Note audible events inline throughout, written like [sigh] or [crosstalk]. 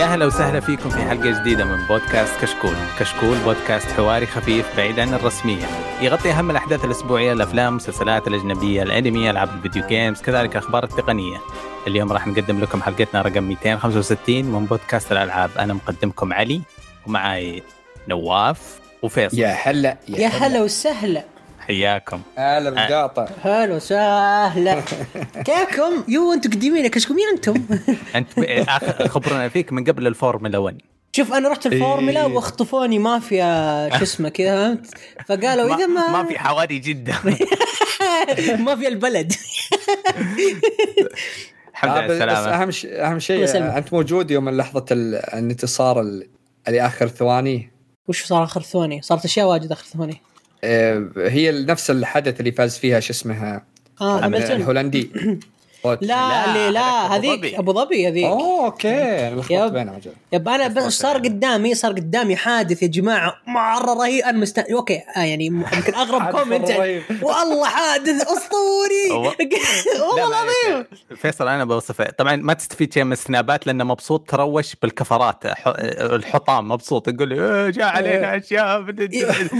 يا هلا وسهلا فيكم في حلقة جديدة من بودكاست كشكول. كشكول بودكاست حواري خفيف بعيد عن الرسمية. يغطي أهم الأحداث الأسبوعية الأفلام المسلسلات الأجنبية الأنمي ألعاب الفيديو جيمز كذلك الأخبار التقنية. اليوم راح نقدم لكم حلقتنا رقم 265 من بودكاست الألعاب. أنا مقدمكم علي ومعاي نواف وفيصل. يا هلا يا هلا وسهلا. حياكم هلا بالقاطع هلا وسهلا [laughs] كيفكم؟ يو أنتم قديمين كشكم مين أنتم؟ [laughs] أنت آخر خبرنا فيك من قبل الفورمولا 1 شوف أنا رحت الفورمولا إيه. واخطفوني مافيا شو اسمه كذا فهمت؟ فقالوا إذا ما ما في حواري جدا [laughs] مافيا البلد الحمد لله آه، بس السلامة أهم شيء أهم شيء. آه، أنت موجود يوم لحظه ال- الانتصار ال- اللي آخر ثواني وش صار آخر ثواني؟ صارت أشياء واجد آخر ثواني هي نفس الحدث اللي فاز فيها شو اسمها؟ هاملتون الهولندي. [clears throat] لا لا، لا أبو هذيك ظبي. أبو ظبي هذيك. اوه أوكي يب. يب أنا بس صار قدامي صار قدامي حادث يا جماعة مرة رهيب. أنا مست... أوكي آه يعني يمكن أغرب كومنت. والله حادث [laughs] أسطوري. [laughs] والله لا، لا، العظيم. فيصل. أنا بوصفه طبعا ما تستفيد شيء من السنابات لأنه مبسوط تروش بالكفرات. الحطام مبسوط يقول لي إيه، جاء علينا أشياء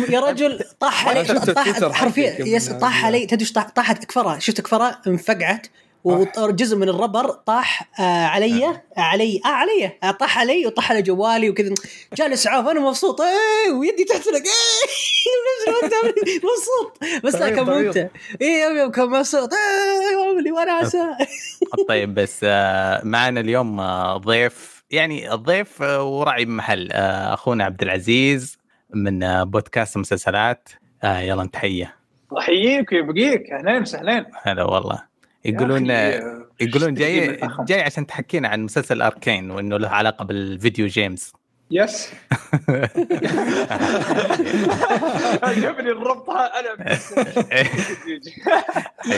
يا رجل طاح [laughs] علي طاح حرفيا طاح علي. تدري طاحت كفرة. شفت كفرة؟ انفقعت. وجزء من الربر طاح آه علي علي آه علي آه طاح علي وطاح على جوالي وكذا. جاني اسعاف أنا مبسوط. إيه ويدي تحترق إيه مبسوط. بس لا كان. ممتع. إيه يوم يوم كان مبسوط. إيه عمري وأنا عسى. طيب بس آه، معنا اليوم آه، ضيف. يعني الضيف آه، وراعي محل آه، أخونا عبد العزيز من آه، بودكاست مسلسلات. آه، يلا تحيه احييك ويبقيك. أهلين وسهلين. هلا والله. يقولون يقولون جاي. جاي عشان تحكينا عن مسلسل أركين وإنه له علاقة بالفيديو جيمز. [laughs] يس عجبني الربط أنا بس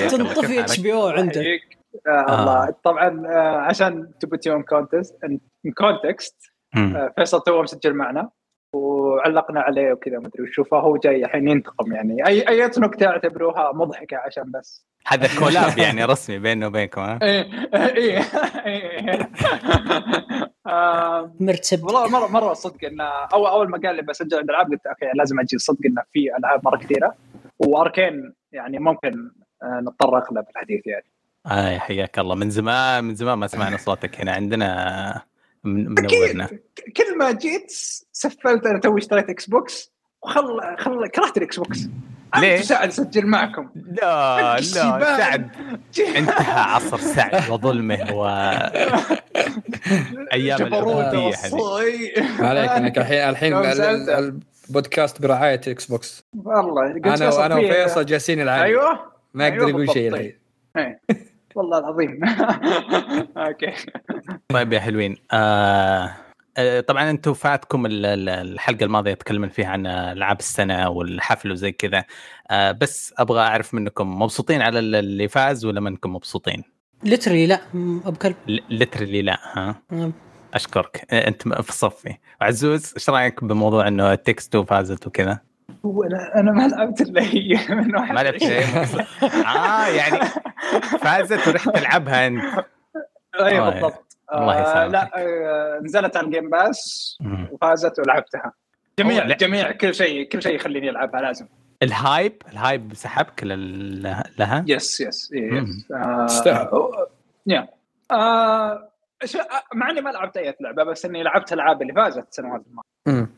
[laughs] تنطفي اتش بي أو عندك. آه. الله. طبعا آه عشان تبت يوم كونتست context. فيصل تو مسجل معنا. وعلقنا عليه وكذا ما أدري وش فهو جاي الحين ينتقم يعني. أي أي نكته اعتبروها مضحكة عشان بس. هذا collab يعني رسمي بينه وبينكم ها؟ [laughs] إيه إيه إيه. آه، مرتب والله مرة مرة صدق انه أول أول ما قال لي بسجل عند ألعاب قلت okay لازم أجي. صدق انه في ألعاب مرة كثيرة. وأركين يعني ممكن آه، نتطرق له بالحديث يعني. آه حياك الله. من زمان من زمان ما سمعنا صوتك هنا. عندنا من- منورنا. كل ما جيت سفلت أنا توي اشتريت إكس بوكس وخل خل كرهت الاكس بوكس ليه؟ أنتم ساعد أسجل معكم. لا لا. [laughs] سعد [laughs] انتهى عصر سعد وظلمه و [laughs] أيام العبوديه عليك انك الحين الحين البودكاست برعاية إكس بوكس والله أنا في- وفيصل جالسين نلعب أيوه. ما يقدر أيوة يقول شيء. الحين. والله العظيم. [laughs] أوكي. طيب يا حلوين. آه آه، طبعا أنتم فاتكم ال- ال- الحلقة الماضية تكلمنا فيها عن ألعاب السنة والحفل وزي كذا. آه بس أبغى أعرف منكم مبسوطين على ال- اللي فاز ولا منكم مبسوطين؟ لتري لا ابو كلب لترلي لا ها؟ م- أشكرك. أنت في صفي. وعزوز إيش رأيك بموضوع إنه تكستو فازت وكذا؟ هو أنا أنا ما لعبت إلا هي [laughs] من واحد ما لعبت شيء آه يعني فازت ورحت تلعبها أنت أيوه آه، بالضبط الله آه يسامحك. لا آه نزلت على ال Game Pass. وفازت ولعبتها جميع. جميع كل شيء كل شيء يخليني ألعبها لازم ال hype ال hype سحبك لل- لها yes yes. yes آه تستاهل. يا آه ش- آه، مع إني ما لعبت أي لعبه بس إني لعبت ألعاب اللي فازت السنوات الماضية.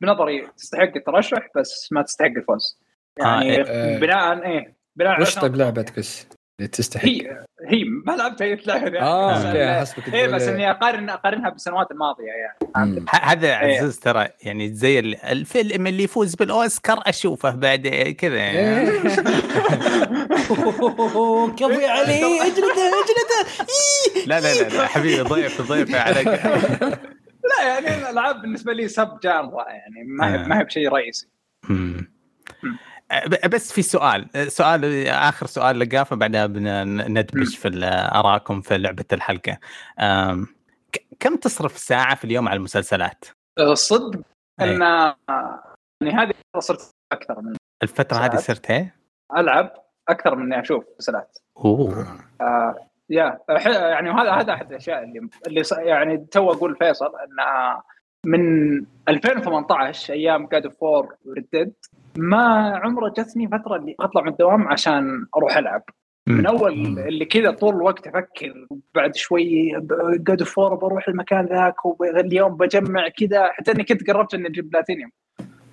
بنظري تستحق الترشح بس ما تستحق الفوز يعني آه، إيه. بناء إيه بناء وش على- طيب لعبتك بس اللي تستحق هي هي ما لعبت اي لعبه آه بس أوكي إيه، حسبك إيه بس إيه. إني أقارن أقارنها بالسنوات الماضية يعني هذا إيه. عزوز ترى يعني زي ال- الفيلم اللي يفوز بالأوسكار أشوفه بعد كذا يعني إيه. [laughs] كفي عليه اجلده اجلده. لا لا لا, لا حبيبي ضيف ضيف على [laughs] لا يعني الألعاب بالنسبة لي سب جانرا يعني ما هي آه. ما هي بشيء رئيسي. ب- بس في سؤال سؤال آخر سؤال لقافة بعدها بندبش في ارائكم في لعبة الحلقة كم تصرف ساعه في اليوم على المسلسلات؟ الصدق إيه. إن يعني هذه صرت أكثر من الفترة هذه. صرت إيه؟ ألعب أكثر من إني أشوف مسلسلات أوه آه يا يعني هذا هذا أحد الأشياء اللي اللي يعني تو أقول فيصل إن من 2018 أيام God of War و Red ما عمره جتني فترة اللي أطلع من الدوام عشان أروح ألعب. من أول اللي كذا طول الوقت أفكر بعد شوي God of War بروح المكان ذاك واليوم بجمع كذا حتى إني كنت قربت إني أجيب بلاتينيوم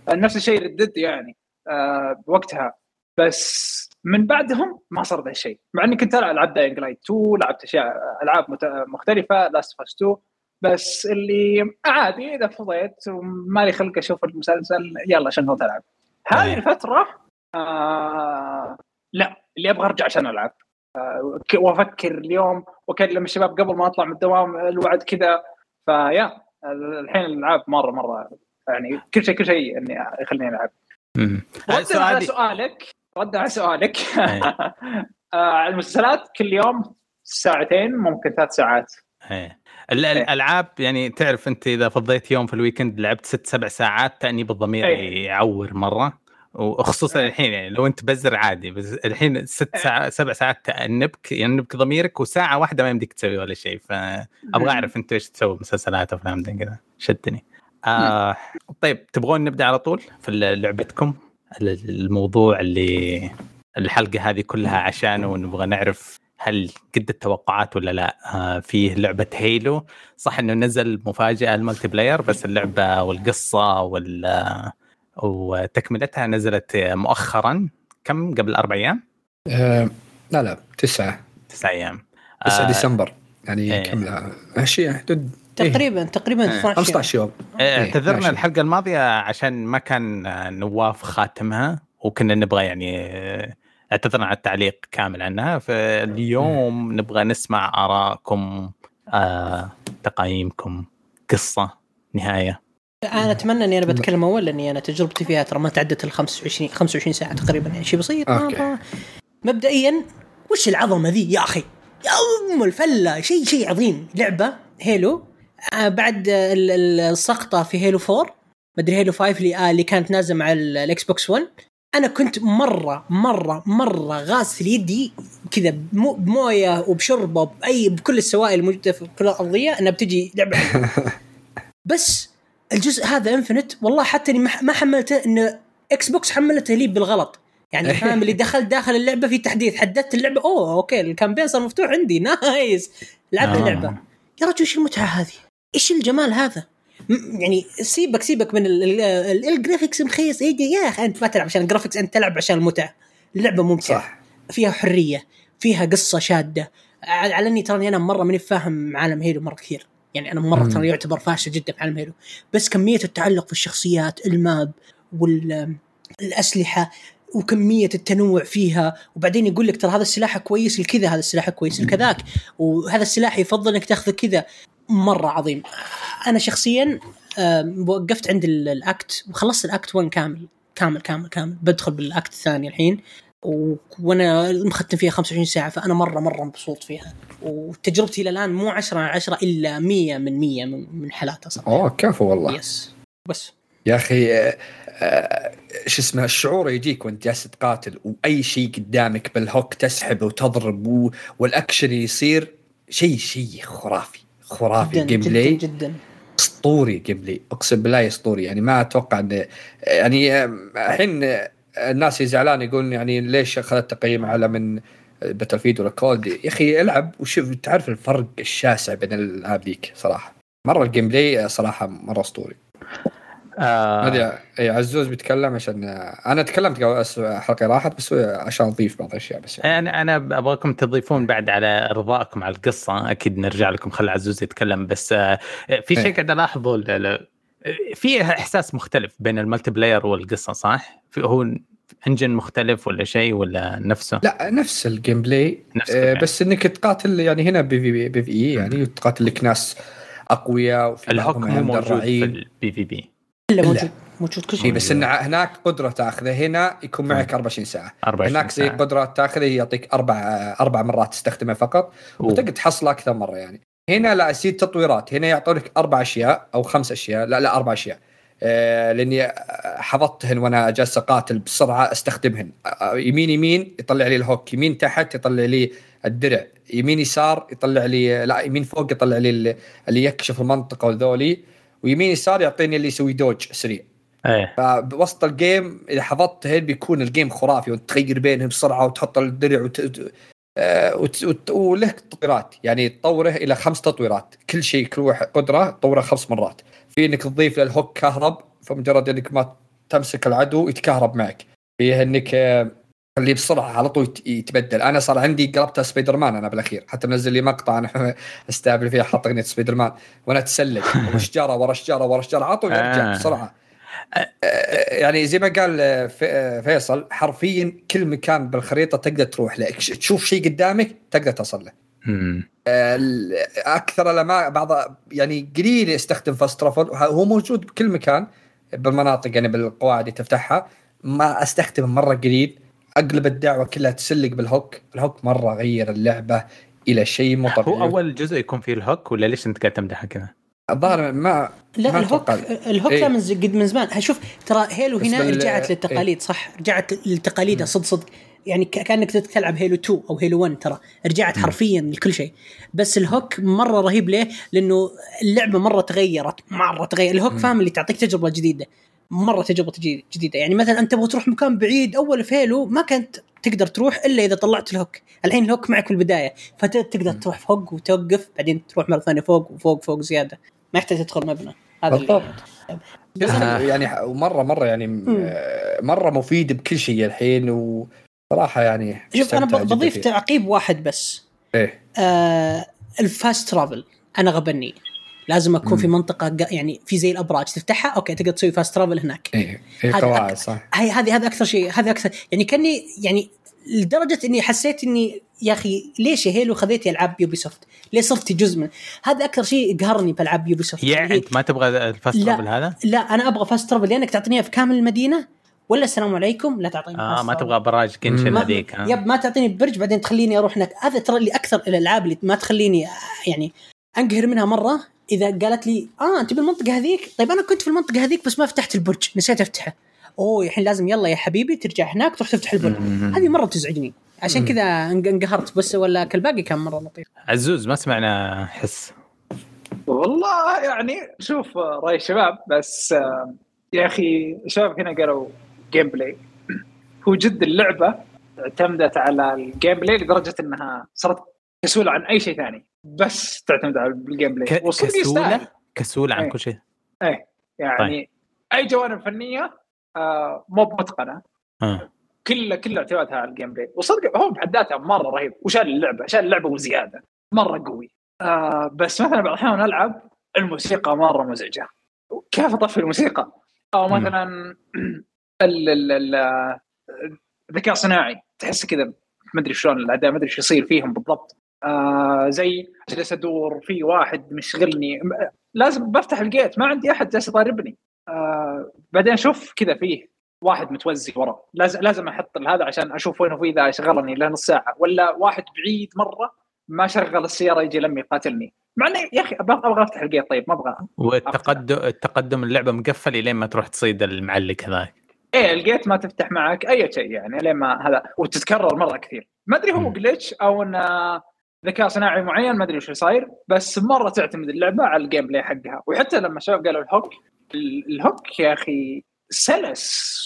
نفس الشيء Red Dead يعني آه بوقتها. بس من بعدهم ما صار ذا الشيء. مع إني كنت العب Dying Light 2 لعبت اشياء ألعاب مختلفة Last of 2 بس اللي عادي إذا فضيت ومالي خلق أشوف المسلسل يلا شغلت ألعب. هذه أيه. الفترة آه لا اللي أبغى أرجع عشان ألعب. آه وأفكر اليوم وأكلم الشباب قبل ما أطلع من الدوام الوعد كذا. فيا الحين الألعاب مره مرة يعني كل شيء كل شيء إني يخليني ألعب. ردا على سؤالك. ردا على سؤالك. أيه. [laughs] آه، المسلسلات كل يوم ساعتين ممكن ثلاث ساعات. إيه. ال- الألعاب يعني تعرف أنت إذا فضيت يوم في الويكند لعبت ست سبع ساعات تانيب الضمير إيه. يعور مرة. وخصوصا إيه. الحين يعني لو أنت بزر عادي بس الحين ست ساعات سبع ساعات تأنبك يأنبك ضميرك وساعة واحدة ما يمديك تسوي ولا شيء. فابغى أعرف أنت إيش تسوي مسلسلات أفلام كذا. شدني. آه طيب تبغون نبدأ على طول في لعبتكم؟ الموضوع اللي الحلقة هذه كلها عشانه ونبغى نعرف هل قد التوقعات ولا لا. آه فيه لعبة هيلو صح إنه نزل مفاجأة الملتي بلاير بس اللعبة والقصة وال وتكملتها نزلت مؤخرا. كم؟ قبل أربع أيام؟ آه لا لا تسعة. تسع أيام. 9 آه، ديسمبر. يعني. كم لها ماشي حدود تقريبا تقريبا إيه. 12 يوم. 15 يوم. إيه، اعتذرنا. الحلقة الماضية عشان ما كان نواف خاتمها وكنا نبغى يعني اعتذرنا على التعليق كامل عنها. فاليوم نبغى نسمع ارائكم آه، تقايمكم قصة نهاية. أنا أتمنى إني أنا بتكلم أول لأني أنا تجربتي فيها ترى ما تعدت ال 25 25 ساعة تقريبا يعني شيء بسيط. أوكي. مبدئيا وش العظمة ذي يا أخي؟ يا أم الفلة شيء شيء عظيم. لعبة Halo. بعد آه، ال- السقطة في Halo 4 مدري Halo 5 اللي آه اللي كانت نازلة مع ال- ال Xbox 1 أنا كنت مرة مرة مرة غاسل يدي كذا بمو- بموية وبشربه باي بكل السوائل الموجودة في كل الأرضية إنها بتجي لعبة [laughs] بس الجزء هذا Infinite والله حتى إني ما- ما حملته إنه Xbox حملته لي بالغلط يعني [laughs] فاهم اللي دخل داخل اللعبة في تحديث حددت اللعبة أوه okay ال campaign صار مفتوح عندي [laughs] nice لعبت آه. اللعبة يا رجل إيش المتعة هذه؟ إيش الجمال هذا؟ يعني سيبك سيبك من ال- ال- ال- graphics مخيس. يا أخي أنت ما تلعب عشان ال graphics أنت تلعب عشان المتعه اللعبة ممتعة. صح. فيها حرية فيها قصة شادة. على إني تراني أنا مرة ماني فاهم عالم Halo مرة كثير. يعني أنا مرة. ترى يعتبر فاشل جدا في عالم Halo بس كمية التعلق في الشخصيات الماب والاسلحه وكمية التنوع فيها. وبعدين يقول لك ترى هذا السلاح كويس لكذا هذا السلاح كويس لكذاك. وهذا السلاح يفضل إنك تاخذه كذا. مرة عظيم. أنا شخصيا وقفت عند ال- الأكت وخلصت الأكت 1 كامل كامل كامل كامل. بدخل بالأكت الثاني الحين وأنا مختم فيها 25 ساعة فأنا مرة مرة مبسوط فيها. وتجربتي إلى الآن مو 10 على 10 إلا 100 من 100 من, حالاتها صراحة. أوه كفو والله. yes بس. يا أخي آه، آه، شو اسمه الشعور يجيك وأنت جالس تقاتل وأي شيء قدامك بال hook تسحب وتضرب والأكشن يصير شيء شيء خرافي. خرافي جدا جدا play جدا. أسطوري gameplay أقسم بالله أسطوري. يعني ما أتوقع ان يعني آه، الحين آه، الناس يزعلان يقولون يعني ليش أخذت تقييم اعلى من Battlefield ولا COD يا أخي العب وشوف تعرف الفرق الشاسع بين الالعاب ذيك صراحة. مرة ال gameplay صراحة مرة أسطوري. هذه اي عزوز بيتكلم عشان أنا تكلمت قبل حلقة راحت بس عشان أضيف بعض الأشياء بس يعني. أنا أنا أبغاكم تضيفون بعد على رضاكم على القصة أكيد نرجع لكم خلي عزوز يتكلم بس آه، في شيء إيه. قاعد ألاحظه في إحساس مختلف بين ال multiplayer والقصة صح؟ هو engine مختلف ولا شيء ولا نفسه؟ لا نفس ال gameplay نفس آه. بس إنك تقاتل يعني هنا PV PVE يعني تقاتل لك ناس أقوياء وفي عند موجود في ال PVP إلا. موجود موجود كل اي شيء. بس إن هناك قدرة تأخذه هنا يكون معك 24 ساعة. 24 هناك زي. قدرة تأخذه يعطيك أربع أربع مرات تستخدمه فقط. وتقدر تحصله أكثر مرة يعني. هنا لا يصير تطويرات. هنا يعطونك أربع أشياء أو خمس أشياء. لا لا أربع أشياء. آه، لأني حفظتهن وأنا جالس أقاتل بسرعة أستخدمهن. آه، يمين يمين يطلع لي ال hook يمين تحت يطلع لي الدرع. يمين يسار يطلع لي لا يمين فوق يطلع لي اللي يكشف المنطقة وذولي. ويمين يسار يعطيني اللي يسوي dodge سريع. إيه. فبوسط ال game إذا حفظتهن بيكون ال game خرافي وتغير بينهم بسرعة وتحط الدرع وت... آه، وت... وت... وله تطويرات. يعني تطوره إلى خمس تطويرات. كل شيء كل واحد قدرة تطوره خمس مرات. في إنك تضيف لل hook كهرب فمجرد إنك ما تمسك العدو يتكهرب معك. فيه إنك آه، اللي بسرعة على طول يتبدل. أنا صار عندي قلبتها سبايدر مان أنا بالأخير. حتى منزل لي مقطع أنا [laughs] استقبل فيه حاط أغنية سبايدر مان وأنا اتسلق [laughs] شجره ورا شجره ورا شجره على طول أرجع آه. بسرعة آه، يعني زي ما قال آه، آه، فيصل حرفيا كل مكان بالخريطة تقدر تروح له. تشوف شيء قدامك تقدر تصل له. أكثر الاماكن بعض يعني قليل يستخدم fast travel. هو موجود بكل مكان بالمناطق يعني بالقواعد اللي تفتحها. ما أستخدمه مرة قليل. أغلب الدعوة كلها تسلق بال hook. ال hook مرة غير اللعبة إلى شيء مو طبيعي. هو أول جزء يكون فيه ال hook ولا ليش أنت قاعد تمدحها كذا؟ الظاهر ما لا ما ال hook. ال hook إيه. من قد من زمان. شوف ترى Halo هنا بال- رجعت للتقاليد صح؟ رجعت لتقاليدها صدق صدق. يعني كأنك تلعب Halo 2 أو Halo 1 ترى. رجعت حرفيا لكل شيء. بس ال hook مرة رهيب. ليه؟ لأنه اللعبة مرة تغيرت. مرة تغير. الهوك فاهم اللي تعطيك تجربة جديدة. مرة تجربة جديدة. يعني مثلا أنت تبغى تروح مكان بعيد أول في هيلو ما كنت تقدر تروح إلا إذا طلعت الهوك. الحين الهوك معك في البداية فتقدر تروح فوق وتوقف بعدين تروح مرة ثانية فوق وفوق فوق زيادة. ما يحتاج تدخل مبنى. هذا بالضبط. بس آه. يعني مره مرة يعني مرة مفيد بكل شيء الحين وصراحة يعني شوف أنا بضيف. تعقيب واحد بس. إيه. آه ال fast travel. أنا غبني. لازم أكون مم. في منطقه يعني في زي الأبراج تفتحها okay تقدر تسوي fast travel هناك إيه هذا قواعد أك- صح هاي هذه هذا أكثر شيء هذا أكثر يعني كاني يعني لدرجة إني حسيت إني يا أخي ليش يا Halo خذيتي ألعاب Ubisoft؟ ليه صرتي جزء من هذا أكثر شيء يقهرني بألعاب Ubisoft يعني أنت ما تبغى ال fast لا. travel هذا؟ لا أنا أبغى fast travel لأنك تعطيني في كامل المدينة ولا السلام عليكم لا تعطيني آه ما. تبغى براج كنشن هذيك؟ يب ما تعطيني برج بعدين تخليني أروح هناك هذا ترى اللي أكثر الألعاب اللي ما تخليني يعني أنقهر منها مرة إذا قالت لي آه أنت بالمنطقة هذيك؟ طيب أنا كنت في المنطقة هذيك بس ما فتحت البرج نسيت افتحه أوه الحين لازم يلا يا حبيبي ترجع هناك تروح تفتح البرج. هذه مرة تزعجني عشان كذا انق- انقهرت بس ولا كالباقي كان مرة لطيف. عزوز ما سمعنا حس. والله يعني شوف رأي الشباب بس آه، يا أخي الشباب هنا قالوا gameplay هو جد اللعبة اعتمدت على ال gameplay لدرجة إنها صارت كسوله عن أي شيء ثاني بس تعتمد على ال gameplay ك- وصدق يستاهل. كسوله كسوله عن إيه. كل شيء. يعني أي جوانب فنية آه مو متقنه آه. كل كل اعتمادها على ال gameplay وصدق هو بحد ذاتها مرة رهيب. وشال اللعبة شال اللعبة وزيادة. مرة قوي. آه بس مثلا بعض الأحيان ألعب الموسيقى مرة مزعجة. كيف أطفي الموسيقى؟ أو. مثلا [clears throat] ال- ال- ال- الذكاء الصناعي. تحس كذا ما أدري شلون الاعداء ما أدري إيش يصير فيهم بالضبط. آه زي جالس أدور في واحد مشغلني. لازم بفتح الجيت ما عندي أحد جالس يضاربني. آه بعدين أشوف كذا فيه واحد متوزي ورا. لازم لازم أحط هذا عشان أشوف وين هو إذا شغلني لنص ساعه ولا واحد بعيد مرة ما شغل السيارة يجي لما يقاتلني. مع إني يا أخي أبغى أفتح ال gate طيب ما أبغى. والتقدم التقدم اللعبة مقفل الين ما تروح تصيد المعلق هذاك. إيه ال gate ما تفتح معك أي شيء يعني لين ما هذا. وتتكرر مرة كثير. ما أدري هو. glitch أو ان ذكاء صناعي معين ما أدري وش صاير بس مرة تعتمد اللعبة على ال gameplay حقها وحتى لما الشباب قالوا ال hook ال- ال hook يا أخي سلس.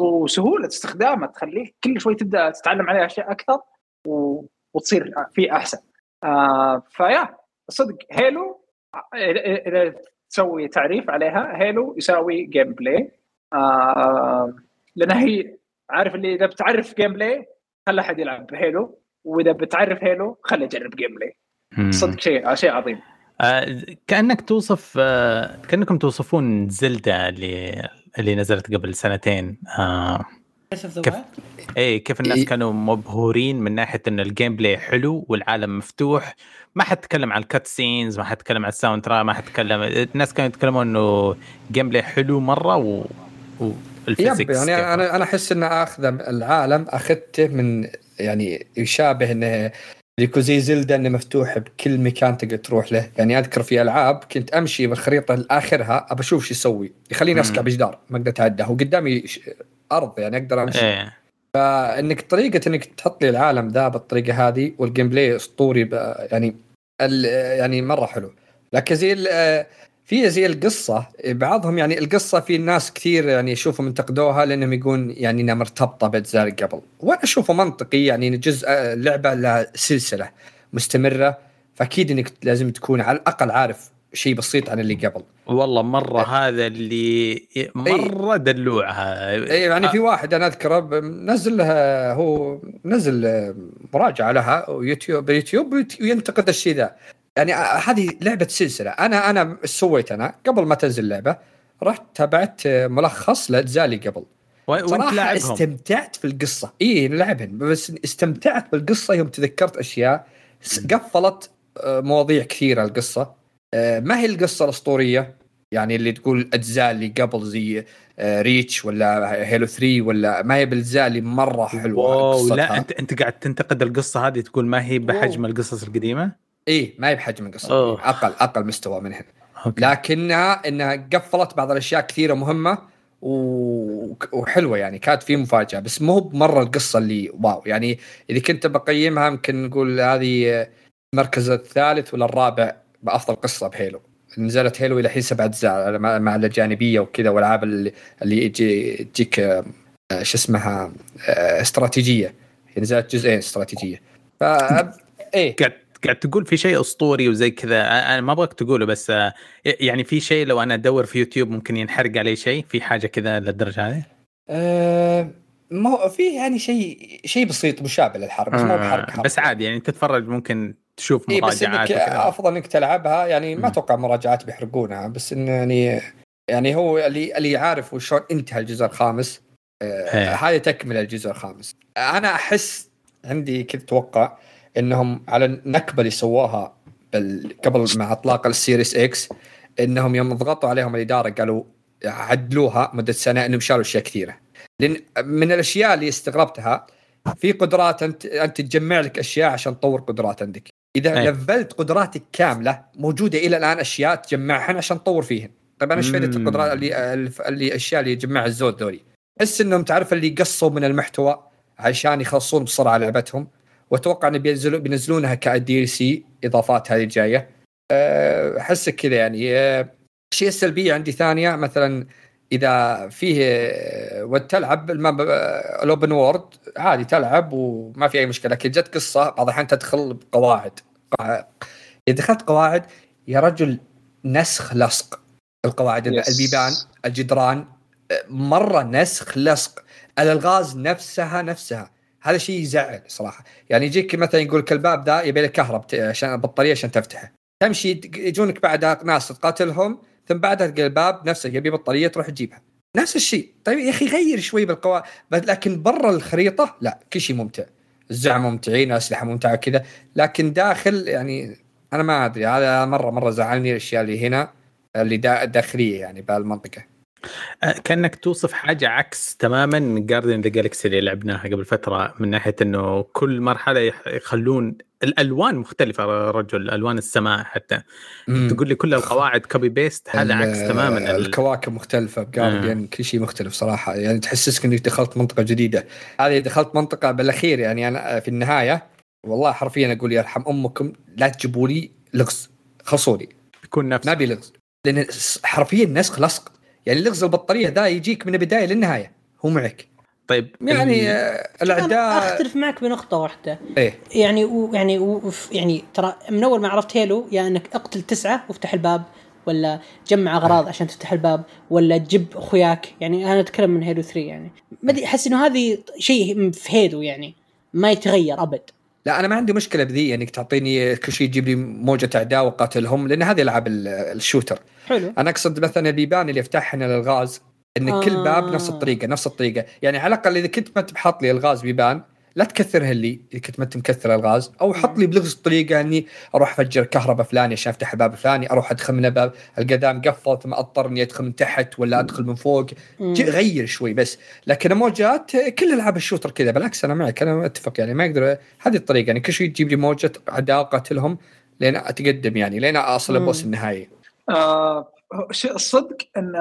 وسهولة استخدامه تخليك كل شوي تبدأ تتعلم عليه أشياء أكثر. وتصير فيه أحسن آه فيا صدق Halo اذا تسوي تعريف عليها Halo يساوي gameplay آه لأن هي عارف اللي إذا بتعرف gameplay خلي أحد يلعب Halo وإذا بتعرف Halo خلي يجرب gameplay. صدق شيء شيء عظيم. آه كأنك توصف آه كأنكم توصفون Zelda اللي اللي نزلت قبل سنتين. آه كيف؟ اي كيف الناس إيه. كانوا مبهورين من ناحية إن ال gameplay حلو والعالم مفتوح. ما حتكلم عن ال cutscenes ما حتكلم عن ال soundtrack ما حتكلم الناس كانوا يتكلمون إنه gameplay حلو مرة و... yep وال physics يعني كيف. أنا أنا أحس ان آخذ العالم أخذته من يعني يشابه إنه يكون زي Zelda إنه مفتوح بكل مكان تقدر تروح له. يعني أذكر في ألعاب كنت أمشي بالخريطه لآخرها ابى أشوف شو يسوي. يخليني اسكع. بجدار ما أقدر أتعدى. وقدامي أرض يعني أقدر أمشي. إيه. فإنك طريقة إنك تحط لي العالم ذا بالطريقة هذه وال gameplay اسطوري يعني يعني مرة حلو. لكن زي في زي القصة بعضهم يعني القصة في ناس كثير يعني يشوفوا منتقدوها لأنهم يقولون يعني إنها مرتبطة بأجزاء قبل. وأنا أشوفه منطقي يعني جزء لعبة لها سلسلة مستمرة فأكيد إنك لازم تكون على الأقل عارف شيء بسيط عن اللي قبل. والله مرة هذا اللي مرة دلوعها. إي يعني في واحد أنا أذكره نزل لها هو نزل مراجعة لها ويوتيوب باليوتيوب وينتقد الشيء ذا. يعني آه، هذه لعبة سلسلة. أنا أنا سويت أنا قبل ما تنزل اللعبه رحت تابعت آه، ملخص لأجزاء اللي قبل. صراحة لاعبهم. استمتعت في القصة إي لعبهم. بس استمتعت بالقصة يوم تذكرت أشياء. قفلت آه، مواضيع كثيرة القصة. ما هي القصة الأسطورية؟ يعني اللي تقول أجزاء اللي قبل زي Reach ولا Halo 3 ولا ما هي بالأجزاء اللي مرة حلوة wow. لا أنت أنت قاعد تنتقد القصة هذه تقول ما هي بحجم. القصص القديمة؟ اي ما هي بحجم القصة. أوه. أقل أقل مستوى منها okay. لكنها إنها قفلت بعض الأشياء كثيرة مهمة و... وحلوة يعني كانت في مفاجأة بس مو بمرة القصة اللي wow. يعني إذا كنت بقيمها يمكن نقول هذه المركز الثالث ولا الرابع بأفضل قصة بهيلو. نزلت هيلو إلى الحين سبع أجزاء مع الجانبية وكذا والألعاب اللي, اللي تجيك آه، شو اسمها آه، استراتيجية. نزلت جزئين استراتيجية. ف [laughs] إيه. قاعد قاعد تقول في شيء أسطوري وزي كذا أنا ما أبغاك تقوله بس آه، يعني في شيء لو أنا أدور في يوتيوب ممكن ينحرق علي شيء في حاجة كذا للدرجة هذه آه، ما هو في يعني شيء شيء بسيط مشابه للحرب بس مو بحرق حرب بس عادي يعني تتفرج ممكن تشوف إيه بس مراجعات وكذا. أفضل إنك تلعبها يعني ما. أتوقع مراجعات بيحرقونها بس انه يعني يعني هو اللي اللي عارف وشلون انتهى الجزء الخامس آه إيه. هذه تكملة الجزء الخامس أنا أحس عندي كذا أتوقع إنهم على النكبة اللي سووها بال... قبل مع إطلاق السيريس إكس إنهم يوم ضغطوا عليهم الإدارة قالوا عدلوها مدة سنة إنهم شالوا أشياء كثيرة. لأن من الأشياء اللي استغربتها في قدرات انت أنت تجمع لك أشياء عشان تطور قدرات عندك. إذا أي. لفلت قدراتك كاملة موجودة إلى الآن أشياء تجمعها عشان تطور فيهن. طيب أنا إيش فائده. القدرات اللي اللي الاشياء اللي يجمعها الزود ذولي؟ احس إنهم تعرف اللي قصوا من المحتوى عشان يخلصون بسرعة لعبتهم. وأتوقع انه بينزلوا بينزلونها كدي سي إضافات هذه الجاية. أه، احس كذا يعني. أه، الشيء السلبيه عندي ثانية مثلا إذا فيه أه، ود تلعب أه، ال open world عادي تلعب وما في أي مشكلة لكن جت قصة بعض الأحيان تدخل بقواعد. إذا دخلت قواعد يا رجل نسخ لصق. القواعد Yes. البيبان الجدران أه، مرة نسخ لصق. الألغاز نفسها نفسها. هذا شيء يزعل صراحة. يعني يجيك مثلا يقول لك الباب ذا يبي له كهرب عشان بطاريه عشان تفتحه. تمشي يجونك بعدها ناس تقاتلهم ثم بعدها تلقى الباب نفسه يبي بطارية تروح تجيبها. نفس الشيء. طيب يا أخي غير شوي بالقواعد لكن برا الخريطة لا كل شيء ممتع. الزعم ممتعين الاسلحه ممتعة كذا لكن داخل يعني أنا ما أدري هذا مره مرة زعلني الأشياء اللي هنا اللي دا داخلية يعني بهالمنطقه كأنك توصف حاجة عكس تماما من جاردن ذا جالكسي اللي لعبناها قبل فترة من ناحية إنه كل مرحلة يخلون الألوان مختلفة رجل ألوان السماء حتى. مم. تقول لي كل القواعد copy paste هذا عكس تماما ال- الكواكب مختلفة ب Guardian كل شيء مختلف صراحة. يعني تحسسك إنك دخلت منطقة جديدة. هذه دخلت منطقة بالأخير يعني أنا في النهاية. والله حرفيا أقول يرحم أمكم لا تجيبوا لي لغز خلصوا لي. يكون نفس. ما ابي لغز. لأن حرفيا نسخ لصق. يعني لغز البطارية ذا يجيك من البداية للنهاية هو معك. طيب يعني ال- آه، الاعداء أختلف معك بنقطة واحدة. إيه. يعني و يعني و يعني ترى من أول ما عرفت Halo يا إنك اقتل تسعة وافتح الباب ولا جمع أغراض عشان تفتح الباب ولا تجيب أخوياك. يعني أنا أتكلم من Halo 3 يعني. ما أدري أحس إنه هذه شيء في Halo يعني ما يتغير أبد. لا أنا ما عندي مشكلة بذي إنك تعطيني كل شيء تجيب لي موجة أعداء وقاتلهم لأن هذه ألعاب ال- ال shooter. حلو. أنا أقصد مثلا البيبان اللي يفتحها الالغاز إن آه. كل باب نفس الطريقة نفس الطريقة. يعني على الأقل إذا كنت ما انت بحاط لي الغاز بيبان لا تكثرها لي إذا كنت ما أنت مكثر الغاز أو حط لي بلغز طريقه إني أروح أفجر كهرباء فلاني عشان أفتح الباب الفلاني أروح أدخل من الباب القدام قفل ثم أضطر إني أدخل من تحت ولا أدخل من فوق. غير شوي بس. لكن اموجات كل ألعاب الشوتر كذا بالعكس أنا معك أنا أتفق يعني ما أقدر هذه الطريقة يعني كل شوي تجيب لي موجة اعداء قاتلهم لين أتقدم يعني لين أصل. البوس النهائي. آه الصدق إن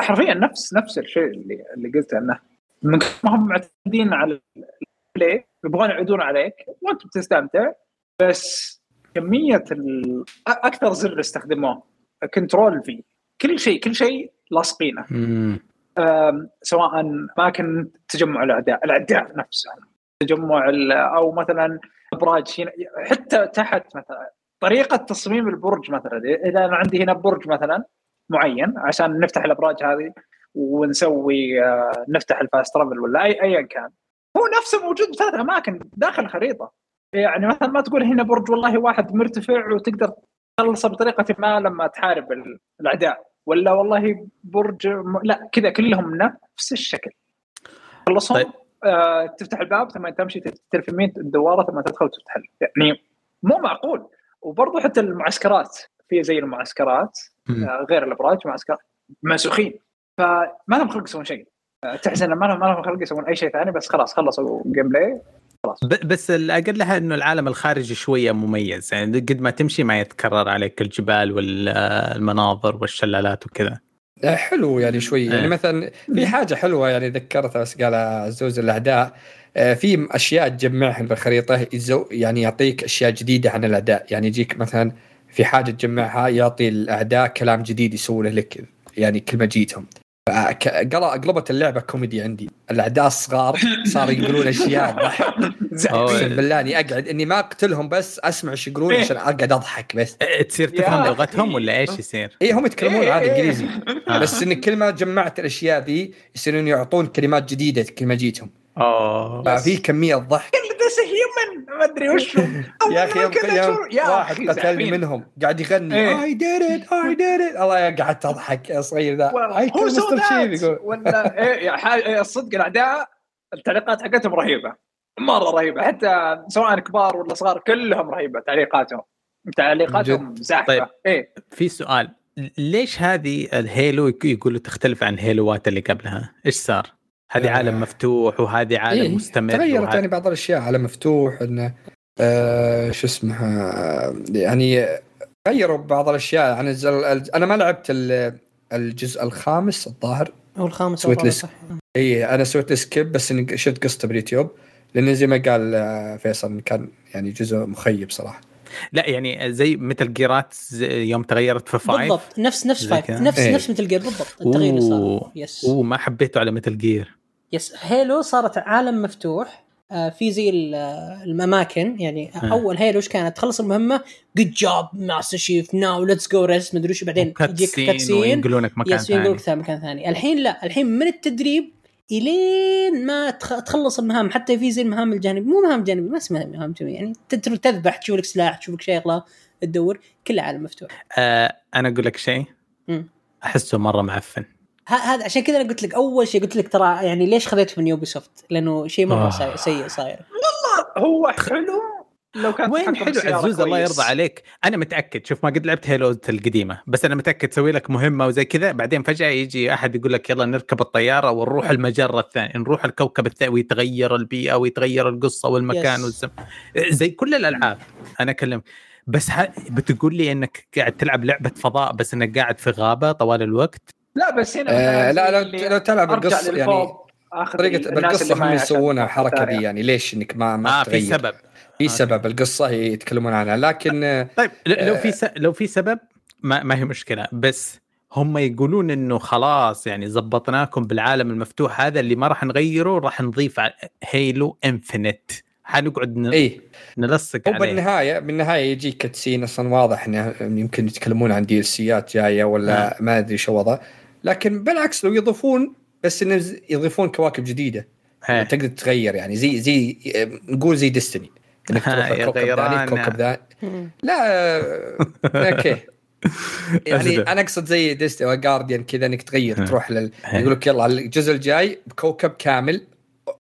حرفيا نفس نفس الشيء اللي اللي قلته إنه من ما هم معتمدين على ال play يبغون يعودون عليك وأنت بتستمتع بس كمية أكثر زر استخدموه control V كل شيء كل شيء لاصقينه سواء أماكن تجمع الاعداء الأعداء نفسهم تجمع ال- أو مثلا أبراج حتى تحت مثلا. طريقة تصميم البرج مثلا إذا أنا عندي هنا برج مثلا معين عشان نفتح الأبراج هذه ونسوي آه، نفتح الفاست ترافل ولا أي ايا كان هو نفسه موجود بثلاث أماكن داخل الخريطة يعني مثلا ما تقول هنا برج والله واحد مرتفع وتقدر تخلصه بطريقة ما لما تحارب ال- الأعداء ولا والله برج م... لا كذا كلهم نفس الشكل خلصهم. طيب. آه تفتح الباب ثم تمشي تلف يمين الدوارة ثم تدخل وتفتح يعني مو معقول وبرضه حتى المعسكرات في زي المعسكرات. آه غير الأبراج معسكرات مسوخين فما لهم خلق يسوون شيء. آه تحس ان ما لهم ما لهم خلق يسوون أي شيء ثاني بس خلاص خلصوا gameplay ب- بس الاقلها إنه العالم الخارجي شوية مميز. يعني قد ما تمشي ما يتكرر عليك الجبال والمناظر والشلالات وكذا. آه، حلو يعني شوي. يعني إيه. مثلا في حاجة حلوة يعني ذكرتها بس قال عزوز الأعداء. في أشياء تجمعها بالخريطة يعني يعطيك أشياء جديدة عن الاعداء يعني يجيك مثلا في حاجة تجمعها يعطي الاعداء كلام جديد يسوونه لك يعني كل ما جيتهم قلبت اللعبة كوميدي عندي الأعداء الصغار صاروا يقولون أشياء. [laughs] أقسم بالله إني أقعد إني ما أقتلهم بس أسمع إيش يقولون إيه. عشان أقعد أضحك بس إيه، تصير تفهم لغتهم. ولا إيش يصير؟ اي هم يتكلمون إيه، عادي. إنجليزي آه. بس انك كل ما جمعت الأشياء ذي يصيرون يعطون كلمات جديدة كل ما جيتهم اوه ففي كمية ضحك. this human ما أدري وش هو. [laughs] يا أخي يوم, واحد قتلني. منهم. قاعد يغني. إيه. اي ديد ات اي ديد ات الله قعدت اضحك يا صغير ذا. إيه هو سو Master Chief يقول. ولا ح- إيه، الصدق الأعداء التعليقات حقتهم رهيبة. مرة رهيبة. حتى سواء كبار ولا صغار كلهم رهيبة تعليقاتهم. تعليقاتهم زاحفه طيب. إيه. في سؤال. ليش هذه الهيلو يقولوا تختلف عن هيلوات اللي قبلها؟ إيش صار؟ هذه آه. عالم مفتوح وهذه عالم إيه، مستمر تغيرت وهذا- يعني بعض الأشياء على مفتوح إنه آه شو اسمها يعني غيروا بعض الأشياء. عن الز- ال- أنا ما لعبت ال- الجزء الخامس الظاهر. أو الخامس سويت لس- صح. اي أنا سويت skip بس إني شفت قصته باليوتيوب لأن زي ما قال آه، فيصل كان يعني جزء مخيب صراحة. لا يعني زي مثل جيرات يوم تغيرت في five بالضبط نفس نفس five. نفس إيه. نفس مثل جير بالضبط التغيير اللي صار. yes أوه ما حبيته على مثل جير yes هيلو صارت عالم مفتوح آه، في زي آه، الأماكن يعني. أول هيلو إيش كانت؟ تخلص المهمة good job Master Chief now let's go rest مدري وش بعدين يجيك cutscene وينقلونك مكان yes ثاني ثاني. مكان ثاني. الحين لا الحين من التدريب إلين ما تخ- تخلص المهام حتى في زي المهام الجانبية مو مهام جانبية ما اسمها مهام جانبيه يعني تذبح تشوف لك سلاح تشوف لك شغله تدور كل عالم مفتوح. آه أنا أقول لك شيء. أحسه مرة معفن. هذا عشان كذا أنا قلت لك أول شيء قلت لك ترى يعني ليش خذيته من يوبي سوفت لأنه شيء مرة آه. سيء صاير هو حلو لو كان وين حلو عزوز الله. يرضى عليك أنا متأكد شوف ما قد لعبت هيلو القديمة بس أنا متأكد تسوي لك مهمة وزي كذا بعدين فجأة يجي أحد يقول لك يلا نركب الطيارة ونروح المجرة الثانية نروح الكوكب الثاني ويتغير البيئة ويتغير القصة والمكان Yes. والزم زي كل الألعاب أنا أكلم بس ه... بتقول لي إنك قاعد تلعب لعبة فضاء بس إنك قاعد في غابة طوال الوقت لا بس هنا آه لا اللي لو تلعب القصة يعني طريقة بالقصة هم يسوونها الحركه. دي يعني. ليش إنك ما ما آه في تغير؟ سبب. في أوكي. سبب القصة هي يتكلمون عنها لكن آه، طيب ل- لو في س... لو في سبب ما, ما هي مشكلة بس هم يقولون إنه خلاص يعني زبطناكم بالعالم المفتوح هذا اللي ما راح نغيره راح نضيف هيلو انفنت حنقعد ن... اي نلصق هو عليه. بالنهاية بالنهاية يجيك cutscene أصلا واضح إنه يمكن يتكلمون عن DLC ات جاية ولا ما أدري شو وضع. لكن بالعكس لو يضيفون بس إنه ز- يضيفون كواكب جديدة. تقدر تغير يعني زي زي نقول زي ديستني إنك [laughs] تروح غيران. ثاني الكوكب ذا لا أوكي [laughs] يعني. أنا أقصد زي ديستني جارديان كذا إنك تغير. تروح لل. يقول لك يلا الجزء الجاي بكوكب كامل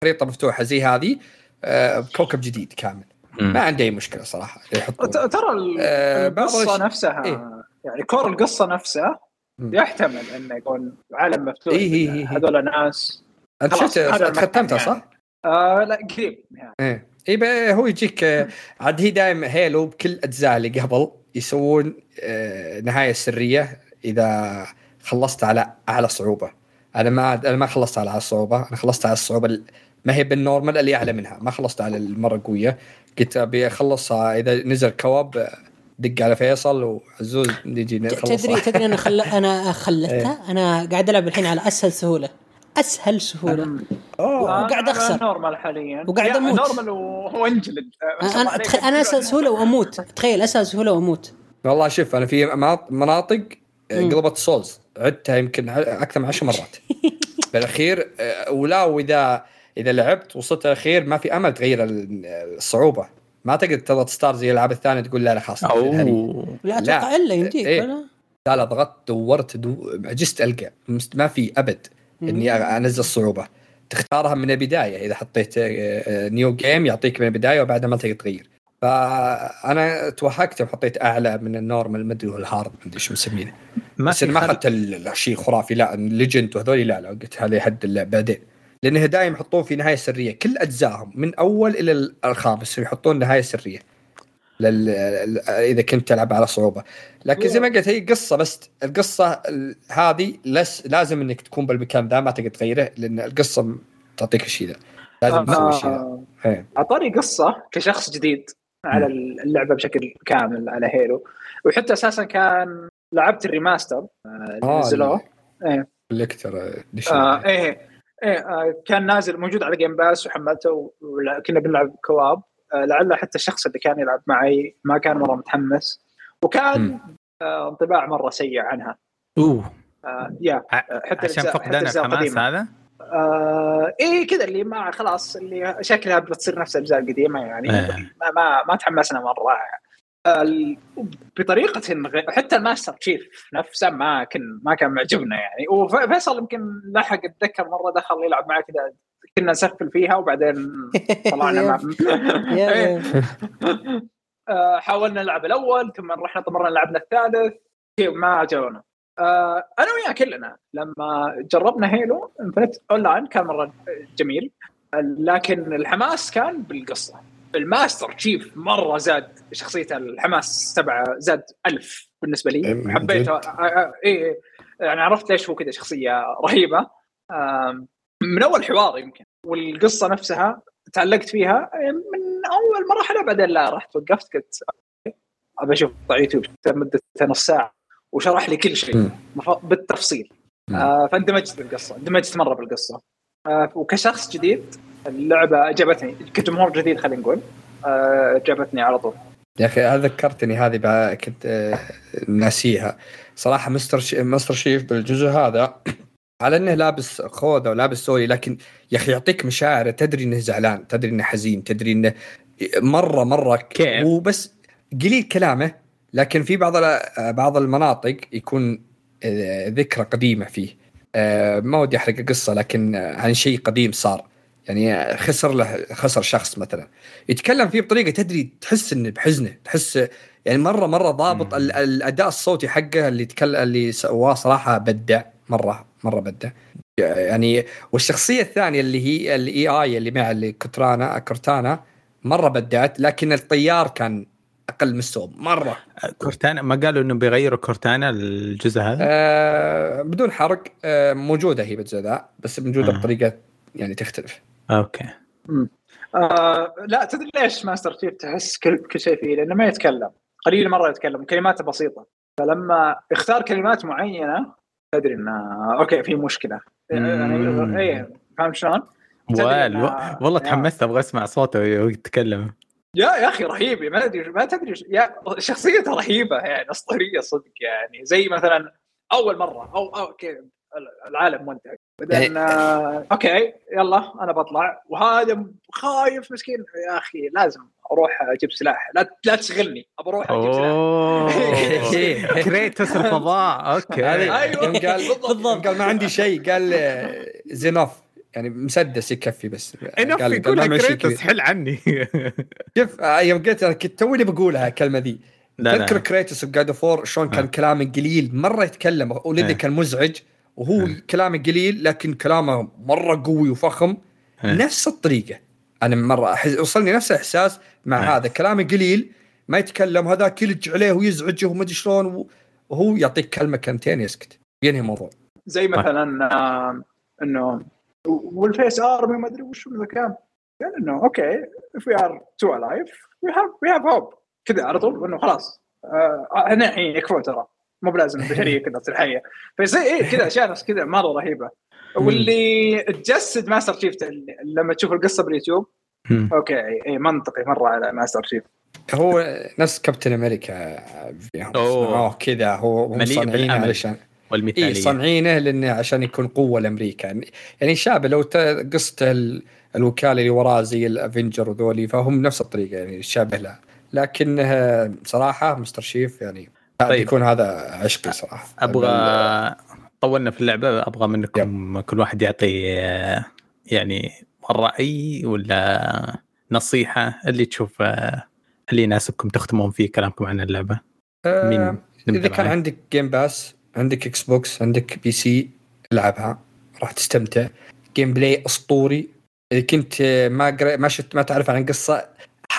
خريطة مفتوحة زي هذه آه، بكوكب جديد كامل. ما عندي أي مشكلة صراحة ترى آه، القصة نفسها إيه. يعني كور القصة نفسها. يحتمل إنه يكون عالم مفتوح إيه إيه إيه. هذول ناس. أنت شفت ختمتها يعني. صح؟ آه لا قريب يعني. إيه. اي هو يجيك آه، عاد هي دائما هيلو بكل أجزاء اللي قبل يسوون آه، نهاية سرية إذا خلصت على أعلى صعوبة. أنا ما أنا ما خلصت على أعلى صعوبة. أنا خلصت على الصعوبة ال- ما هي بال normal اللي أعلى منها. ما خلصت على المرة قويه قلت أبي أخلصها. إذا نزل co-op دق على فيصل وعزوز نجي تدري تدري أنا خل... أنا [laughs] خلتها؟ أنا قاعد ألعب الحين على أسهل سهولة. أسهل سهولة. وقاعد أنا أخسر. normal حاليا. وقاعد يا أموت. normal وأنجلد. أنا. أتخ... أنا أسهل سهولة وأموت. تخيل أسهل سهولة وأموت. والله شوف أنا في مناط- مناطق آه،. قلبت سولز عدتها يمكن ع- أكثر من عشر مرات. [laughs] بالأخير آه، ولا واذا إذا لعبت وصلت الأخير ما في أمل تغير ال- الصعوبة. ما تقدر تضغط start زي الألعاب الثانية تقول لا لا خلاص. اوه لا. أتوقع إلا يمديك إيه. لا لا ضغطت دورت دو... عجزت ألقى. مست- ما في أبد إني أنزل صعوبه تختارها من البداية. إذا حطيت آه، آه، new game يعطيك من البداية وبعدها ما تقدر تغير. فأنا توهقت وحطيت أعلى من ال normal ما أدري ال hard ما أدري شو مسمينه. ما بس ما اخذت ال- الشيء خرافي لا ال legend وهذول لا لا قلت هذا حد اللعب بعدين. لأنه دائما يحطون في نهاية سرية. كل أجزائهم من أول إلى ال- الخامس يحطون نهاية سرية. لل... إذا كنت تلعب على صعوبة. لكن زي ما قلت هي قصة بس. القصة ال- هذه لس... لازم إنك تكون بالمكان ذا ما تقدر تغيره لأن القصة تعطيك الشيء ذا لازم تسوي الشيء ذا آه، إيه. أعطاني قصة كشخص جديد على اللعبة بشكل كامل على هيلو. وحتى أساسا كان لعبت ال remaster آه، اللي آه، نزلوه. إيه. edition. آه إيه. إيه آه كان نازل موجود على جيم باس وحملته وكنا بنلعب co-op. آه لعل حتى الشخص اللي كان يلعب معي ما كان مرة متحمس. وكان. آه انطباع مرة سيء عنها. أوه. آه يا حتى عشان فقدان الحماس. هذا؟ آه إيه كذا اللي ما خلاص اللي شكلها بتصير نفس الأجزاء القديمة يعني. إيه. ما ما, ما تحمسنا مرة. ال- بطريقة غ- حتى الماستر تشيف نفسه ما كان ما كان معجبنا يعني. وفيصل يمكن لحق اتذكر مرة دخل يلعب معي كذا كنا نسفل فيها وبعدين [laughs] طلعنا مع. [laughs] آه، حاولنا نلعب الأول ثم رحنا طمرنا لعبنا الثالث. ما عجبنا آه، أنا وياه كلنا لما جربنا هيلو انفنت أونلاين كان مرة جميل لكن الحماس كان بالقصة. الماستر تشيف مرة زاد شخصيته الحماس تبعه زاد ألف بالنسبة لي. من حبيته؟ آه، آه، إيه يعني عرفت ليش هو كذا شخصية رهيبة. من أول حوار يمكن. والقصة نفسها تعلقت فيها من أول مرحله بعدين لا رحت وقفت قلت ابى أشوف على يوتيوب مدته نص ساعة وشرح لي كل شيء بالتفصيل. آه فاندمجت بالقصة اندمجت مرة بالقصة. وكشخص جديد اللعبة عجبتني كجمهور جديد خلينا نقول. آه عجبتني على طول. يا أخي هذا ذكرتني هذه بقى كنت آه، ناسيها. صراحة مستر ش... مستر شيف بالجزء هذا [clears throat] على إنه لابس خوذة ولابس سوري لكن يا أخي يعطيك مشاعر. تدري إنه زعلان تدري إنه حزين تدري إنه مرة مرة كيف؟ هو بس قليل كلامه لكن في بعض ال- بعض المناطق يكون آه، ذكرى قديمة فيه. آه، ما ودي أحرق القصة لكن آه، عن شيء قديم صار. يعني خسر له خسر شخص مثلا. يتكلم فيه بطريقة تدري تحس إنه بحزنه. تحس يعني مره مرة ضابط ال- الأداء الصوتي حقه اللي تكلم اللي سواه صراحة بدع. مره مرة بدع. يعني والشخصية الثانية اللي هي الاي اي اللي مع اللي كترانا كورتانا مرة بدعت لكن الطيار كان أقل مستوى. مرة. كورتانا ما قالوا إنه بيغيروا كورتانا الجزء هذا؟ آه بدون حرق. آه موجودة هي بالجزء ذا بس موجودة آه. بطريقة يعني تختلف. أوكي. آه لا تدري ليش ماستر تشيف تحس كل, كل شيء فيه؟ لأنه ما يتكلم. قليل مرة يتكلم كلماته بسيطة. فلما يختار كلمات معينة تدري إنه أوكي في مشكلة. يعني إيه فاهم شلون؟ والله يا. تحمست أبغى أسمع صوته وهو يتكلم. يا يا أخي رهيب ما أدري ما تدري يا شخصيته رهيبة يعني أسطورية صدق يعني. زي مثلا أول مرة أو okay العالم منتهي بعدين آه okay يلا أنا بطلع. وهذا خايف مسكين. يا أخي لازم أروح أجيب سلاح. لا لا تشغلني. ابى أروح أجيب سلاح. أوه. [laughs] كريتوس الفضاء. okay. يوم قال بالضبط. قال ما عندي شيء قال آه، is enough يعني مسدس يكفي بس. enough قال- يقولها قال ما يمشي كريتوس. حل عني. [laughs] شوف آه، يوم قلت أنا كنت توني بقولها الكلمة ذي. تذكر كريتوس ب God of War شلون كان آه. كلامه قليل مرة يتكلم ولدي آه. كان مزعج. وهو آه. كلامه قليل لكن كلامه مرة قوي وفخم. آه. نفس الطريقة. أنا مرة أحس وصلني نفس الإحساس مع آه. هذا. كلامه قليل ما يتكلم هذاك يلج عليه ويزعجه وما أدري شلون وهو يعطيك كلمة كلمتين يسكت. ينهي الموضوع. زي مثلا آه، إنه we face army ما أدري وش ذا كان قال إنه okay if we are still alive we have we have hope. كذا على طول إنه خلاص. آه، إحنا الحين يكفون ترى. مو بلازم البشريه كذا تصير حيه فزي إيه كذا أشياء نفس كذا مرة رهيبة واللي تجسد ماستر شيف لما تشوف القصة باليوتيوب. okay اي منطقي مرة على ماستر شيف هو نفس كابتن أمريكا فيهم أوه. صنعوه كذا هو مليء. علشان اي والمثاليه صانعينه لأنه عشان يكون قوة لأمريكا يعني شابه لو ال- الوكالة اللي وراه زي الافنجر وذولي فهم نفس الطريقة يعني شابه لها لكن آه، صراحة مستر شيف يعني طيب. يكون هذا عشقي صراحة. أبغى طولنا في اللعبة أبغى منكم كل واحد يعطي آه، يعني رأي ولا نصيحة اللي تشوف آه، اللي يناسبكم تختمون فيه كلامكم عن اللعبة. آه، مين إذا كان معاه؟ عندك Game Pass عندك Xbox عندك PC العبها راح تستمتع. gameplay أسطوري. إذا كنت ما قرأ ما شفت ما تعرف عن قصة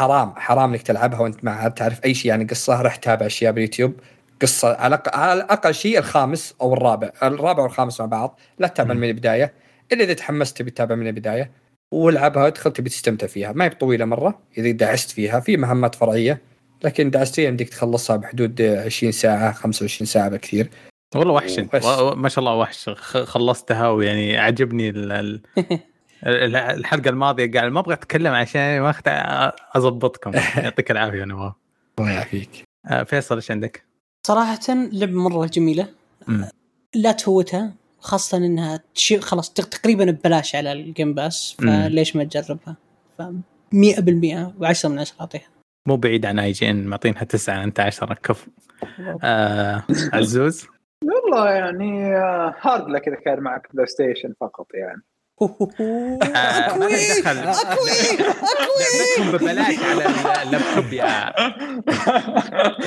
حرام حرام إنك تلعبها وأنت ما تعرف أي شيء. عن قصة راح تتابع أشياء باليوتيوب. قصة على على أقل شيء الخامس أو الرابع. الرابع والخامس مع بعض. لا تتابع. من البداية. إلا إذا تحمست تبي تتابع من البداية. والعبها ادخل تبي تستمتع فيها. ما هي بطويلة مرة. إذا دعست فيها في مهمات فرعية. لكن دعستين يمديك تخلصها بحدود 20 ساعة 25 ساعة بالكثير والله وحش انت ما شاء الله وحش خلصتها ويعني عجبني [laughs] الحلقة الماضية قال ما أبغى أتكلم عشان ما أخت- اضبطكم [laughs] يعطيك العافية نواف الله يعافيك. آه، فيصل إيش عندك؟ صراحة لعبه مرة جميلة. لا تفوتها خاصة إنها تشي خلاص تق- تقريبا ببلاش على ال Game Pass. فليش ما تجربها؟ ف 100% و10 من 10 أعطيها. مو بعيد عن IGN معطينها تسعة أنت عشرة كفو آه عزوز؟ والله يعني آه، hard luck إذا كان معك PlayStation فقط يعني. آه، لها دخل. لعبتهم ببلاش على اللابتوب يا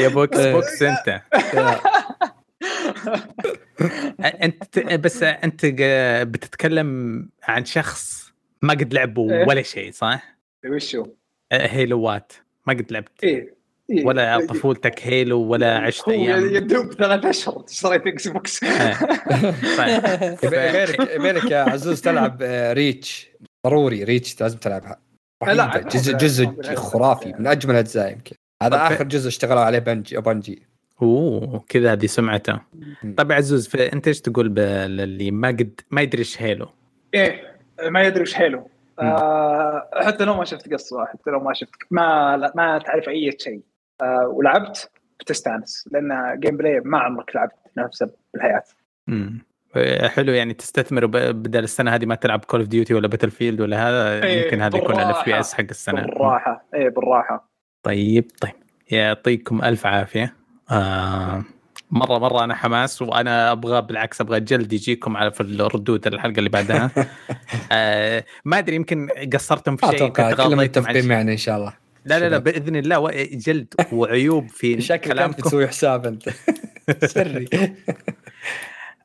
يا بوكس بوكس انت انت بس انت بتتكلم عن شخص ما قد لعب إيه. ولا شيء صح؟ وشو؟ Halo ات ما قد لعبت إيه إيه. ولا طفولتك Halo ولا عشت هو أيام؟ يدوب ثلاث أشهر اشتريت Xbox إيه. طيب. [laughs] يبيلك يبيلك يا عزوز تلعب آه، Reach. ضروري Reach لازم تلعبها. لا، جزء جزء. خرافي من أجمل الأجزاء يمكن. هذا آخر جزء اشتغلوا عليه Bungie Bungie. أوه كذا هذه سمعته. طيب عزوز فانت إيش تقول ب- للي ما قد ما يدري إيش Halo إيه ما يدري وش Halo آه حتى لو ما شفت قصة حتى لو ما شفت ما لا ما تعرف أي شيء. آه ولعبت بتستانس لأن gameplay ما عمرك لعبت نفسه بالحياة. امم حلو يعني تستثمر بدل السنة هذه ما تلعب Call of Duty ولا Battlefield ولا هذا إيه، يمكن هذا يكون ال FPS حق السنة. بالراحة إيه بالراحة. طيب طيب. يعطيكم ألف عافية. آه مرة مرة أنا حماس وأنا أبغى بالعكس أبغى جلد يجيكم على في الردود الحلقة اللي بعدها. [laughs] آه ما أدري يمكن قصرتم في ما شيء أتوقع كلهم متفقين. معنا إن شاء الله. لا لا لا. بإذن الله و- جلد وعيوب في [laughs] شكلك انت تسوي حساب أنت. [laughs] سري.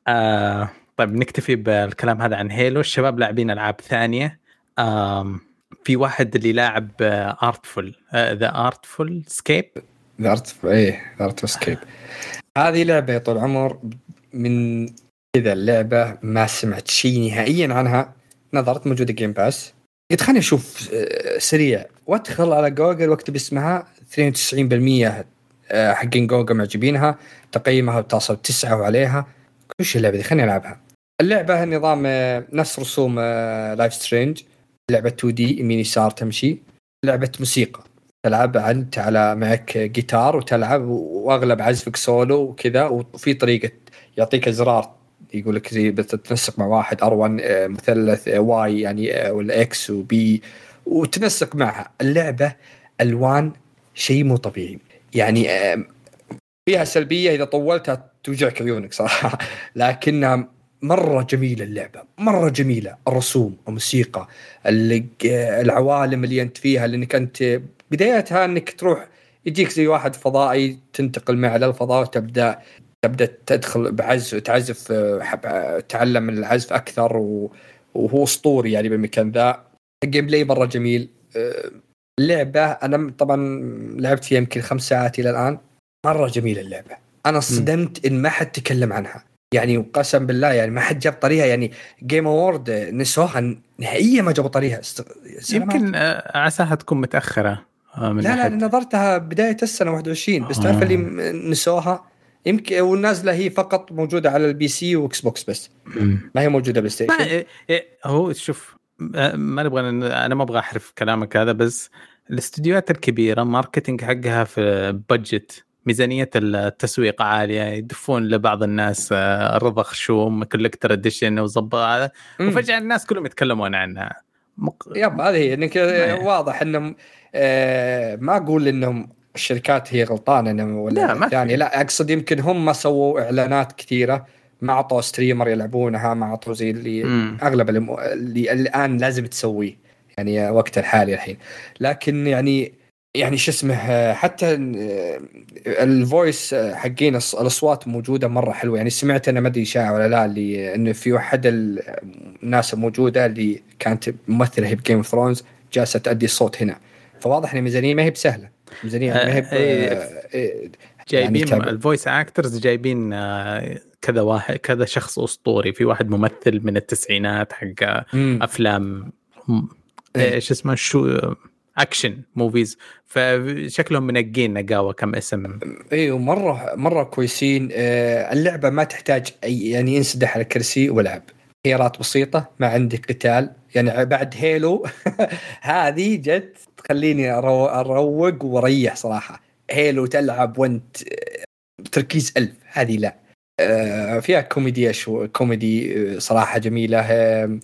آه طيب نكتفي بالكلام هذا عن هيلو الشباب لاعبين ألعاب ثانية. آم في واحد اللي لاعب Artful the Artful Escape The Art إيه The Art Escape هذه لعبة يا طول العمر من كذا اللعبة ما سمعت شيء نهائيا عنها نظرت موجودة Game Pass قلت خليني أشوف آه، سريع. وأدخل على جوجل وأكتب اسمها 92% آه، حقين جوجل معجبينها تقييمها بتصل تسعة وعليها. وش اللعبة دي خليني ألعبها. اللعبة نظام آه، نفس رسوم Life is Strange لعبة 2D يمين يسار تمشي. لعبة موسيقى. تلعب أنت على معك جيتار وتلعب وأغلب عزفك سولو وكذا وفي طريقة يعطيك أزرار يقول لك زي بتتنسق مع واحد R1 آه، مثلث Y يعني آه، ولا X و B وتنسق معها. اللعبة ألوان شيء مو طبيعي. يعني آه، فيها سلبية إذا طولتها توجعك عيونك صراحة. [laughs] لكنها مرة جميلة اللعبة مرة جميلة. الرسوم الموسيقى العوالم اللي أنت فيها لأنك أنت بدايتها أنك تروح يجيك زي واحد فضائي تنتقل معه للفضاء وتبدأ تبدأ تدخل بعزف تعزف آه، حب- تعلم العزف أكثر وهو أسطوري يعني بالمكان ذا. ال gameplay مرة جميل. آه، اللعبة أنا طبعا لعبت فيها يمكن خمس ساعات إلى الآن. مرة جميلة اللعبة. أنا صدمت إن ما حد تكلم عنها. يعني وقسم بالله يعني ما حد جاب طريقها يعني Game Award نسوها نهائيا ما جابوا طريقها. يمكن آه، عساها تكون متأخرة آه، من لا لا نظرتها بداية السنة 21 بس آه. تعرف اللي نسوها؟ يمكن والنازلة هي فقط موجودة على ال PC و Xbox بس. ما هي موجودة Play ما Station إيه- إيه، هو شوف ما نبغى أنا ما أبغى أحرف كلامك هذا بس الاستديوهات الكبيرة marketing حقها في budget ميزانية التسويق عالية يدفون لبعض الناس آه، رضا خشوم collector edition وظبط هذا. وفجأة الناس كلهم يتكلمون عنها. مق... yep هذه هي. انك واضح إنهم آه ما أقول إنهم الشركات هي غلطانة ولا لا، ما في. يعني لا أقصد يمكن هم ما سووا إعلانات كثيرة ما اعطوا streamer يلعبونها ما اعطوا زي اللي مم. أغلب الم... اللي الآن لازم تسويه يعني وقت الحالي الحين. لكن يعني يعني شو اسمه حتى ال voice حقين الأصوات موجودة مرة حلوة. يعني سمعت أنا ما أدري اشاعه ولا لا اللي إنه في واحد ال- الناس الموجوده اللي كانت ممثلة هي ب Game of Thrones جالسة تأدي الصوت هنا. فواضح إن الميزانيه ما هي بسهلة. ميزانيه ما هي آه،. آه، جايبين يعني. ال voice actors جايبين آه، كذا واحد كذا شخص أسطوري في واحد ممثل من التسعينات حق مم. أفلام إيه. إيش اسمه شو action movies فشكلهم منقين نقاوة كم اسم أيوه مره مرة كويسين آه، اللعبة ما تحتاج أي يعني انسدح على الكرسي والعب خيارات بسيطة ما عندك قتال يعني بعد Halo [laughs] هذه جت تخليني أروق وأريح صراحة. Halo تلعب وأنت آه، تركيز ألف. هذه لا. آه، فيها كوميديا شو كوميدي آه، صراحة جميلة. آه،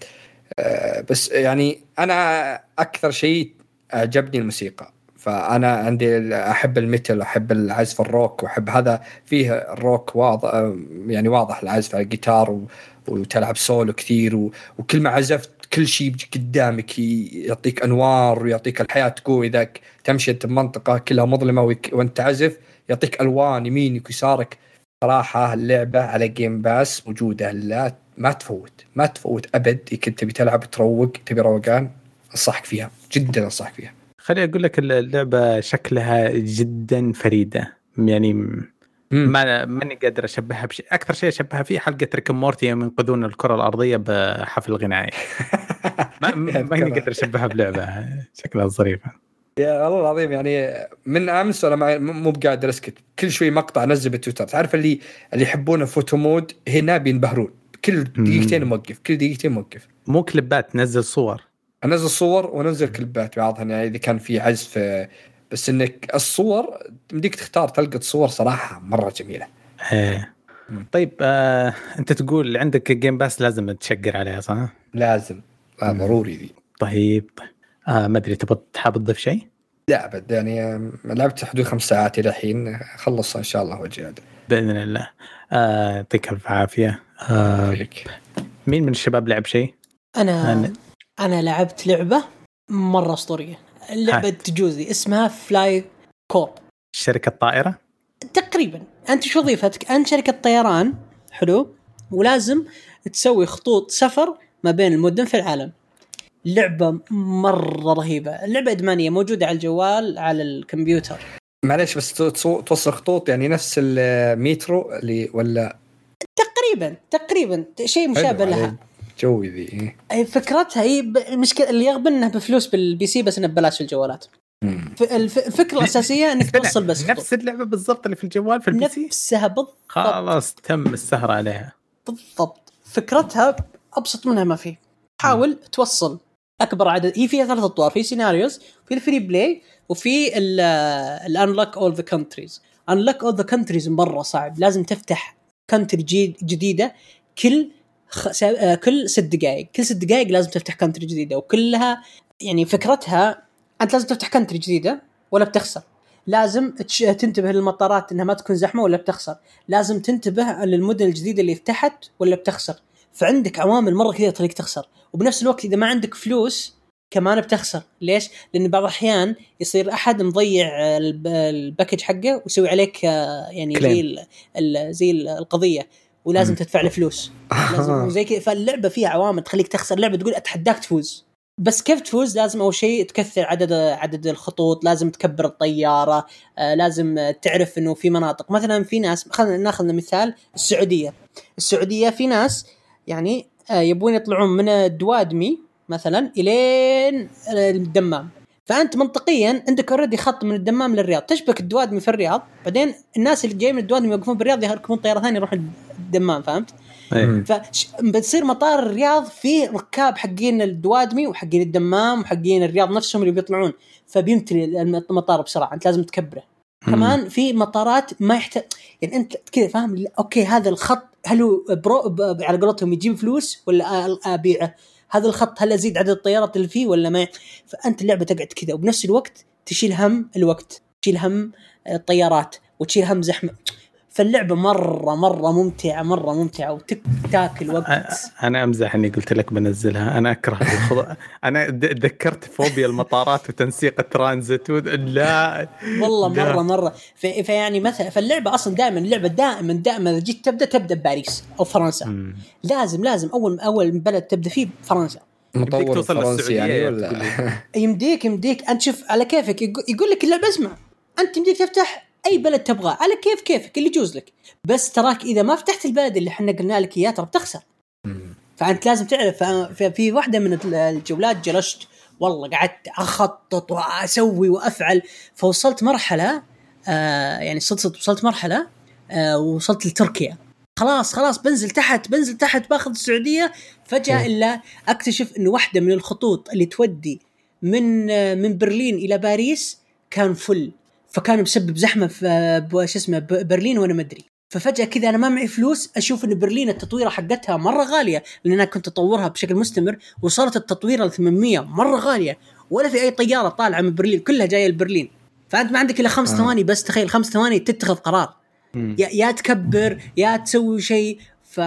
بس يعني أنا أكثر شيء أعجبني الموسيقى. فأنا عندي أحب ال metal أحب العزف الروك وأحب هذا فيه الروك واضح يعني واضح العزف على الجيتار وتلعب سولو كثير وكل ما عزفت كل شيء قدامك يعطيك أنوار ويعطيك الحياة تقوي اذا تمشي انت بمنطقه كلها مظلمة وأنت تعزف يعطيك ألوان يمينك ويسارك صراحة اللعبة على Game Pass موجودة لا ما تفوت ما تفوت أبد كنت تبي تلعب تروق تبي روقان أنصحك فيها جدا أنصحك فيها خليني أقول لك اللعبة شكلها جدا فريدة يعني. ما ماني قادر أشبهها بشيء. أكثر شيء أشبهها فيه حلقة Rick Morty يوم ينقذون الكرة الأرضية بحفل غنائي. [laughs] ما ماني قادر أشبهها بلعبة. شكلها ظريفه يا الله العظيم يعني من أمس وأنا مو بقادر اسكت كل شوي مقطع نزل بالتويتر. تعرف اللي اللي يحبون photo mode؟ هنا بينبهرون. كل دقيقتين موقف. كل دقيقتين موقف. مو كليبات نزل صور. أنزل صور وانزل كليبات بعضها يعني إذا كان في عزف بس إنك الصور تمديك تختار تلقط صور صراحة مرة جميلة إيه. طيب آه، أنت تقول عندك Game Pass لازم تشقر عليها صح؟ لازم آه. ضروري ذي طيب آه ما أدري تبغى حاب تضيف شيء؟ لا أبد يعني آه، لعبت حدود خمس ساعات إلى الحين خلصها إن شاء الله هذا بإذن الله آه، يعطيك الف عافية آه. مين من الشباب لعب شيء؟ أنا أنا- أنا لعبت لعبة مرة أسطورية اللعبة هات. تجوزي اسمها Fly Corp شركة طائرة؟ تقريبا. أنت شو وظيفتك أنت شركة طيران حلو ولازم تسوي خطوط سفر ما بين المدن في العالم. لعبه مرة رهيبة. اللعبة أدمانية موجودة على الجوال على الكمبيوتر. معلش بس تو- توصل خطوط يعني نفس المترو اللي ولا؟ تقريبا تقريبا. شيء مشابه لها. جوي ذي. أي فكرتها هي المشكلة اللي يغبن انها بفلوس بال PC بس انها ببلاش في الجوالات الفكرة الأساسية إنك توصل بس. نفس اللعبة بالضبط اللي في الجوال في ال PC؟ نفسها بالضبط. خلاص تم السهر عليها. بالضبط. فكرتها أبسط منها ما في. حاول توصل أكبر عدد. هي فيها ثلاث أطوار في scenarios في ال free play وفي ال unlock all the countries unlock all the countries مرة صعب. لازم تفتح country جديدة. كل كل ست دقائق كل ست دقائق لازم تفتح country جديدة وكلها يعني فكرتها أنت لازم تفتح country جديدة ولا بتخسر. لازم. تنتبه للمطارات إنها ما تكون زحمة ولا بتخسر. لازم تنتبه للمدن الجديدة اللي فتحت ولا بتخسر. فعندك عوامل مرة كثيرة تخليك تخسر. وبنفس الوقت إذا ما عندك فلوس كمان بتخسر. ليش؟ لأن بعض الأحيان يصير أحد مضيع الب- ال package حقه ويسوي عليك آه، يعني زي زي القضية. ولازم. تدفع له فلوس. لازم [laughs] وزي كذا. فاللعبة فيها عوامل تخليك تخسر لعبة تقول أتحداك تفوز. بس كيف تفوز؟ لازم أول شيء تكثر عدد عدد الخطوط لازم تكبر الطيارة آه لازم تعرف إنه في مناطق. مثلا في ناس خلينا ناخذ مثال السعودية. السعودية في ناس يعني آه يبون يطلعون من الدوادمي مثلا إلين الدمام. فأنت منطقيا عندك اوريدي خط من الدمام للرياض. تشبك الدوادمي في الرياض بعدين الناس اللي جايين من الدوادمي يوقفون بالرياض يركبون طيارة ثانية يروحون الدمام فهمت؟ إيه. فبتصير مطار الرياض فيه ركاب حقين الدوادمي وحقين الدمام وحقين الرياض نفسهم اللي بيطلعون فبيمتلي المطار بسرعة أنت لازم تكبره كمان في مطارات ما يحتاج يعني أنت كذا فاهم okay هذا الخط هل هو profit على قولتهم يجيب فلوس ولا أبيعه؟ هذا الخط هل أزيد عدد الطيارات اللي فيه ولا ما فأنت اللعبة تقعد كذا وبنفس الوقت تشيل هم الوقت تشيل هم الطيارات وتشيل هم زحمة فاللعبة مرة مرة ممتعة مرة ممتعة وتاكل وقت. أنا أمزح إني قلت لك بنزلها. أنا أكره الخض... أنا د- ذكرت فوبيا المطارات وتنسيق الترانزيت و... لا. والله لا. مرة مرة. في- فيعني مثلا فاللعبة أصلا دائما اللعبة دائما دائما إذا جيت تبدأ تبدأ بباريس أو فرنسا. مم. لازم لازم أول أول بلد تبدأ فيه فرنسا. يمديك مطور توصل فرنسي للسعودية يعني ولا [laughs] [laughs] يمديك يمديك. أنت شوف على كيفك يقو- يقول لك اللعبة اسمع. أنت يمديك تفتح أي بلد تبغاه على كيف كيفك اللي يجوز لك. بس تراك إذا ما فتحت البلد اللي إحنا قلنا لك إياه ترى بتخسر. فأنت لازم تعرف في واحدة من الجولات جلست والله قعدت أخطط وأسوي وأفعل فوصلت مرحلة آه يعني صدق صدق وصلت مرحلة آه وصلت لتركيا. خلاص خلاص بنزل تحت بنزل تحت باخذ السعودية. فجأة إلا أكتشف انه واحدة من الخطوط اللي تودي من آه من برلين إلى باريس كان فل. فكان مسبب زحمة في شو اسمه برلين وأنا ما أدري. ففجأة كذا أنا ما معي فلوس أشوف إن برلين التطويره حقتها مرة غالية لأن أنا كنت أطورها بشكل مستمر وصلت التطويره ل 800 مرة غالية ولا في أي طيارة طالعة من برلين كلها جاية لبرلين. فأنت ما عندك إلا خمس آه. ثواني بس تخيل خمس ثواني تتخذ قرار. يا, يا تكبر يا تسوي شيء. ف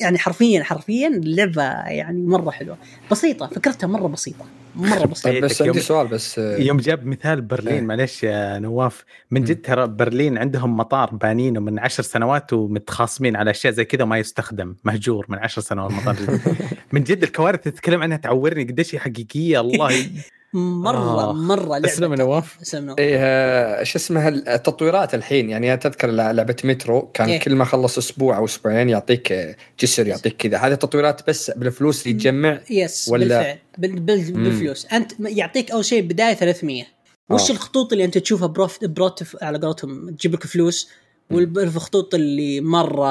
يعني حرفيا حرفيا اللعبة يعني مرة حلوة. بسيطة فكرتها مرة بسيطة. مرة بسيطه طيب بس يوم- عندي سؤال بس يوم جاب مثال إيه. برلين معلش يا نواف من. جد ترى برلين عندهم مطار بانينه من عشر سنوات ومتخاصمين على أشياء زي كذا ما يستخدم مهجور من عشر سنوات مطار. [laughs] من جد الكوارث اللي تتكلم عنها تعورني قديش هي حقيقية الله [laughs] مرة آه. مرة لعبة اسلم نواف. نواف. إيه آه، شو اسمها التطويرات الحين. يعني تذكر لعبة مترو كان إيه. كل ما خلص أسبوع أو أسبوعين يعطيك آه، جسر يعطيك كذا. هذه تطويرات بس بالفلوس اللي تجمع يس ولا- بالفعل. بال بال. بالفلوس. أنت يعطيك أول شيء بداية 300 وش آه. الخطوط اللي أنت تشوفها prof- profit على قولتهم تجيب لك فلوس؟ والخطوط اللي مرة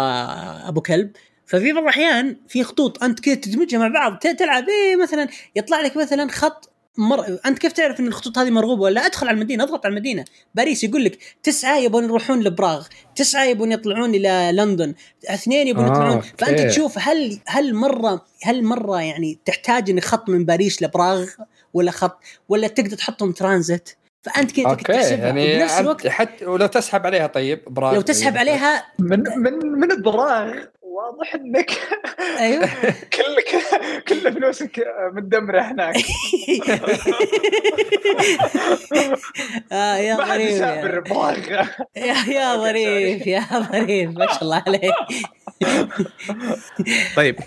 أبو كلب. ففي بعض الأحيان في خطوط أنت كذا تدمجها مع بعض تلعب إيه مثلا يطلع لك مثلا خط مر... أنت كيف تعرف إن الخطوط هذه مرغوبة ولا أدخل على المدينة أضغط على المدينة. باريس يقول لك تسعة يبون يروحون لبراغ تسعة يبون يطلعون إلى لندن اثنين يبون آه، يطلعون. okay. فأنت تشوف هل هل مرة هل مرة يعني تحتاج إنك خط من باريس لبراغ ولا خط ولا تقدر تحطهم ترانزيت فأنت كذا تحسبها يعني وبنفس أنت الوقت حتى ولو تسحب عليها طيب براغ لو تسحب عليها من من من الضراغ واضح إنك أيوه. [laughs] كل كل فلوسك مدمره هناك. [laughs] آه يا ما حد ظريف يسافر يا, براغ يا, [laughs] ظريف يا ظريف ما شاء الله عليك. طيب.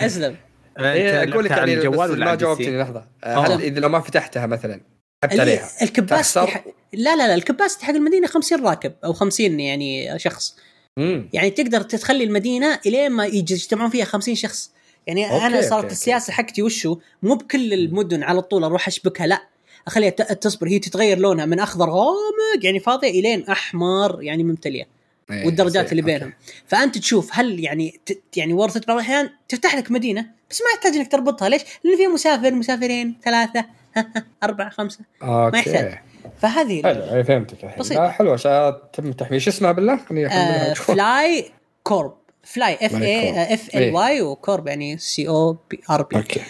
أسلم. إيه، أنت أقول لك على يعني الجوال ولا ما جاوبتني؟ لحظة. آه. هل إذا لو ما فتحتها مثلا سحبت ال- عليها ال capacity تخسر؟ ح- لا لا لا ال capacity حق المدينة 50 راكب أو 50 يعني شخص. امم يعني تقدر تخلي المدينة إلين ما يجتمعون فيها 50 شخص. يعني okay، أنا okay، صارت okay. السياسة حقتي وشو؟ مو بكل المدن على طول أروح أشبكها لا. أخليها تصبر هي تتغير لونها من أخضر غامق يعني فاضية إلين أحمر يعني ممتلئة. إيه، والدرجات اللي بينهم. فأنت تشوف هل يعني ت... يعني ورثت بعض الأحيان تفتح لك مدينة بس ما يحتاج إنك تربطها. ليش؟ لأن فيها مسافر مسافرين ثلاثة [laughs] أربعة خمسة. okay. يحتاج. فهذه حلو فهمتك الحين. بسيطة. لا حلو عشان تم تحميل شو اسمها بالله؟ آه. Fly Corp. Fly F I. F L. Y و Corp يعني C O P R P okay.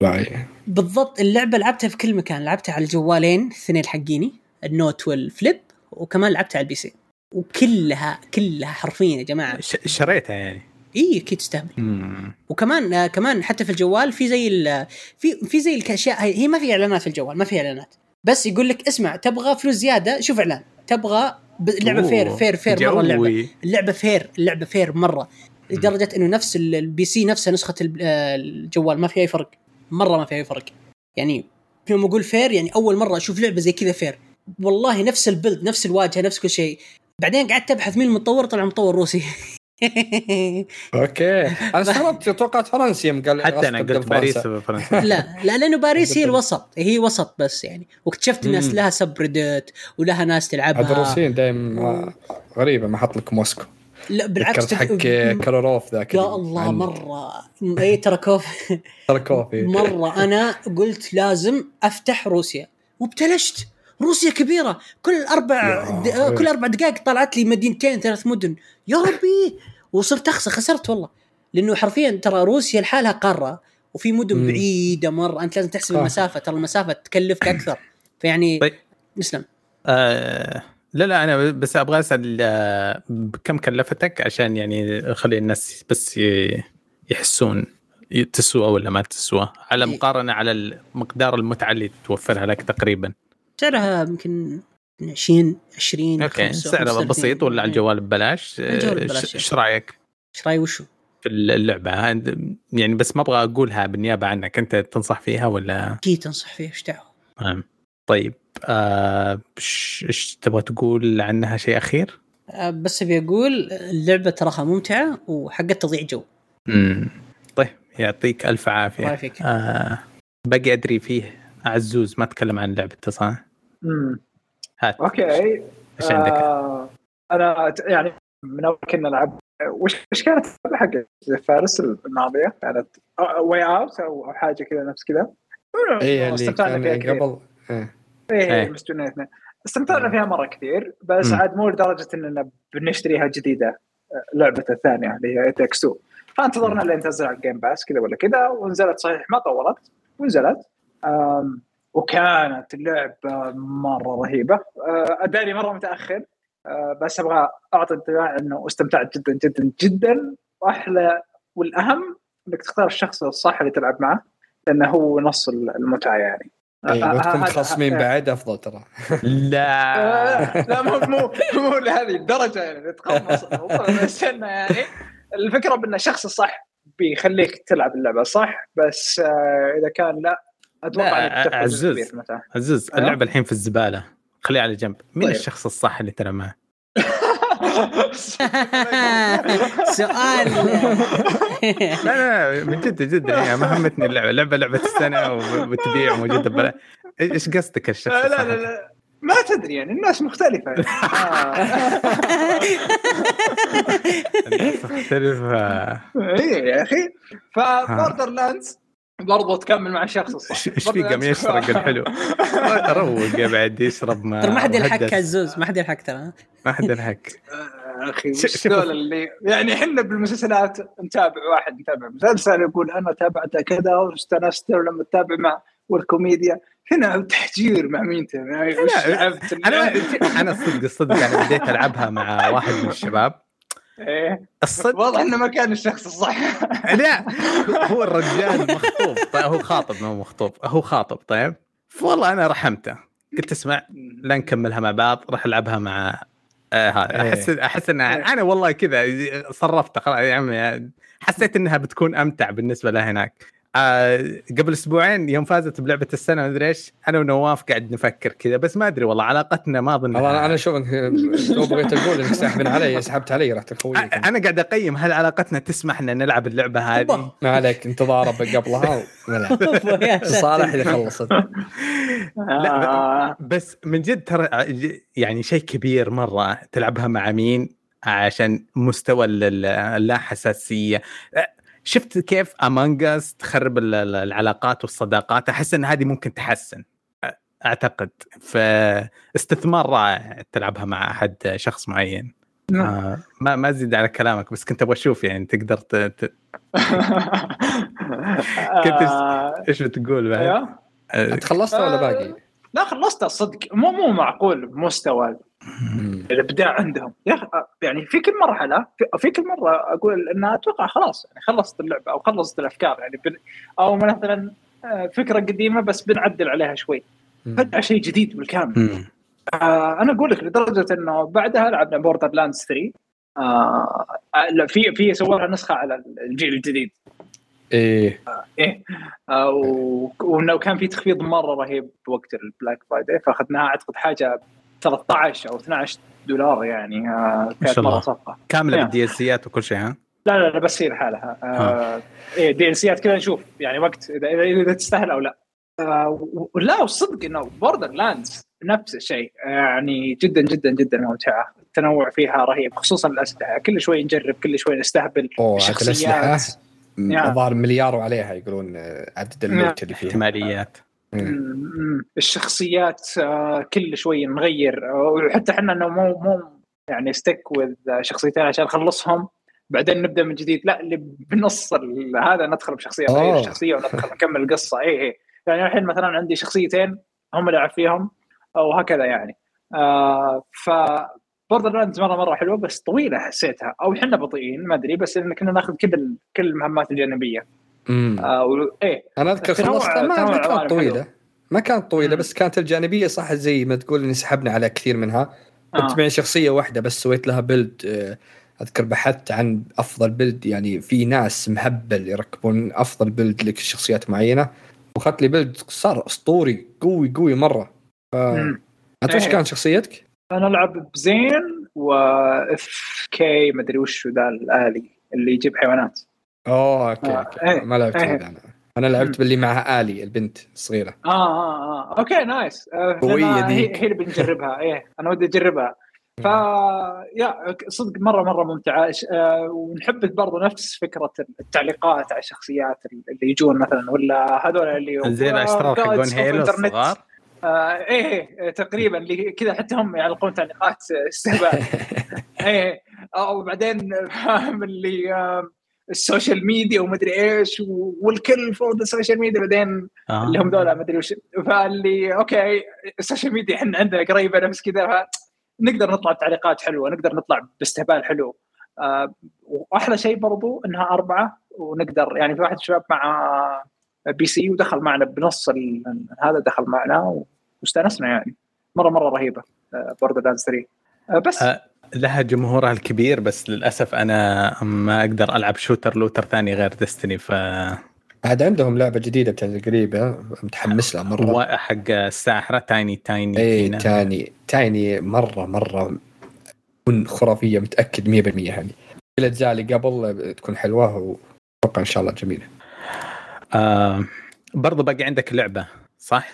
Fly. بالضبط اللعبة لعبتها في كل مكان. لعبتها على الجوالين الاثنين حقيني ال Note وال Flip وكمان لعبتها على ال PC. وكلها كلها حرفيا يا جماعة. شريتها يعني. اي أكيد تستهبل. وكمان آه كمان حتى في الجوال في زي ال- في في زي الاشياء هي هي ما في إعلانات في الجوال ما في إعلانات. بس يقول لك اسمع تبغى فلوس زيادة شوف إعلان. تبغى أوه، fair fair fair مرة اللعبة. اللعبة fair اللعبة fair مرة. لدرجة إنه نفس ال- ال PC نفسها نسخة آه، الجوال ما في أي فرق. مرة ما في أي فرق. يعني يوم أقول fair يعني أول مرة أشوف لعبة زي كذا fair. والله نفس البلد نفس الواجهة نفس كل شيء. بعدين قعدت أبحث مين المطور طلع مطور روسي. [laughs] [laughs] okay. أنا استغربت توقعت فرنسي يوم قال حتى أنا قلت باريس فرنسا. لا لا لأنه باريس هي الوسط هي وسط بس يعني. واكتشفت الناس مم. لها subreddit ولها ناس عاد تلعبها الروسيين دائما غريبة ما حط لك موسكو. لا بالعكس حق كاروروف ذاك يا الله مرة. اي تركوف تركوفي مرة. أنا قلت لازم أفتح روسيا. وابتلشت. روسيا كبيرة. كل أربع د... كل أربع دقائق طلعت لي مدينتين ثلاث مدن. يا ربي! وصرت أخسر خسرت والله. لأنه حرفيا ترى روسيا لحالها قارة وفي مدن مم. بعيدة مرة. أنت لازم تحسب آه. المسافة. ترى المسافة تكلفك أكثر. فيعني طيب. اسلم آه لا لا أنا بس أبغى أسأل آه، بكم كلفتك عشان يعني خلي الناس بس يحسون تسوى ولا ما تسوى؟ على إيه. مقارنة على مقدار المتعة اللي توفرها لك تقريبا. سعرها يمكن 20 20 أوكي 35. سعرها بسيط ولا على الجوال ببلاش؟ آه، إيش رأيك؟ إيش راي وشو؟ في اللعبة. يعني بس ما أبغى أقولها بالنيابة عنك. أنت تنصح فيها ولا؟ أكيد تنصح فيه إيش دعوة؟ نعم. طيب آه، إيش إيش تبغى تقول عنها شيء أخير؟ أه، بس أبي أقول اللعبة تراها ممتعة وحقت تضيع جو. امم طيب يعطيك ألف الله عافيه يعافيك. آه باقي أدري فيه. عزوز ما تكلم عن لعبته صح؟ هات. okay. إيش عندك؟ آه أنا يعني من أول كنا نلعب وش وش كانت اللعبة حق فارس الماضية؟ كانت Way Out أو أو حاجة كذا نفس كذا. اي اللي استمتعنا فيها كان قبل. إيه. إيه مستويين اثنين استمتعنا فيها مرة كثير بس. عاد مو لدرجة إننا بنشتريها جديدة آه، لعبة الثانية اللي هي Takes 2 فانتظرنا لين تنزل على ال Game Pass كذا ولا كذا ونزلت صحيح ما طولت ونزلت. وكانت اللعبة مرة رهيبة. آه، أدري إني مرة متأخر آه، بس أبغى أعطي انطباع إنه استمتعت جدا جدا جدا. وأحلى والأهم إنك تختار الشخص الصح اللي تلعب معه لأنه هو نص المتعة يعني. اي آه، هذا- متخاصمين بعد أفضل ترى. لا. لا مو مو مو لهذه الدرجة يعني [laughs] بس إنه يعني الفكرة بان الشخص الصح بيخليك تلعب اللعبة صح بس إذا كان لا أتوقع عزوز. عزوز أيوه. اللعبة الحين في الزبالة خليها على جنب مين طيب. الشخص الصح اللي تلعب معه؟ [laughs] سؤال لا لا من جد جد يعني ما همتني اللعبة اللعبه لعبة السنة وبتبيع موجودة بلا إيش قصدك الشخص لا؟ لا لا ما تدري يعني الناس مختلفة يعني. [laughs] آه. [laughs] الناس مختلفة إي يا أخي ف Borderlands برضو تكمل مع الشخص الصح. إيش في قام يسرق الحلو؟ روق يا بعد يشرب ما ترى ما حد يلحق. عزوز ما حد يلحق ترى. ما حد يلحق يا [laughs] أخي وش ذول اللي يعني إحنا بالمسلسلات نتابع واحد نتابع مسلسل يقول أنا تابعته كذا واستانست لما تتابع مع والكوميديا. هنا تحجير مع مين يعني أنا أنا الصدق الصدق أنا بديت ألعبها مع واحد من الشباب. إيه. الصدق؟ واضح إنه ما كان الشخص الصح. [laughs] لا هو الرجال مخطوب. طيب هو خاطب ما هو مخطوب. هو خاطب طيب. فوالله أنا رحمته. قلت اسمع لا نكملها مع بعض راح ألعبها مع آه هذا. إيه. أحس أحس ان إيه. أنا والله كذا صرفت يا عمي حسيت إنها بتكون أمتع بالنسبة له هناك آه قبل أسبوعين يوم فازت بلعبة السنة ما ادري إيش. أنا ونواف قاعد نفكر كذا بس ما أدري والله علاقتنا ما أظن. والله أنا انك لو بغيت أقول إنك ساحبين علي سحبت علي رحت اخويك أنا قاعد أقيم هل علاقتنا تسمح إن نلعب اللعبة هذه. ما عليك انتظار قبلها. [laughs] صالح إذا خلصت. [laughs] لا،. بس من جد ترى يعني شيء كبير مرة تلعبها مع مين؟ عشان مستوى ال- ال- اللا حساسيه شفت كيف Among Us تخرب ال- ال- العلاقات والصداقات؟ أحس إن هذه ممكن تحسن أعتقد. فاستثمار رائع تلعبها مع أحد شخص معين. آه ما ما أزيد على كلامك بس كنت أبغى أشوف يعني تقدر ت... ت... [laughs] كنت آه، إيش بتقول بعد؟ أيوه. آه، أنت خلصت ولا باقي؟ لا خلصتها صدق. مو مو معقول بمستوى. الإبداع عندهم. يا يعني في كل مرحلة في, في كل مرة أقول إن أتوقع خلاص يعني خلصت اللعبة أو خلصت الأفكار. يعني بن أو مثلا آه، فكرة قديمة بس بنعدل عليها شوي. فجأة شيء جديد بالكامل. آه أنا أقول لك لدرجة إنه بعدها لعبنا Borderlands 3 آه في في سووا لها نسخة على الجيل الجديد. إيه. [laughs] إيه وانه كان في تخفيض مرة رهيب بوقت ال Black Friday فأخذناها أعتقد حاجة 13 أو 12 دولار يعني آه ما كانت شاء الله. مره صفقة. كاملة يا. بال D L C ات وكل شيء ها؟ لا لا لا بس هي لحالها. آه إيه DLC ات كذا نشوف يعني وقت إذا إذا, إذا تستاهل أو لا. آه ولا والصدق إنه Borderlands نفس الشيء يعني جدا جدا جدا ممتعة. التنوع فيها رهيب خصوصا الأسلحة. كل شوي نجرب كل شوي نستهبل أوه عاد الاسلحه شخصيات م- يا. الظاهر مليار وعليها يقولون آه، عدد ال loot اللي فيها احتماليات. مم. مم. الشخصيات آه، كل شوي نغير. آه، وحتى إحنا إنه مو مو يعني stick with شخصيتين عشان نخلصهم بعدين نبدأ من جديد. لا اللي بنص هذا ندخل بشخصية نغير أوه. الشخصية وندخل نكمل القصة اي اي يعني الحين مثلا عندي شخصيتين هم اللي العب فيهم وهكذا يعني. آه ف Borderlands مرة مرة حلوة بس طويلة حسيتها أو إحنا بطيئين ما أدري بس إن كنا ناخذ كل كل المهمات الجانبية مم. آه و- إيه أنا أذكر خلصتها ما, ما كانت طويله حلو. ما كانت طويلة. بس كانت الجانبية صح زي ما تقول إني سحبنا على كثير منها كنت آه. معي شخصية واحدة بس سويت لها build آه، أذكر بحثت عن أفضل build يعني في ناس مهبل يركبون أفضل build لشخصيات معينة واخذت لي build صار أسطوري قوي قوي مرة ف... انت إيه. كانت شخصيتك؟ أنا ألعب ب Zane و FK مدري وش ذا الآلي اللي يجيب حيوانات. أوه okay, آه، okay. إيه، ما لعبت. كذا أنا أنا لعبت باللي معها آلي البنت الصغيرة. آه آه آه. okay nice. آه قوية لأن هي. هي اللي بنجربها. [laughs] إيه أنا ودي أجربها. ف يا صدق مرة مرة ممتعة. ش- آه ونحب برضو نفس فكرة التعليقات على الشخصيات اللي يجون مثلا ولا هذول اللي زي الاشرار Grunts حقون Halo. الصغار. آه إيه إيه، تقريبا اللي كذا حتى هم يعلقون تعليقات استهبال. [laughs] إيه أو بعدين فاهم اللي آه، ال social media ومدري إيش والكل فوق ال social media بعدين آه. اللي هم ذولا مدري وش. فاللي okay ال social media إحنا عندنا قريبة نفس كذا نقدر نطلع بتعليقات حلوة نقدر نطلع باستهبال حلو. آه وأحلى شيء برضو إنها أربعة ونقدر يعني في واحد شباب مع PC ودخل معنا بنص ال- هذا دخل معنا واستأنسنا يعني. مره مرة رهيبة Borderlands 3 آه بس. آه. لها جمهورها الكبير بس للأسف أنا ما أقدر ألعب shooter looter ثاني غير Destiny ف عاد عندهم لعبة جديدة بتنزل قريبه متحمس لها مرة. حق الساحرة Tiny Tiny اي Tina. Tiny Tina مره مرة تكون خرافية متأكد 100% يعني. الأجزاء اللي قبل تكون حلوة وأتوقع إن شاء الله جميلة. آه برضو باقي عندك لعبة صح؟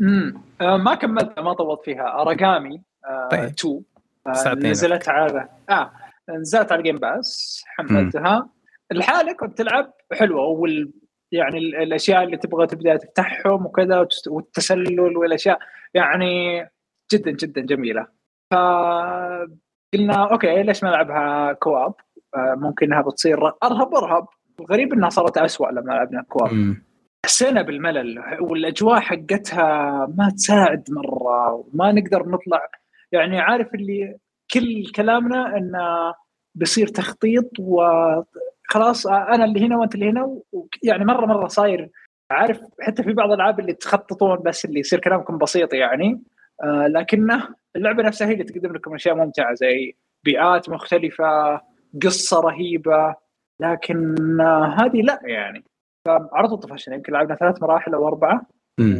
امم آه ما كملت ما طولت فيها. Aragami آه طيب. 2 آه. نزلت على آه نزلت على ال Game Pass حملتها. الحالة كنت تلعب حلوة وال يعني ال- الأشياء اللي تبغى تبدأ تفتحهم وكذا والتسلل والأشياء يعني جدا جدا جميلة. فقلنا okay ليش ما نلعبها co-op؟ آه ممكن إنها بتصير أرهب أرهب. الغريب إنها صارت اسوء لما لعبنا كواب. حسينا بالملل. والأجواء حقتها ما تساعد مرة وما نقدر نطلع. يعني عارف اللي كل كلامنا انه بيصير تخطيط وخلاص أنا اللي هنا وأنت اللي هنا يعني مرة مرة صاير. عارف حتى في بعض الألعاب اللي تخططون بس اللي يصير كلامكم بسيط يعني. آه لكنه اللعبة نفسها هي اللي تقدم لكم أشياء ممتعة زي بيئات مختلفة قصة رهيبة. لكن آه هذه لا يعني. فعرضوا طفشنا يمكن لعبنا ثلاث مراحل أو أربعة.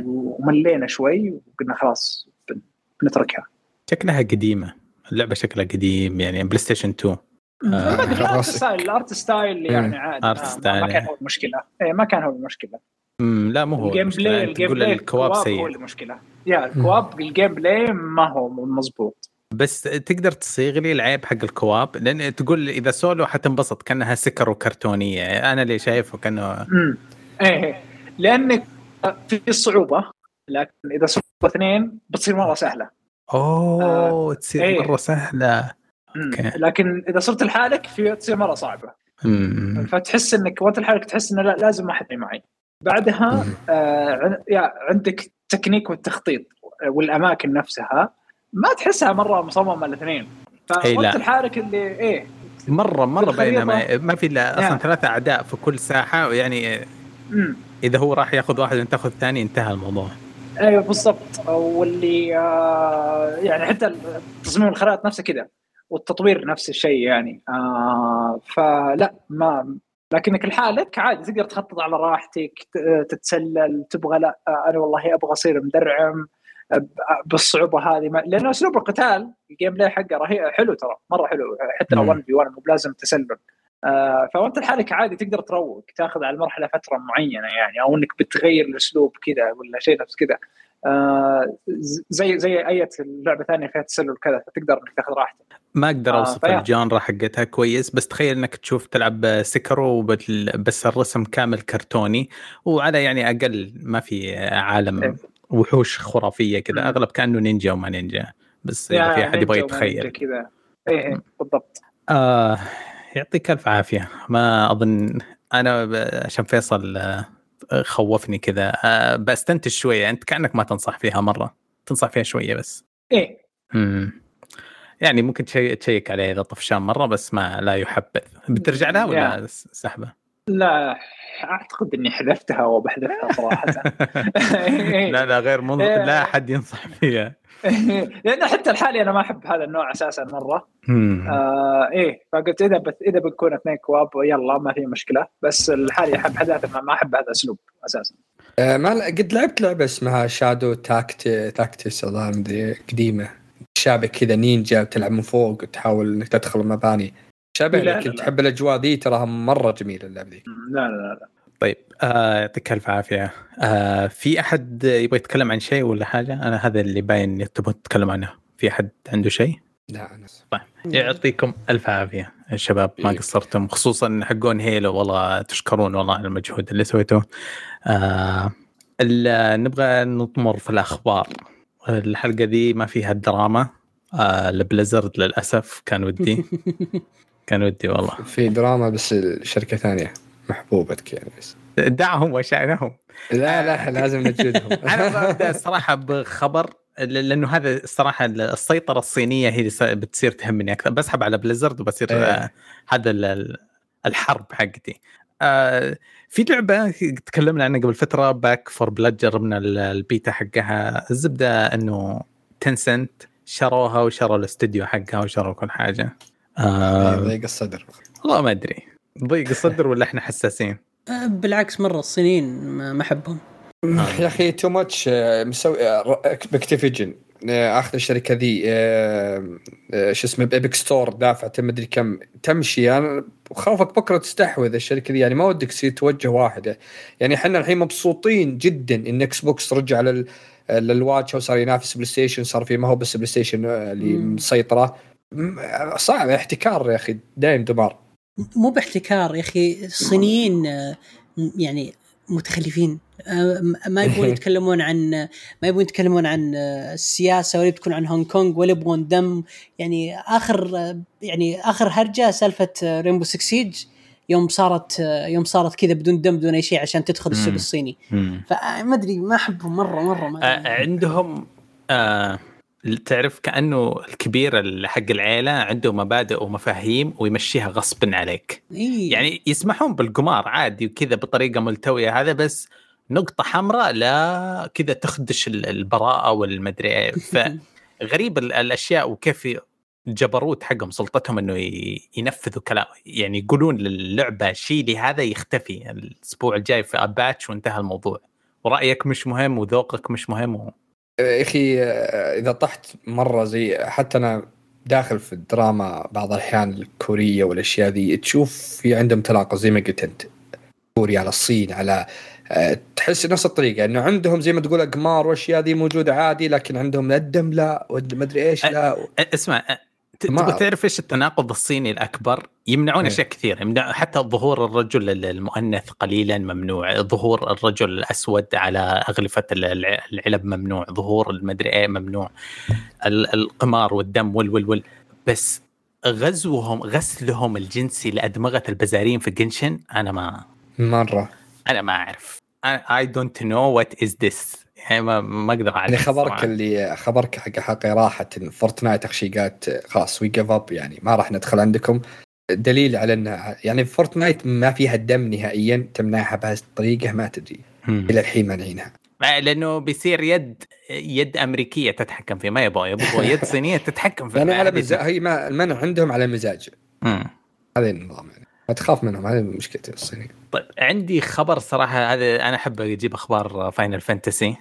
وملينا شوي وقلنا خلاص بن- بنتركها. شكلها قديمة. اللعبة شكلها قديم يعني PlayStation 2 ما أدري، ال art. style ال art style يعني عادي. art آه، ما- style، ما كان إيه. هو المشكلة. إيه ما كان هو المشكلة. مم. لا مو هو ال game. play ال gameplay ال co-op هو سيء. المشكلة. يا ال co-op ال gameplay ما هو مضبوط. بس تقدر تصيغ لي العيب حق ال co-op لأن تقول إذا سولو حتنبسط كأنها Sekiro كرتونية أنا اللي شايفه كأنه امم إيه إيه. لانك في صعوبة لكن إذا صعوبه اثنين بتصير مرة سهلة أوه تصير إيه. مرة سهلة مم. أوكي. لكن إذا صرت لحالك في تصير مرة صعبة مم. فتحس إنك وانت لحالك تحس إنه لا لازم واحد معي بعدها آه عندك تكنيك والتخطيط والأماكن نفسها ما تحسها مرة مصممة الاثنين. فوانت لحالك اللي إيه. مرة مرة. بينما ما في إلا أصلا نعم. ثلاثة أعداء في كل ساحة يعني امم إذا هو راح ياخذ واحد وأنت تاخذ الثاني انتهى الموضوع. أيوه بالضبط. واللي آه يعني حتى تصميم الخرائط نفسه كذا والتطوير نفس الشيء يعني. آه فلا ما لكنك لحالك عادي تقدر تخطط على راحتك تتسلل تبغى لا آه، أنا والله أبغى أصير مدرعم. بالصعوبة هذه لأنه أسلوب القتال ال gameplay حقه رهيب حلو ترى مرة حلو حتى لو مم. 1 في 1 مو بلازم تسلل آه فأنت لحالك عادي تقدر تروق تاخذ على المرحلة فترة معينة يعني أو إنك بتغير الأسلوب كذا ولا شيء نفس كذا آه زي زي أي لعبة ثانية فيها تسلل كذا فتقدر إنك تاخذ راحتك ما أقدر آه، أوصف فيا. ال genre حقتها كويس بس تخيل إنك تشوف تلعب Sekiro بس الرسم كامل كرتوني وعلى يعني أقل ما في إيه. عالم وحوش خرافية كذا. أغلب كأنه نينجا وما نينجا بس إذا في أحد يبغى يتخيل. كذا. إيه إيه، بالضبط. آه يعطيك ألف عافية. ما أظن أنا عشان فيصل آه، خوفني كذا. آه بستنتج شوية أنت كأنك ما تنصح فيها مرة. تنصح فيها شوية بس. إيه. امم يعني ممكن تشي- تشيك عليه إذا طفشان مرة بس ما لا يحبذ. بترجع لها ولا سحبه؟ لا أعتقد إني حذفتها وبحذفها صراحة. [laughs] لا لا غير منظر إيه. لا أحد ينصح فيها [laughs] لأنه حتى الحالي أنا ما أحب هذا النوع أساسا مرة. آه إيه فقلت إذا بت إذا بنكون اثنين كواب يلا ما في مشكلة بس الحالي أحب حذاته ما- ما أحب هذا الاسلوب أساسا آه، ما قد لعبت لعبة اسمها Shadow Tact Tactics قديمة شابه كذا نينجا تلعب من فوق وتحاول إنك تدخل المباني شابه لا، لك لا، لا. تحب الأجواء ذي تراها مرة جميلة اللعبة ذي لا لا لا, لا. طيب آه، يعطيك ألف عافية آه في أحد يبغى يتكلم عن شيء ولا حاجة؟ أنا هذا اللي باين تبغى تتكلم عنه في أحد عنده شيء؟ لا أنا يعطيكم ألف عافية الشباب ما إيه. قصرتم خصوصا حقون Halo والله تشكرون والله على المجهود اللي سويتوه آه ال- نبغى نطمر في الأخبار الحلقة دي ما فيها الدراما آه ال Blizzard للأسف كان ودي [laughs] كان ودي والله. في دراما بس الشركة ثانية محبوبتك يعني. بس دعهم وشأنهم لا لا لازم نجدهم. [laughs] أنا ببدا الصراحة بخبر ل- لأنه هذا الصراحة السيطرة الصينية هي اللي بتصير تهمني أكثر. بسحب على Blizzard وبصير إيه. آه، هذا ال- ال- الحرب حقتي. آه، في لعبة تكلمنا عنها قبل فترة Back 4 Blood جربنا ال- البيتا حقها. الزبدة إنه Tencent شروها وشروا الاستوديو حقها وشروا كل حاجة. آه ضيق الصدر. والله ما أدري. ضيق الصدر ولا إحنا حساسين؟ آه، بالعكس مرة الصينيين ما ما أحبهم. يا أخي too much مسوي آه، ب Activision آه، اخذ الشركة ذي آه، آه، شو اسمه ب Epic Store دافعت مدري كم تمشي. أنا خوفك بكرة تستحوذ الشركة ذي يعني ما ودك تصير توجه واحدة. يعني إحنا الحين مبسوطين جدا إن Xbox رجع لل للواجهه وصار ينافس PlayStation صار في ما هو بس PlayStation آه، اللي. مسيطرة. صعب احتكار يا أخي دايم دمار. مو باحتكار يا أخي الصينيين آه، يعني متخلفين. آه، ما يبغون [laughs] يتكلمون عن ما يبغون يتكلمون عن آه، السياسة ولا يبكون عن هونغ كونغ ولا يبغون دم. يعني آخر يعني آخر هرجة سالفة ريمبو 6 سيج يوم صارت يوم صارت كذا بدون دم بدون أي شيء عشان تدخل السوق. الصيني. فما أدري ما احبهم مرة مرة ما عندهم آه تعرف كأنه الكبير ال- حق العيلة عنده مبادئ ومفاهيم ويمشيها غصبا عليك. إيه. يعني يسمحون بالقمار عادي وكذا بطريقة ملتوية. هذا بس نقطة حمراء لا كذا تخدش ال- البراءة والمدري إيه. [laughs] فغريب ال- الأشياء وكيف الجبروت حقهم سلطتهم إنه ينفذوا كلام. يعني يقولون للعبة شيلي هذا يختفي. الأسبوع الجاي في باتش وانتهى الموضوع. ورأيك مش مهم وذوقك مش مهم و... يا أخي آه، إذا طحت مرة زي حتى أنا داخل في الدراما بعض الأحيان الكورية والأشياء ذي تشوف في عندهم تناقض زي ما قلت أنت كوريا على الصين على آه، تحس نفس الطريقة إنه عندهم زي ما تقول أقمار وأشياء ذي موجودة عادي لكن عندهم الدم لا ما أدري إيش لا اسمع تبغى تعرف إيش التناقض الصيني الأكبر؟ يمنعون إيه. أشياء كثير، يمنع حتى ظهور الرجل ال- المؤنث قليلا ممنوع، ظهور الرجل الأسود على أغلفة ال- الع- العلب ممنوع، ظهور المدري إيه ممنوع، ال- القمار والدم وال وال وال بس غزوهم غسلهم الجنسي لأدمغة البزارين في Genshin أنا ما مرة أنا ما أعرف I don't know what is this يعني ما ما أقدر أعرف يعني خبرك الصراحة. اللي خبرك حق حقي راحت إن Fortnite أخشي قالت خلاص we give up يعني ما راح ندخل عندكم. دليل على انها يعني Fortnite ما فيها دم نهائيا تمنعها بهذه الطريقة ما تدري. إلى الحين مانعينها. لأنه بيصير يد يد أمريكية تتحكم فيه ما يبغى يبغى يد [laughs] صينية تتحكم فيه يعني على هذه- مزاج هي ما المنع عندهم على مزاج. هذا النظام يعني. ما تخاف منهم هذه مشكلتي الصينية. طيب عندي خبر صراحة هذا أنا أحب أجيب أخبار Final Fantasy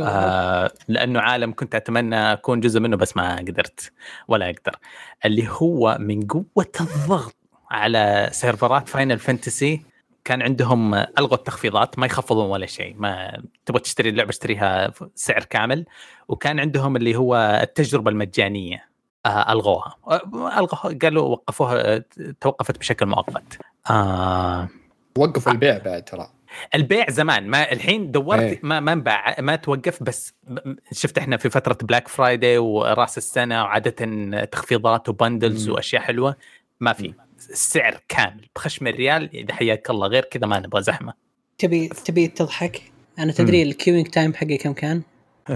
آه. لأنه عالم كنت أتمنى أكون جزء منه بس ما قدرت ولا أقدر. اللي هو من قوة الضغط على سيرفرات Final Fantasy كان عندهم ألغوا التخفيضات ما يخفضون ولا شيء ما تبغى تشتري اللعبة اشتريها سعر كامل. وكان عندهم اللي هو التجربة المجانية آه ألغوها. آه، ألغوها قالوا وقفوها آه، توقفت بشكل مؤقت. آه. وقفوا البيع بعد ترى. البيع زمان ما الحين دورت إيه. ما ما انباع ما توقف بس شفت إحنا في فترة Black Friday وراس السنة وعادة تخفيضات و bundles. وأشياء حلوة ما في. السعر كامل بخشم الريال إذا حياك الله غير كذا ما نبغى زحمة. تبي تبي تضحك؟ أنا تدري ال queuing time حقي كم كان؟ [laughs]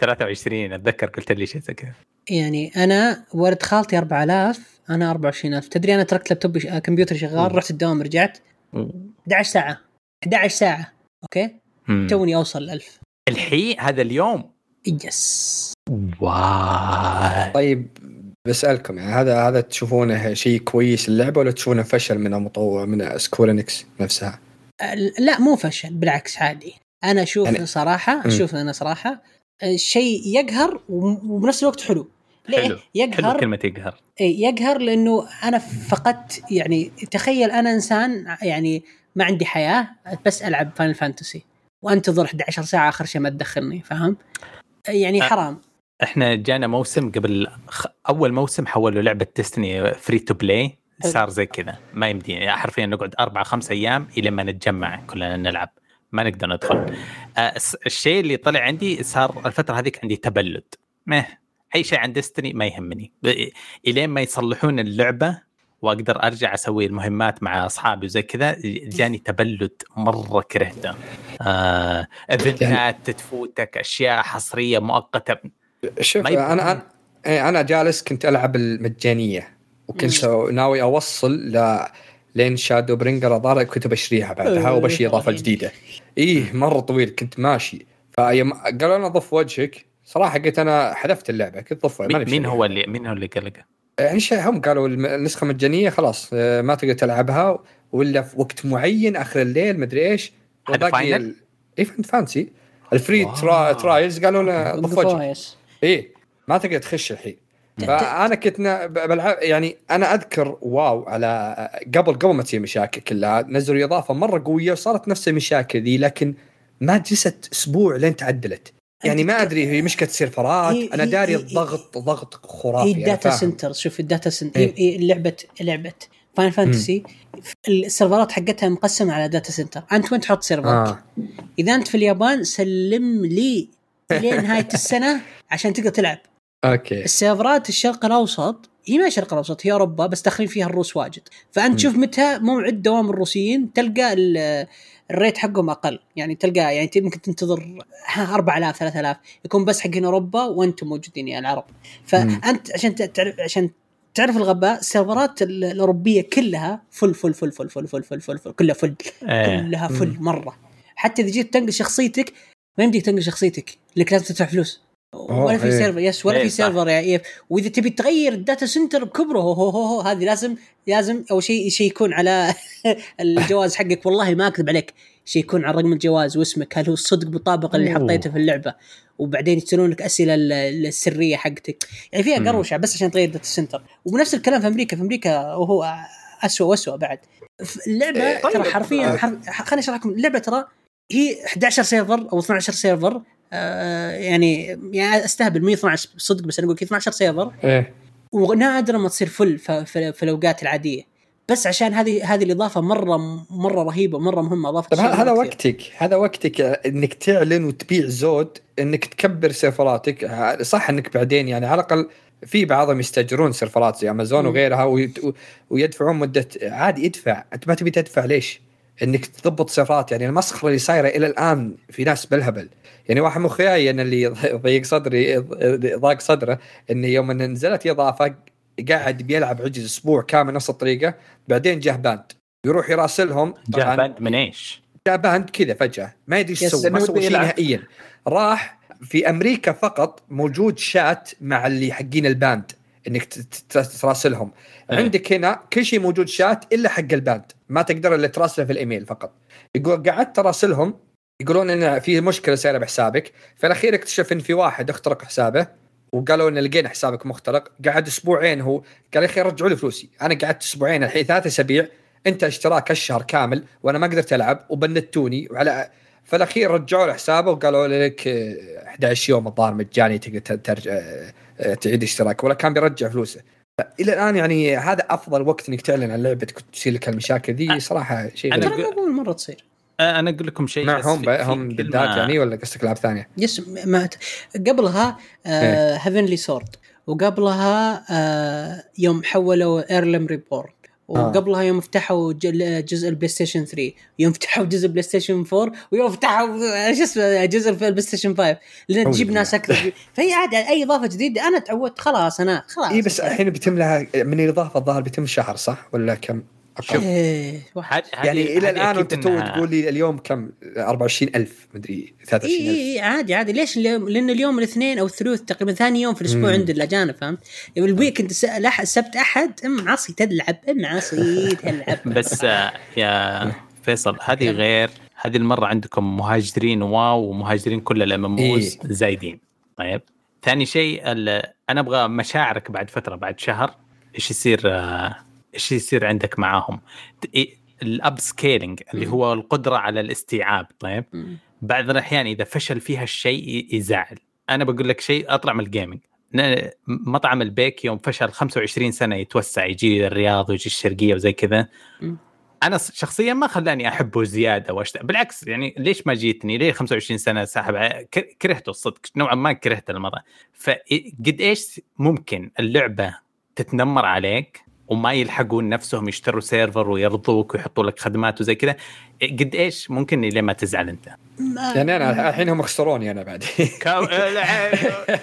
23 أتذكر قلت لي شيء زي كذا. يعني أنا ولد خالتي 4000 أنا 24000 تدري أنا تركت لابتوبي ش- كمبيوتر شغال رحت الدوام رجعت 11 ساعة. 11 ساعة okay مم. توني أوصل ل 1000 الحين هذا اليوم yes واو طيب بسألكم يعني هذا هذا تشوفونه شيء كويس اللعبة ولا تشوفونه فشل من المطور من Square Enix نفسها؟ لا مو فشل بالعكس عادي أنا أشوف يعني- صراحة. أشوف أنا صراحة شيء يقهر وبنفس الوقت حلو ليه؟ حلو. حلو يقهر كلمة يقهر إيه، يقهر لأنه أنا فقدت يعني تخيل أنا إنسان يعني ما عندي حياة بس ألعب Final Fantasy وأنتظر 11 ساعة آخر شيء ما تدخلني فاهم؟ يعني أه. حرام إحنا جانا موسم قبل خ... أول موسم حولوا لعبة Destiny free to play. صار زي كذا ما يمدي يعني حرفيا نقعد أربع خمس أيام إلى ما نتجمع كلنا نلعب ما نقدر ندخل الس- الشيء اللي طلع عندي صار الفترة هذيك عندي تبلد مه أي شيء عن ديستني ما يهمني إلين ما يصلحون اللعبة واقدر ارجع أسوي المهمات مع اصحابي وزي كذا جاني تبلد مرة كرهته آه ايفنتات تفوتك أشياء حصرية مؤقتة شوف أنا أنا إيه، أنا جالس كنت ألعب المجانية وكنت ناوي أوصل ل لين Shadowbringers الظاهر كنت بشتريها بعدها وبشي إضافة. جديدة إيه مرة طويل كنت ماشي فيوم قالوا لنا ضف وجهك صراحة قلت أنا حذفت اللعبة كنت ضفها مين. هو اللي مين هو اللي قلق؟ يعني شيء هم قالوا النسخة مجانية خلاص آه، ما تقدر تلعبها ولا في وقت معين آخر الليل مدري إيش هذا Final؟ اي فانت Fantasy ال free. ترا... trials قالوا لنا ضف وجهك كويس إيه ما تقدر تخش الحين. ت- فأنا كنت بلعب يعني أنا أذكر واو على قبل قبل ما تصير مشاكل كلها نزلوا إضافة مرة قوية وصارت نفس المشاكل ذي لكن ما جلست أسبوع لين تعدلت. يعني ما أدري هي مشكله سيرفرات هي- أنا هي- داري هي- الضغط ضغط هي خرافي أنا ال data. center. شوف ال data center. إيه. هي هي لعبة لعبه Final Fantasy السيرفرات حقتها مقسمة على data center أنت وين تحط سيرفرك؟ آه. إذا أنت في اليابان سلم لي لين نهاية السنة عشان تقدر تلعب. okay. السيرفرات الشرق الأوسط هي ما الشرق الأوسط هي أوروبا بس داخلين فيها الروس واجد. فأنت م. تشوف متى موعد دوام الروسيين تلقى ال- ال rate حقهم أقل. يعني تلقى يعني يمكن تنتظر 4000 3000 يكون بس حقين أوروبا وأنتم موجودين يا العرب. فانت عشان تعرف عشان تعرف الغباء السيرفرات ال- الأوروبية كلها full full full full full full full full, full كلها full إيه. كلها full مرة. حتى إذا جيت تنقل شخصيتك ما يمديك تنقل شخصيتك لك لازم تدفع فلوس. ولا في إيه. سيرفر yes ولا إيه، في. سيرفر يا إيه. وإذا تبي تغير ال data center بكبره هو هو هو, هذه لازم لازم أول شيء شيء يكون على [laughs] الجواز حقك والله ما أكذب عليك شيء يكون على رقم الجواز واسمك هل هو الصدق مطابق اللي. حطيته في اللعبة وبعدين يسالون لك أسئلة ال- السرية حقتك يعني فيها. قروشة بس عشان تغير data center ونفس الكلام في أمريكا في أمريكا وهو اسوء واسوء بعد اللعبة إيه، ترى طيب. حرفيا حرف خليني أشرح لكم اللعبة ترى هي 11 سيرفر أو 12 سيرفر آه يعني يعني أستهبل مو 12 صدق بس أنا أقول لك 12 سيرفر إيه ونادرا ما تصير full في, الأوقات العادية بس عشان هذه هذه الإضافة مرة مرة رهيبة مره مهمة اضافه طب ه- هذا. وقتك هذا وقتك إنك تعلن وتبيع زود إنك تكبر سيرفراتك صح إنك بعدين يعني على الأقل في بعضهم يستاجرون سيرفرات زي امازون. وغيرها ويدفعون مدة عادي ادفع أنت ما تبي تدفع ليش؟ إنك تضبط سيرفرات يعني المسخرة اللي صايره إلى الآن في ناس بالهبل يعني واحد من اخوياي أنا اللي [laughs] ضيق صدري ضاق صدره انه يوم إن نزلت إضافة قاعد بيلعب عجز أسبوع كامل نفس الطريقة بعدين جاه banned يروح يراسلهم جاء banned من إيش؟ جاء banned كذا فجأة ما يدري إيش yes، يسوي ما سوى شيء. نهائيا راح في أمريكا فقط موجود شات مع اللي حقين ال ban إنك تراسلهم. إيه. عندك هنا كل شيء موجود شات إلا حق ال ban. ما تقدر إلا تراسله في الإيميل فقط. يقول قعدت تراسلهم يقولون إن في مشكلة صايره بحسابك. في الأخير اكتشف إن في واحد اخترق حسابه وقالوا إن لقينا حسابك مخترق. قعد أسبوعين هو قال يا أخي رجعوا لي فلوسي. أنا قعدت أسبوعين الحين ثلاث أسابيع. أنت اشتراك الشهر كامل وأنا ما قدرت ألعب وبنتوني وعلى فالاخير رجعوا له حسابه وقالوا لك آه، 11 يوم الظاهر مجاني تقدر ترجع آه، آه، تعيد اشتراك ولا كان بيرجع فلوسه إلى الآن يعني هذا أفضل وقت إنك تعلن عن لعبة كنت تصير لك المشاكل ذي صراحة شيء أنا غريب. ترى مو اول مره تصير آه، أنا أقول لكم شيء في هم كلمة- بالذات يعني ولا قصدك العاب ثانية؟ yes ما قبلها إيه. Heavensward وقبلها آه يوم حولوا A Realm Reborn وقبلها يوم فتحوا جزء ال PlayStation 3 يوم فتحوا جزء ال PlayStation 4 ويوم فتحوا آه، شو اسمه جزء ال PlayStation 5 لأن تجيب. ناس أكثر. فهي عادي أي إضافة جديدة أنا تعودت خلاص أنا خلاص. إي بس الحين بيتم لها من الاضافه الظاهر بيتم شهر صح؟ ولا كم؟ أقل؟ إيه يعني إلى الآن وانت تو تقول لي اليوم كم 24000 مدري اي 23000 اي عادي عادي ليش؟ لأن اليوم الاثنين أو الثلوث تقريبا ثاني يوم في الأسبوع. عند الأجانب فهمت؟ يعني ال weekend السبت أحد إم عصي تلعب إم عصي تلعب [laughs] بس آه، يا فيصل هذه غير هذه المرة عندكم مهاجرين واو ومهاجرين كل الام إيه. زايدين طيب ثاني شيء ال- أنا أبغى مشاعرك بعد فترة بعد شهر إيش يصير آه، إيش يصير عندك معاهم؟ الاب سكيلينج اللي هو القدرة على الاستيعاب طيب. بعض الأحيان إذا فشل فيها الشيء يزعل. أنا بقول لك شيء أطلع من ال gaming مطعم البيك يوم فشل 25 سنة يتوسع يجي الرياض ويجي الشرقية وزي كذا. أنا شخصيا ما خلاني أحبه زيادة واشت... بالعكس يعني ليش ما جيتني؟ ليه 25 سنة ساحب كرهته الصدق نوعا ما كرهت المرة. فقد إيش ممكن اللعبة تتنمر عليك؟ وما يلحقون نفسهم يشتروا server ويرضوك ويحطوا لك خدمات وزي كذا. قد إيش ممكن ليه ما تزعل أنت؟ ما- يعني أنا الحين هم خسروني أنا بعد.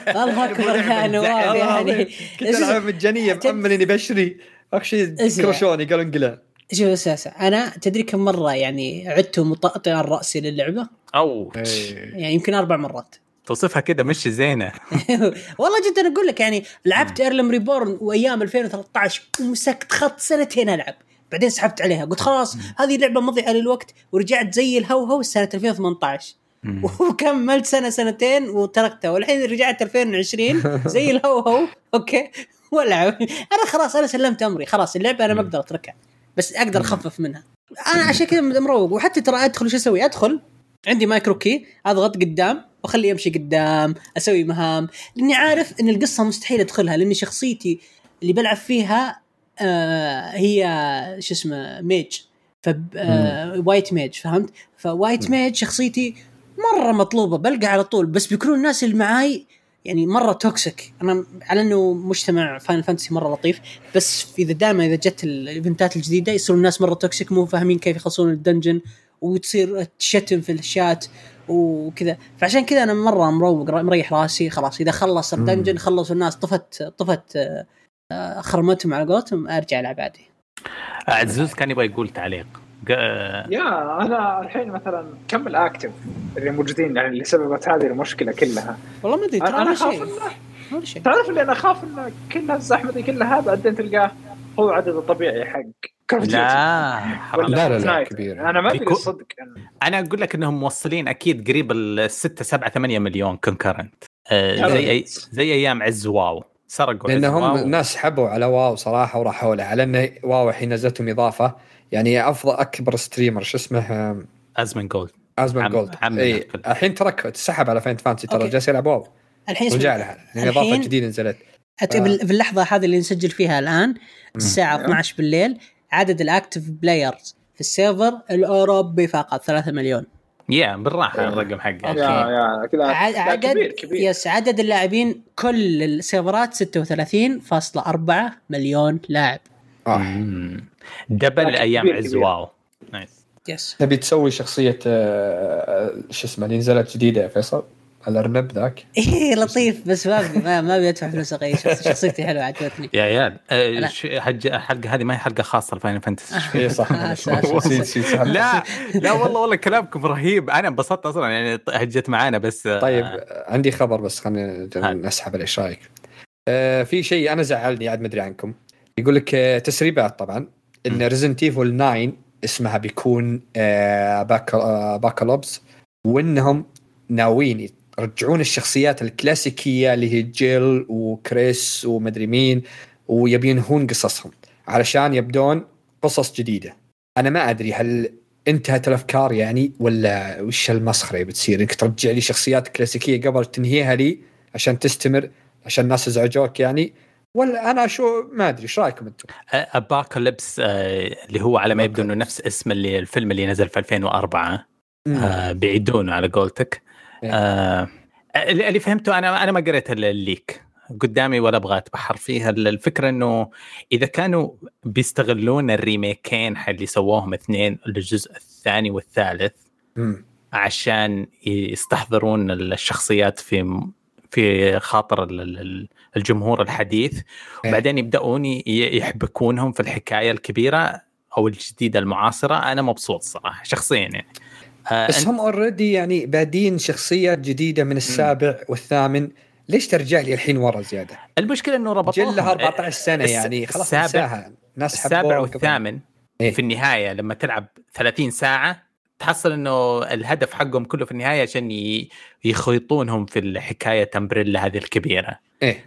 الله أكبر يا نواف يعني. كنت ألعب مجانية مأمن إني بشري. اخر شيء اسمع. كرشوني قالوا انقلع. شوف أساسا أنا تدري كم مرة يعني عدت مطأطئا راسي للعبة؟ أو. يعني يمكن أربع مرات. توصفها كذا مش زينة. [laughs] والله جدا أقول لك يعني لعبت ايرلم ريبورن وأيام 2013 ومسكت خط سنتين ألعب. بعدين سحبت عليها قلت خلاص هذه لعبة مضيعة للوقت ورجعت زي الهوهو سنة 2018 [laughs] وكملت سنة سنتين وتركتها والحين رجعت 2020 زي الهوهو [laughs] okay؟ والعب. أنا خلاص أنا سلمت أمري. خلاص اللعبة أنا ما أقدر أتركها. بس أقدر أخفف منها. أنا عشان كذا مروق. وحتى ترى أدخل شو أسوي؟ أدخل. عندي macro key أضغط قدام. وأخليه يمشي قدام أسوي مهام لأني عارف إن القصة مستحيل أدخلها لأني شخصيتي اللي بلعب فيها آه هي شو اسمه mage. ف آه white mage فهمت؟ ف white mage شخصيتي مرة مطلوبة بلقى على طول بس بيكونوا الناس اللي معاي يعني مرة toxic أنا على إنه مجتمع Final Fantasy مرة لطيف بس إذا دائما إذا جت ال event ات الجديدة يصيروا الناس مرة toxic مو فاهمين كيف يخلصون ال dungeon وتصير تشتم في الشات. وكذا. فعشان كذا أنا مرة مروق مريح راسي خلاص. إذا خلص ال dungeon خلصوا الناس طفت طفت آه، خرمتهم على قولتهم أرجع ألعب عادي. عزوز كان يبغى يقول تعليق. يا أنا الحين مثلا كم الأكتف اللي موجودين يعني اللي سببت هذه المشكلة كلها؟ والله ما أدري ترى أنا أخاف شيء. انه ولا شيء. تعرف اللي أنا أخاف ان كل هالزحمة دي كلها بعدين تلقاه هو عدد الطبيعي حق. لا حرام لا، لا، لا،. كبير. أنا ما أدري يعني. أنا أقول لك إنهم موصلين أكيد قريب ال 6 7 8 مليون كونكرنت يا زي أي. زي أيام عز WoW سرقوا عز لأنهم WoW. الناس حبوا على WoW صراحة وراحوا لها على انه WoW الحين نزلتهم إضافة يعني أفضل أكبر streamer شو اسمه Asmongold Asmon عم- gold إي. الحين ترك تسحب على Final Fantasy ترى. جالس يلعب WoW الحين رجع لها لأن إضافة جديدة نزلت آه. في اللحظه هذه اللي نسجل فيها الآن الساعة 12 بالليل عدد ال active players في ال server الأوروبي فقط 3 مليون. يا بالراحة الرقم حقه. أوكي. يا كذا عدد كبير كبير. yes عدد اللاعبين كل ال server ات 36.4 مليون لاعب. آه. مم. double أيام عز. WoW nice yes. تبي تسوي شخصية آه، شو اسمه اللي نزلت جديدة يا فيصل؟ الارنب ذاك. إيه لطيف بس ما أبي- ما أدفع فلوس أغير شخص- [laughs] شخصيتي حلوة عجبتني. يا عيال آه، لا. ش- حج- الحلقة هذه ما هي حلقة خاصة ل Final Fantasy. اي صح. [laughs] آه،. لا لا والله والله كلامكم رهيب. أنا انبسطت أصلا يعني هجت معانا بس آه، طيب عندي خبر بس خلينا. نسحب عليه إيش رأيك؟ آه في شيء أنا زعلني عاد ما أدري عنكم. يقول لك آه تسريبات طبعا. إن Resident Evil 9 اسمها بيكون آه باك Apocalypse وإنهم ناويين يرجعون الشخصيات الكلاسيكية اللي هي جيل وكريس ومدري مين ويبينهون قصصهم علشان يبدون قصص جديدة أنا ما أدري هل انتهت الأفكار يعني ولا وش المسخره اللي بتصير انك ترجع لي شخصيات كلاسيكية قبل تنهيها لي عشان تستمر عشان الناس ازعجوك يعني ولا أنا شو ما أدري إيش رأيكم أنتم؟ اباكاليبس اللي هو على ما يبدو إنه نفس اسم اللي الفيلم اللي نزل في 2004 آه، بيعيدونه على قولتك. آه، اللي اللي فهمته أنا أنا ما قريت الليك. قدامي ولا أبغى أتبحر فيها. الفكرة إنه إذا كانوا بيستغلون ال remake ين اللي سووهم اثنين الجزء الثاني والثالث مم. عشان يستحضرون الشخصيات في في خاطر ال- ال- الجمهور الحديث. إيه. بعدين يبدأون يحبكونهم في الحكاية الكبيرة أو الجديدة المعاصرة. أنا مبسوط صراحة شخصيا يعني. آه بس أنت- هم already يعني بادين شخصيات جديدة من السابع والثامن. ليش ترجع لي الحين ورا زيادة؟ المشكلة إنه ربطوهم جلها 14 سنة الس- يعني. خلاص السابع- ناس السابع والثامن إيه. في النهاية لما تلعب 30 ساعة تحصل إنه الهدف حقهم كله في النهاية عشان يخيطونهم في الحكاية امبريلا هذه الكبيرة. إيه.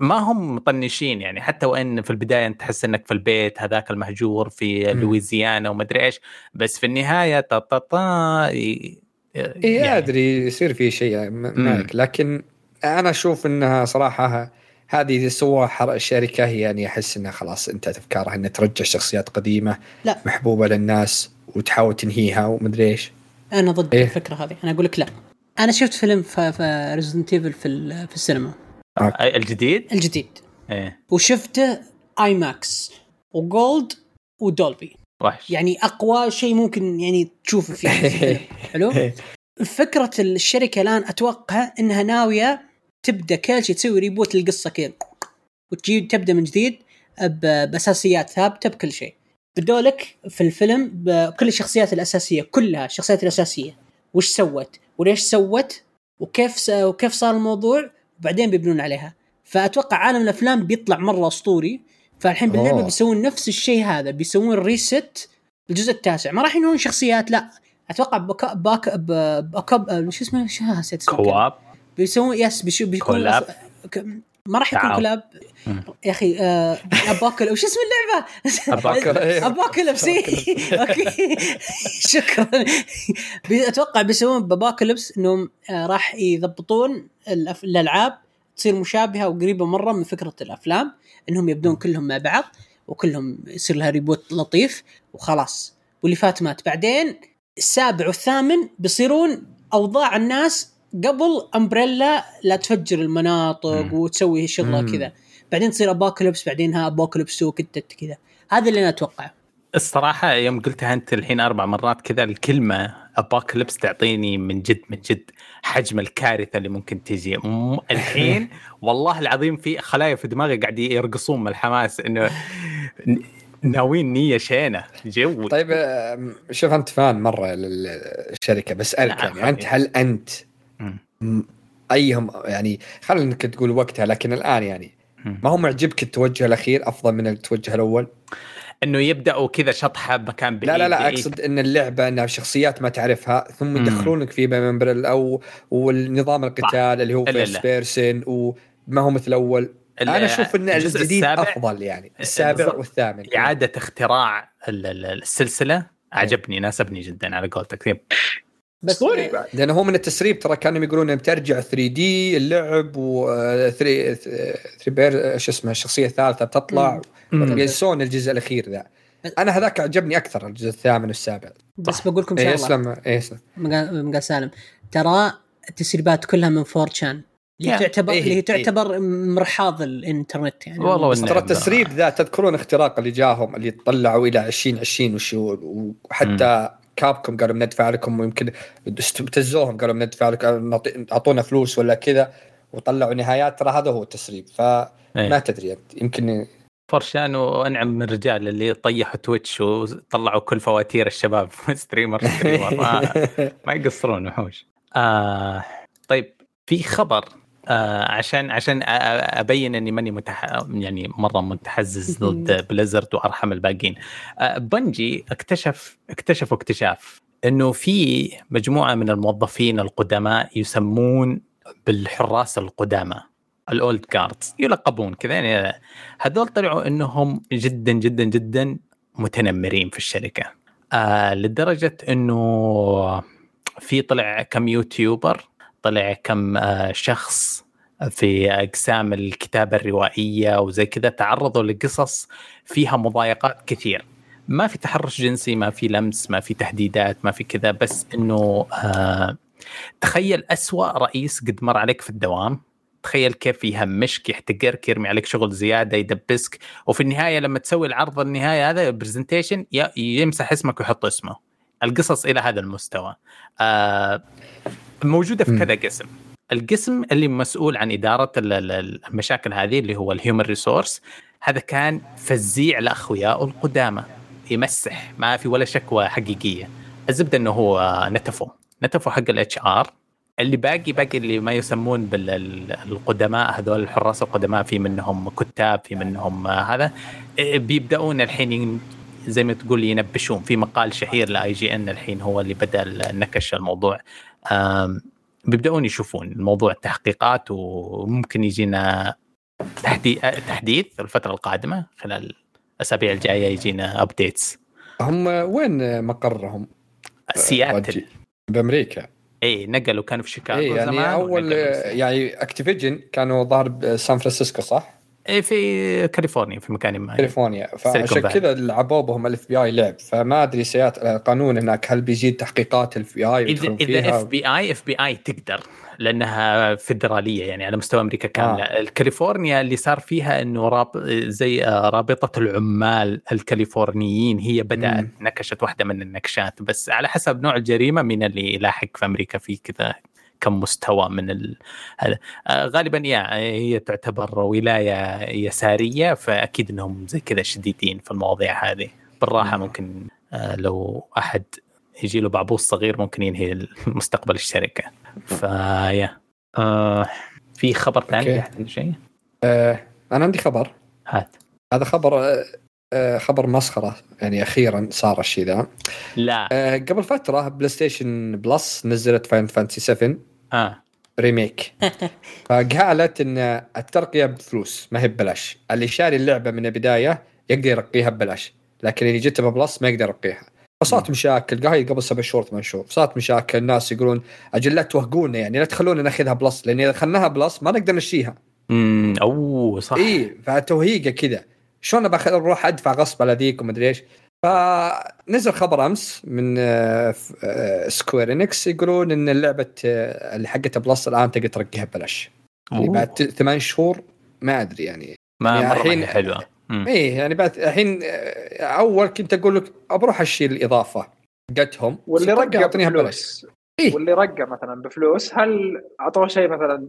ما هم مطنشين يعني حتى وإن في البداية أنت تحس إنك في البيت هذاك المهجور في. لويزيانا ومدري إيش بس في النهاية تا تا تا ي- إيه يعني أدري يصير في شيء مم. معك لكن أنا أشوف إنها صراحة هذه اللي سووها حر- الشركة هي يعني أحس إنها خلاص انتهت أفكارها إنها ترجع شخصيات قديمة لا. محبوبة للناس وتحاول تنهيها ومدري إيش أنا ضد إيه؟ الفكرة هذه أنا أقول لك لا أنا شفت فيلم في Resident Evil في ال- في السينما الجديد؟ الجديد. إيه. وشفته IMAX و gold و Dolby. وحش. يعني أقوى شيء ممكن يعني تشوفه في الفيلم [laughs] حلو فكرة الشركة الآن أتوقع إنها ناوية تبدأ كل شيء تسوي reboot للقصة كذا. وتجيب تبدأ من جديد بأساسيات ثابتة بكل شيء. بدوا لك في الفيلم بكل الشخصيات الأساسية كلها الشخصيات الأساسية. وش سوت؟ وليش سوت؟ وكيف س... وكيف صار الموضوع؟ وبعدين بيبنون عليها. فأتوقع عالم الأفلام بيطلع مرة أسطوري. فالحين باللعبه أوه. بيسوون نفس الشيء هذا بيسوون ريست الجزء التاسع. ما راح ينهون شخصيات لا. أتوقع باك باك باك شو اسمه؟ شو نسيت. كواب بيسوون يس بيشو بيكون كولاب. ما راح يكون مم. يا أخي آه اباكل وش اسم اللعبة؟ أباكل- [laughs] إيه. أوكي. [laughs] شكرا. أتوقع بيسوون باباكلبس إنهم آه راح يضبطون الألعاب تصير مشابهة وقريبة مرة من فكرة الأفلام إنهم يبدون كلهم مع بعض وكلهم يصير لها reboot لطيف وخلاص. واللي فات مات. بعدين السابع والثامن بيصيرون أوضاع الناس قبل امبريلا لا تفجر المناطق مم. وتسوي شغلة. كذا. بعدين تصير apocalypse بعدين ها apocalypse 2 كذا. هذا اللي أنا أتوقعه. الصراحة يوم قلتها أنت الحين أربع مرات كذا الكلمة apocalypse تعطيني من جد من جد حجم الكارثة اللي ممكن تجي م- الحين [laughs] والله العظيم في خلايا في دماغي قاعد يرقصون من الحماس إنه ن- ناويين نية شينة جو طيب آم، شوف أنت فان مرة للشركة بسالك نعم، يعني أنت هل أنت أيهم يعني خلينا انك تقول وقتها لكن الآن يعني. ما هو معجبك التوجه الأخير أفضل من التوجه الأول؟ إنه يبدأوا كذا شطحة بمكان بعيد لا لا لا بعيد. أقصد إن اللعبة إنها شخصيات ما تعرفها ثم. يدخلونك في ممبر أو والنظام القتال اللي هو. first person وما هو مثل الأول ال- أنا أشوف إن الجديد السابع أفضل يعني السابع بالضبط. والثامن إعادة اختراع ال- ال- السلسلة عجبني ناسبني جدا على قولتك طيب. بس اسطوري بعد. لأنه هو من التسريب ترى كانوا يقولون إنه بترجع 3D اللعب و third third per شو اسمه الشخصية الثالثة بتطلع. ينسون الجزء الأخير ذا. أنا هذاك عجبني أكثر الجزء الثامن والسابع. بس بقول لكم شغله اسلم إيه اسلم مقال مقال سالم. ترى التسريبات كلها من فورتشان. اللي يا، تعتبر إيه، اللي هي إيه. تعتبر مرحاض الإنترنت يعني. والله بس ترى. التسريب ذا تذكرون اختراق اللي جاهم اللي طلعوا إلى 2020 وشو وحتى كابكم قالوا بندفع لكم ويمكن ابتزوهم قالوا بندفع لكم أعطونا فلوس ولا كذا وطلعوا نهايات ترى هذا هو التسريب. فما إيه. تدري انت يمكن فرشان وأنعم من الرجال اللي طيحوا تويتش وطلعوا كل فواتير الشباب [laughs] streamer streamer. [laughs] ما, ما يقصرون وحوش. آه طيب في خبر آه عشان عشان أبين إني ماني متح... يعني مرة متحزز ضد بليزرد وأرحم الباقيين. آه بنجي اكتشف اكتشفوا اكتشاف إنه في مجموعة من الموظفين القدماء يسمون بالحراس القدامى الأولد جاردز يلقبون كذا. يعني هذول طلعوا إنهم جدا جدا جدا متنمرين في الشركة. آه لدرجة إنه في طلع كم يوتيوبر طلع كم آه شخص في أقسام الكتابة الروائية وزي كذا تعرضوا لقصص فيها مضايقات كثير. ما في تحرش جنسي ما في لمس ما في تهديدات ما في كذا بس إنه آه تخيل أسوأ رئيس قد مر عليك في الدوام. تخيل كيف يهمشك يحتقرك يرمي عليك شغل زيادة يدبسك. وفي النهاية لما تسوي العرض النهائي هذا presentation يمسح اسمك ويحط اسمه. القصص إلى هذا المستوى. آه موجودة في. كذا قسم. القسم اللي مسؤول عن إدارة ال- ال- المشاكل هذه اللي هو ال human resource هذا كان فزيع لأخوياه القدامى يمسح ما في ولا شكوى حقيقية. الزبدة إنه هو نتفه نتفه حق ال HR اللي باقي باقي اللي ما يسمون بالقدماء هذول الحراس القدماء في منهم كتاب في منهم هذا. بيبدأون الحين ين- زي ما تقول ينبشون في مقال شهير ل IGN الحين هو اللي بدأ نكش الموضوع. بيبدأون يشوفون الموضوع التحقيقات وممكن يجينا تحدي- تحديث الفترة القادمة خلال الأسابيع الجاية يجينا updates هم وين مقرهم؟ سياتل؟ بأمريكا إي نقلوا كانوا في شيكاغو إي يعني زمان أول. يعني أكتيفجن كانوا ظاهر بسان فرانسيسكو صح؟ إيه في كاليفورنيا في مكان ما كاليفورنيا فعشان. كذا لعبوا بهم ال FBI لعب فما أدري سيات القانون هناك هل بيزيد تحقيقات الاف بي اي اذا إذا اف بي اي اف بي اي تقدر لأنها فدرالية يعني على مستوى أمريكا كاملة آه. كاليفورنيا اللي صار فيها إنه راب زي آه، رابطة العمال الكاليفورنيين هي بدأت مم. نكشت واحدة من النكشات بس على حسب نوع الجريمة من اللي يلاحق في أمريكا في كذا كم مستوى من ال... آه، غالبا يا هي تعتبر ولاية يسارية فأكيد إنهم زي كذا شديدين في المواضيع هذه. بالراحة مم. ممكن آه، لو أحد يجي له بعبوس صغير ممكن ينهي مستقبل الشركة. فيا آه. في خبر ثاني شيء؟ آه أنا عندي خبر. هات. هذا خبر آه آه خبر مسخرة يعني أخيرا صار الشيء ذا. لا. آه قبل فترة بلاي ستيشن بلس نزلت فاينل فانتسي 7 آه. remake [laughs] فقالت إن الترقية بفلوس ما هي ببلاش. اللي شاري اللعبة من البداية يقدر يرقيها ببلاش لكن اللي جته ببلس ما يقدر يرقيها. فصارت مشاكل هاي قبل سبع شهور ثمان شهور. صارت مشاكل الناس يقولون أجل لا توهقونا يعني لا تخلونا ناخذها بلس لأن إذا اخذناها بلس ما نقدر نمشيها امم أوه صح. اي فتوهيقة كذا. شلون بخ- بروح أدفع غصب على ذيك ومدري إيش؟ فنزل خبر أمس من آه، ف- آه، سكوير انكس يقولون إن اللعبة آه، اللي حقتها بلس الآن تقدر ترقيها ببلاش يعني. بعد ثمان شهور ما أدري يعني ما يعني مرة الحين- حلوة. إيه يعني بعد الحين آه، أول كنت أقول لك بروح أشيل الإضافة حقتهم واللي رقى يعطينيها ببلاش إيه. واللي رقى مثلا بفلوس هل اعطوه شيء مثلا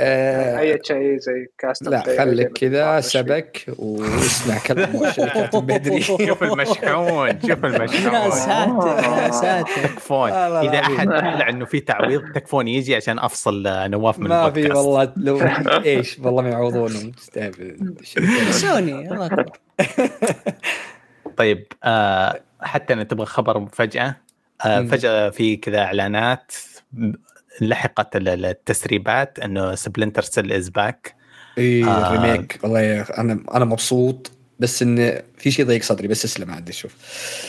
آه، أي شيء زي كاستم لا خليك كذا. سبك واسمع كلام [laughs] الشركات بدري. شوف المشحون شوف يا [laughs] المشحون ساتر يا ساتر. تكفون. إذا. أحد طلع إنه في تعويض تكفون يجي عشان أفصل آه، نواف من ما في والله لو [laughs] إيش والله ما يعوضونهم تستهبل سوني الله أكبر. طيب آه حتى أنا تبغى خبر فجأة؟ آه. فجأة في كذا إعلانات لحقت ال- التسريبات إنه سبلنتر سيل is back اي آه. ريميك والله يا أنا أنا مبسوط بس ان في شيء ضيق صدري بس اسلم عاد شوف.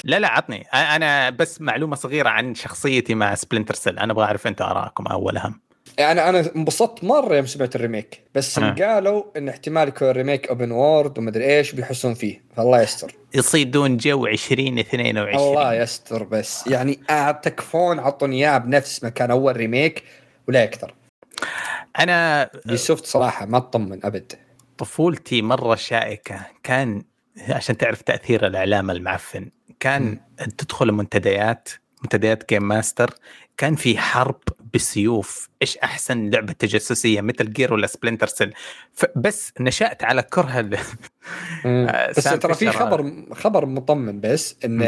لا لا عطني. أنا بس معلومة صغيرة عن شخصيتي مع سبلنتر سيل أنا أبغى أعرف أنتم آرائكم أول اهم يعني أنا انبسطت مرة يوم سمعت ال remake بس آه. قالوا إن احتمال يكون ال remake open world ومدري إيش بيحسون فيه فالله يستر. يصيدون جو 2022 الله يستر بس. يعني آه تكفون عطوني إياه بنفس ما كان أول remake ولا أكثر أنا يوسفت صراحة ما اطمن أبد. طفولتي مرة شائكة. كان عشان تعرف تأثير الإعلام المعفن كان تدخل المنتديات منتديات جيم ماستر كان في حرب بالسيوف إيش أحسن لعبة تجسسية؟ متل جير ولا سبلنتر سيل بس نشأت على كره ال- آه، بس ترى في خبر خبر مطمن بس إنه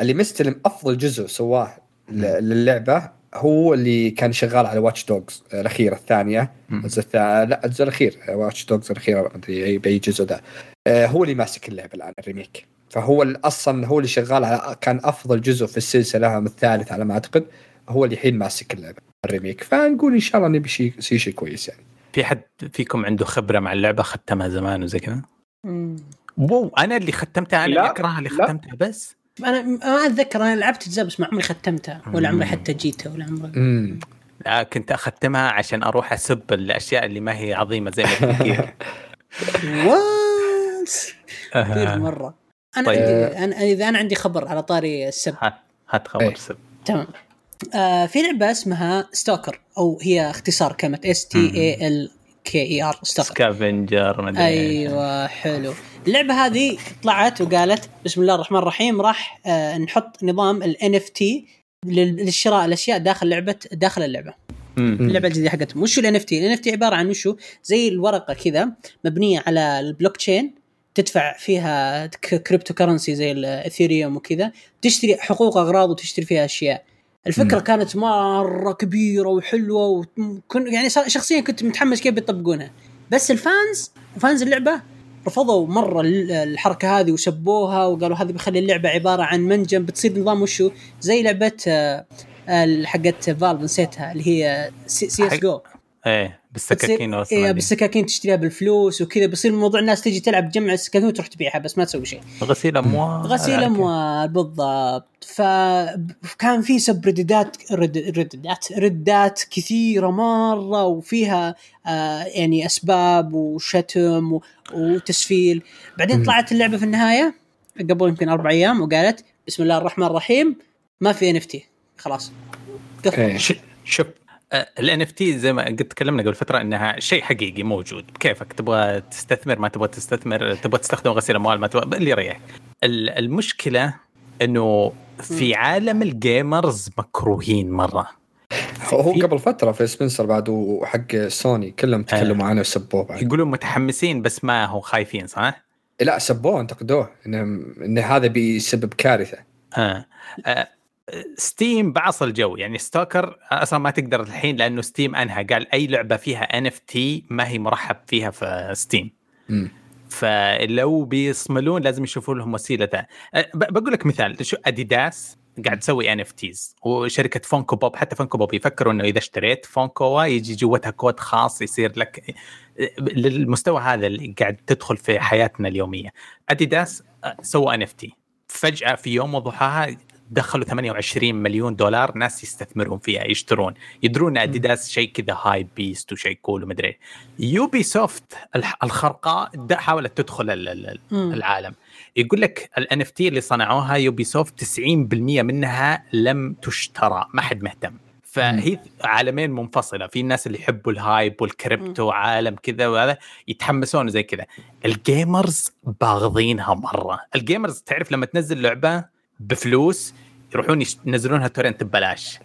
اللي مستلم أفضل جزء سواه للعبة هو اللي كان شغال على واتش دوجز الاخيره الثانية. الجزء الثاني لا الجزء الأخير. واتش دوجز الاخيره ما أدري اي بأي جزء ذا آه، هو اللي ماسك اللعبة الآن ال remake. فهو أصلا هو اللي شغال على كان أفضل جزء في السلسلة الثالث على ما أعتقد. هو اللي الحين ماسك اللعبة ال remake. فنقول إن شاء الله نبي شيء شيء كويس يعني. في حد فيكم عنده خبرة مع اللعبة ختمها زمان وزي كذا؟ مم. واو أنا اللي ختمتها أنا لا، اللي أكرهها اللي. ختمتها بس. أنا ما أتذكر أنا لعبت اجزاء بس ما عمري ختمتها ولا عمري حتى جيتها ولا عمري. امم لا كنت أختمها عشان أروح أسب الأشياء اللي ما هي عظيمة زي ما [laughs] كثير. مرة. أنا طيب. عندي أنا إذا أنا عندي خبر على طاري السب. هات هات خبر إيه. سب. تمام. آه في لعبة اسمها Stalker أو هي اختصار كلمة S T A L K E R Stalker Scavenger. أيوه حلو. اللعبة هذه طلعت وقالت بسم الله الرحمن الرحيم راح آه نحط نظام ال NFT للشراء الأشياء داخل لعبة داخل اللعبة. اللعبة الجديدة حقتهم. وشو ال NFT ال NFT عبارة عن وشو؟ زي الورقة كذا مبنية على البلوك تشين تدفع فيها cryptocurrency زي ال Ethereum وكذا تشتري حقوق أغراض وتشتري فيها أشياء. الفكرة مم. كانت مرة كبيرة وحلوة وكن يعني شخصيا كنت متحمس كيف بيطبقونها. بس ال fans و fans اللعبة رفضوا مرة ال- الحركة هذه وسبوها وقالوا هذه بيخلي اللعبة عبارة عن منجم بتصير نظام وشو؟ زي لعبة آه، حقت Valve نسيتها اللي هي CS GO إيه. بالسكاكين إيه والصناديق. بالسكاكين تشتريها بالفلوس وكذا بيصير موضوع الناس تجي تلعب تجمع السكاكين وتروح تبيعها بس ما تسوي شيء. غسيل أموال غسيل أموال بالضبط. فكان في سب ردات رد ردات ردات كثيرة مرة وفيها آه يعني أسباب وشتم وتسفيل. بعدين. طلعت اللعبة في النهاية قبل يمكن أربع أيام وقالت بسم الله الرحمن الرحيم ما في ان خلاص. قفل إيه. ش- شوف ال NFT زي ما قد تكلمنا قبل فترة إنها شيء حقيقي موجود. بكيفك؟ تبغى تستثمر؟ ما تبغى تستثمر؟ تبغى تستخدم غسيل أموال؟ ما تبغى؟ اللي يريح. ال- المشكلة إنه في عالم ال gamers مكروهين مرة. هو قبل فترة في سبنسر بعد وحق سوني كلهم تكلموا عنه وسبوه بعد. يقولون متحمسين بس ما هو خايفين صح؟ لا سبوه انتقدوه. انه إن هذا بيسبب كارثة. آه. آه. Steam بعص الجو. يعني Stalker أصلا ما تقدر الحين لأنه Steam أنهى. قال أي لعبة فيها NFT ما هي مرحب فيها في Steam مم. فلو بيصملون لازم يشوفوا لهم وسيلة ثانية. أه، بقول لك مثال. شو اديداس قاعد تسوي NFTs وشركة Funko Pop حتى Funko Pop يفكروا إنه إذا اشتريت Funko يجي جوتها كود خاص يصير لك. للمستوى هذا اللي قاعد تدخل في حياتنا اليومية. اديداس أه، سووا NFT فجأة في يوم وضحاها دخلوا 28 مليون دولار ناس يستثمرون فيها يشترون. يدرون أديداس شيء كذا hypebeast وشيء cool ومدري Ubisoft الخرقاء حاولت تدخل. العالم. يقول لك ال NFT اللي صنعوها Ubisoft 90% منها لم تشترى ما حد مهتم. فهي عالمين منفصلة. في الناس اللي يحبوا ال hype وال crypto عالم كذا وهذا يتحمسون زي كذا. ال gamers باغضينها مرة. ال gamers تعرف لما تنزل لعبة بفلوس يروحون ينزلونها torrent ببلاش.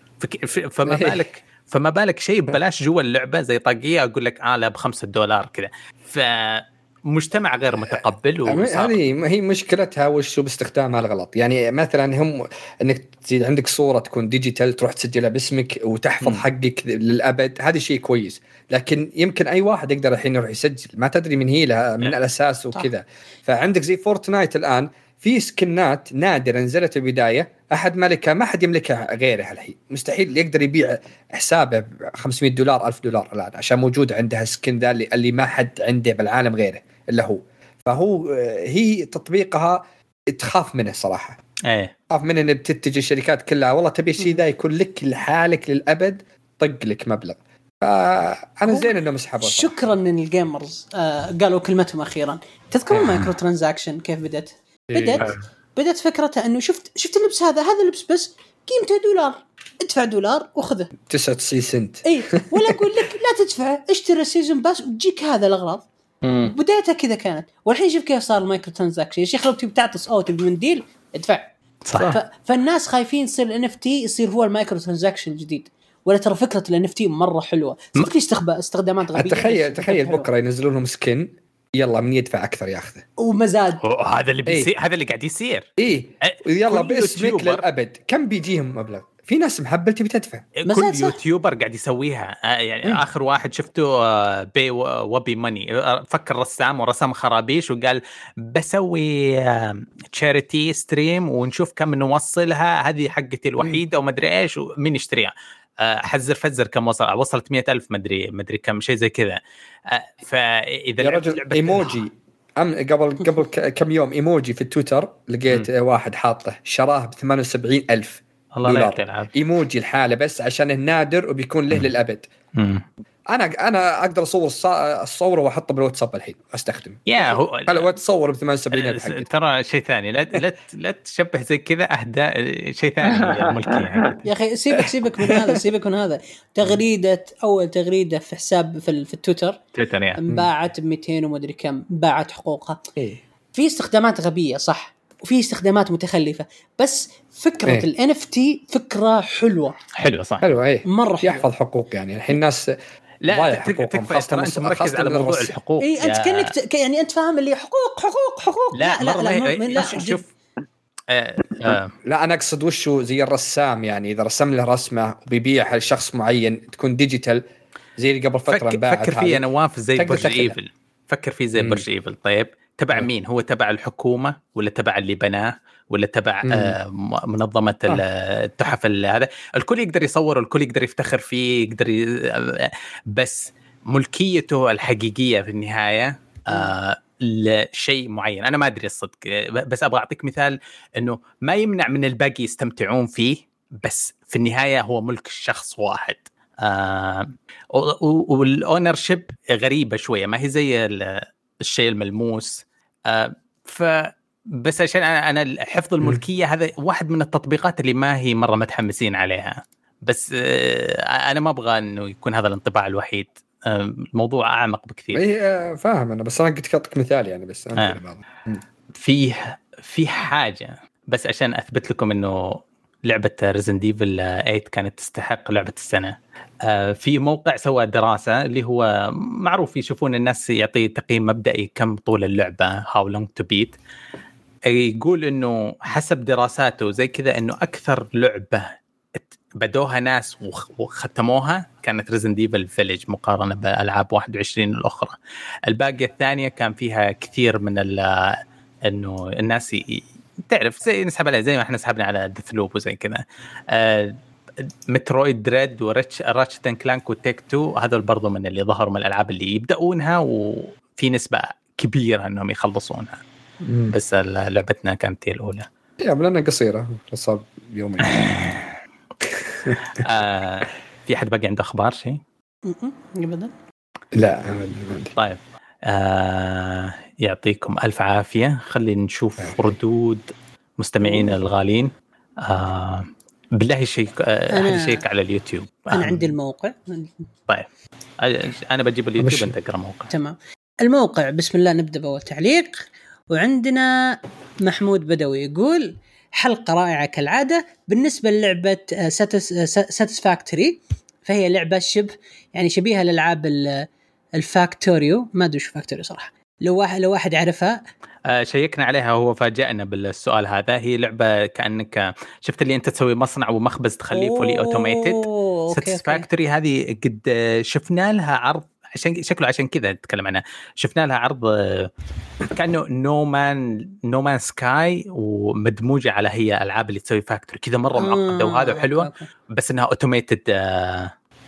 فما إيه. بالك فما بالك شيء ببلاش جوا اللعبة زي طاقية أقول لك آه لا بخمسة دولار كذا. فمجتمع غير متقبل وصار هذه هي مشكلتها وش باستخدامها الغلط. يعني مثلا هم إنك تزيد عندك صورة تكون digital تروح تسجلها باسمك وتحفظ مم. حقك للأبد هذا شيء كويس. لكن يمكن أي واحد يقدر الحين يروح يسجل. ما تدري من هي لها من لا. الأساس وكذا. فعندك زي Fortnite الآن في سكنات نادرة نزلت في البداية. أحد ملكها ما حد يملكها غيره الحين. مستحيل يقدر يبيع حسابه ب 500 دولار 1000 دولار الآن عشان موجود عندها skin ذا اللي, اللي ما حد عنده بالعالم غيره إلا هو. فهو آه، هي تطبيقها تخاف منه صراحة. إيه. تخاف منه ان بتتجه الشركات كلها. والله تبي الشيء ذا يكون لك لحالك للأبد طق لك مبلغ. فأنا زين انهم سحبوا. شكرا ان ال gamers آه قالوا كلمتهم أخيرا. تذكرون. micro transaction كيف بدت؟ إيه. بدت بدت فكرتها إنه شفت شفت اللبس هذا. هذا اللبس بس قيمته دولار. ادفع دولار وخذه. 99 سنت. اي ولا أقول لك لا تدفع. اشتري ال season pass وتجيك هذا الأغراض. بدايتها كذا كانت. والحين شوف كيف صار ال micro transaction يا شيخ لو تبي تعطس أو تبي منديل ادفع. صح. ف... فالناس خايفين يصير ال NFT يصير هو ال micro transaction الجديد. ولا ترى فكرة الان اف تي مرة حلوة. صدق في استخب- استخدامات غبية. تخيل تخيل. بكرة ينزلون لهم skin يلا من يدفع أكثر ياخذه ومزاد. هو- هذا اللي إيه. بيصير هذا اللي قاعد يصير. إيه. أه، يلا باسمك للأبد. كم بيجيهم مبلغ؟ في ناس محبل تبي تدفع. مزاد كل صح. YouTuber قاعد يسويها. آه، يعني مم. آخر واحد شفته بي وبي ماني. فكر رسام ورسم خرابيش وقال بسوي تشاريتي ستريم ونشوف كم نوصلها. هذه حقتي الوحيدة وما ادري إيش ومين يشتريها. حزر فزر كم وصل وصلت مئة ألف مدري مدري كم شيء زي كذا. آه، فإذا يا رجل إيموجي. أم قبل [laughs] قبل كم يوم إيموجي في التويتر لقيت واحد حاطه شراه ب 78 ألف الله لا إيموجي الحالة بس عشان النادر وبيكون له للأبد. مم. أنا أنا أقدر أصور الص- الصورة واحطه بالواتساب الحين أستخدم. يا هو هلا تصور ب 78 الف حقتي ترى شيء ثاني. لا لا لا تشبه زي كذا أهداء شيء ثاني. [laughs] يا أخي سيبك سيبك من هذا سيبك من هذا. تغريدة أول تغريدة في حساب في, ال- في التويتر تويتر يا. انباعت ب 200 ومدري كم باعت حقوقها. إيه. في استخدامات غبية صح. وفي استخدامات متخلفة. بس فكرة إيه. ال NFT فكرة حلوة. حلو صح. حلو إيه. مرة حلوة. يحفظ حقوق يعني. الحين الناس لا تكفى خاصة ترى أنت مركز على موضوع. الحقوق إي أنت كأنك يعني أنت فاهم اللي حقوق حقوق حقوق لا لا لا, لا, لا, شوف- لا شوف آه، آه، لا أنا أقصد وشو زي الرسام يعني إذا رسم له رسمة وبيبيعها لشخص معين تكون digital زي اللي قبل فترة فكر, انباعت فكر فيه يا هذه. نواف زي برج. ايفل فكر فيه زي. برج ايفل طيب تبع. مين هو تبع الحكومة ولا تبع اللي بناه ولا تبع. آه منظمة ال- التحف ال- هذا. الكل يقدر يصور والكل يقدر يفتخر فيه يقدر ي... آه، بس ملكيته الحقيقية في النهاية آه لشيء معين. أنا ما أدري الصدق آه، بس أبغى أعطيك مثال إنه ما يمنع من الباقي يستمتعون فيه بس في النهاية هو ملك شخص واحد. آه وال ownership غريبة شوية ما هي زي ال- الشيء الملموس. آه ف بس عشان أنا أنا حفظ الملكية هذا واحد من التطبيقات اللي ما هي مرة متحمسين عليها. بس آه أنا ما أبغى إنه يكون هذا الانطباع الوحيد. آه الموضوع أعمق بكثير. اي آه، فاهم أنا بس أنا قلت أعطيك مثال يعني بس آه. بعض. مم. فيه في حاجة. بس عشان أثبت لكم إنه لعبة Resident Evil 8 كانت تستحق لعبة السنة. آه، في موقع سوى دراسة اللي هو معروف يشوفون الناس يعطي تقييم مبدئي كم طول اللعبة How Long to Beat يقول إنه حسب دراساته زي كذا إنه أكثر لعبة بدوها ناس وخ- وختموها كانت Resident Evil Village مقارنة بالالعاب 21 الأخرى. الباقيه الثانية كان فيها كثير من إنه الناس تعرف زي نسحب عليها زي ما إحنا سحبنا على ديث لوب وزي كذا. مترويد دريد وراتشت كلانك وتيك 2 هذول برضو من اللي ظهروا من الألعاب اللي يبدأونها وفي نسبة كبيرة إنهم يخلصونها. مم. بس ال- لعبتنا كانت هي الأولى. يا لانها قصيرة صار يومين. [laughs] [laughs] آه في أحد باقي عنده أخبار شيء؟ ابدا لا أنا ما عندي. طيب. آه يعطيكم ألف عافية. خلينا نشوف ردود مستمعينا الغالين آه بالله شيك آه شيك على اليوتيوب. أنا آه، عندي الموقع. طيب. أنا بجيب اليوتيوب. أنت اقرأ موقع. تمام. الموقع بسم الله نبدأ بأول تعليق. وعندنا محمود بدوي يقول حلقة رائعة كالعادة بالنسبة للعبة Satisfactory فهي لعبة شبه يعني شبيهة لالعاب ال- ال Factorio. ما أدري شو Factorio صراحة. لو واحد لو واحد عرفها آه شيكنا عليها هو فاجأنا بالسؤال هذا. هي لعبة كأنك شفت اللي أنت تسوي مصنع ومخبز تخليه fully automated. Satisfactory هذه قد شفنا لها عرض عشان شكله عشان كذا نتكلم عنها. شفنا لها عرض آه، كأنه No Man No Man's Sky ومدموجة على هي ألعاب اللي تسوي factory كذا مرة معقده آه، وهذا حلوة. بس إنها automated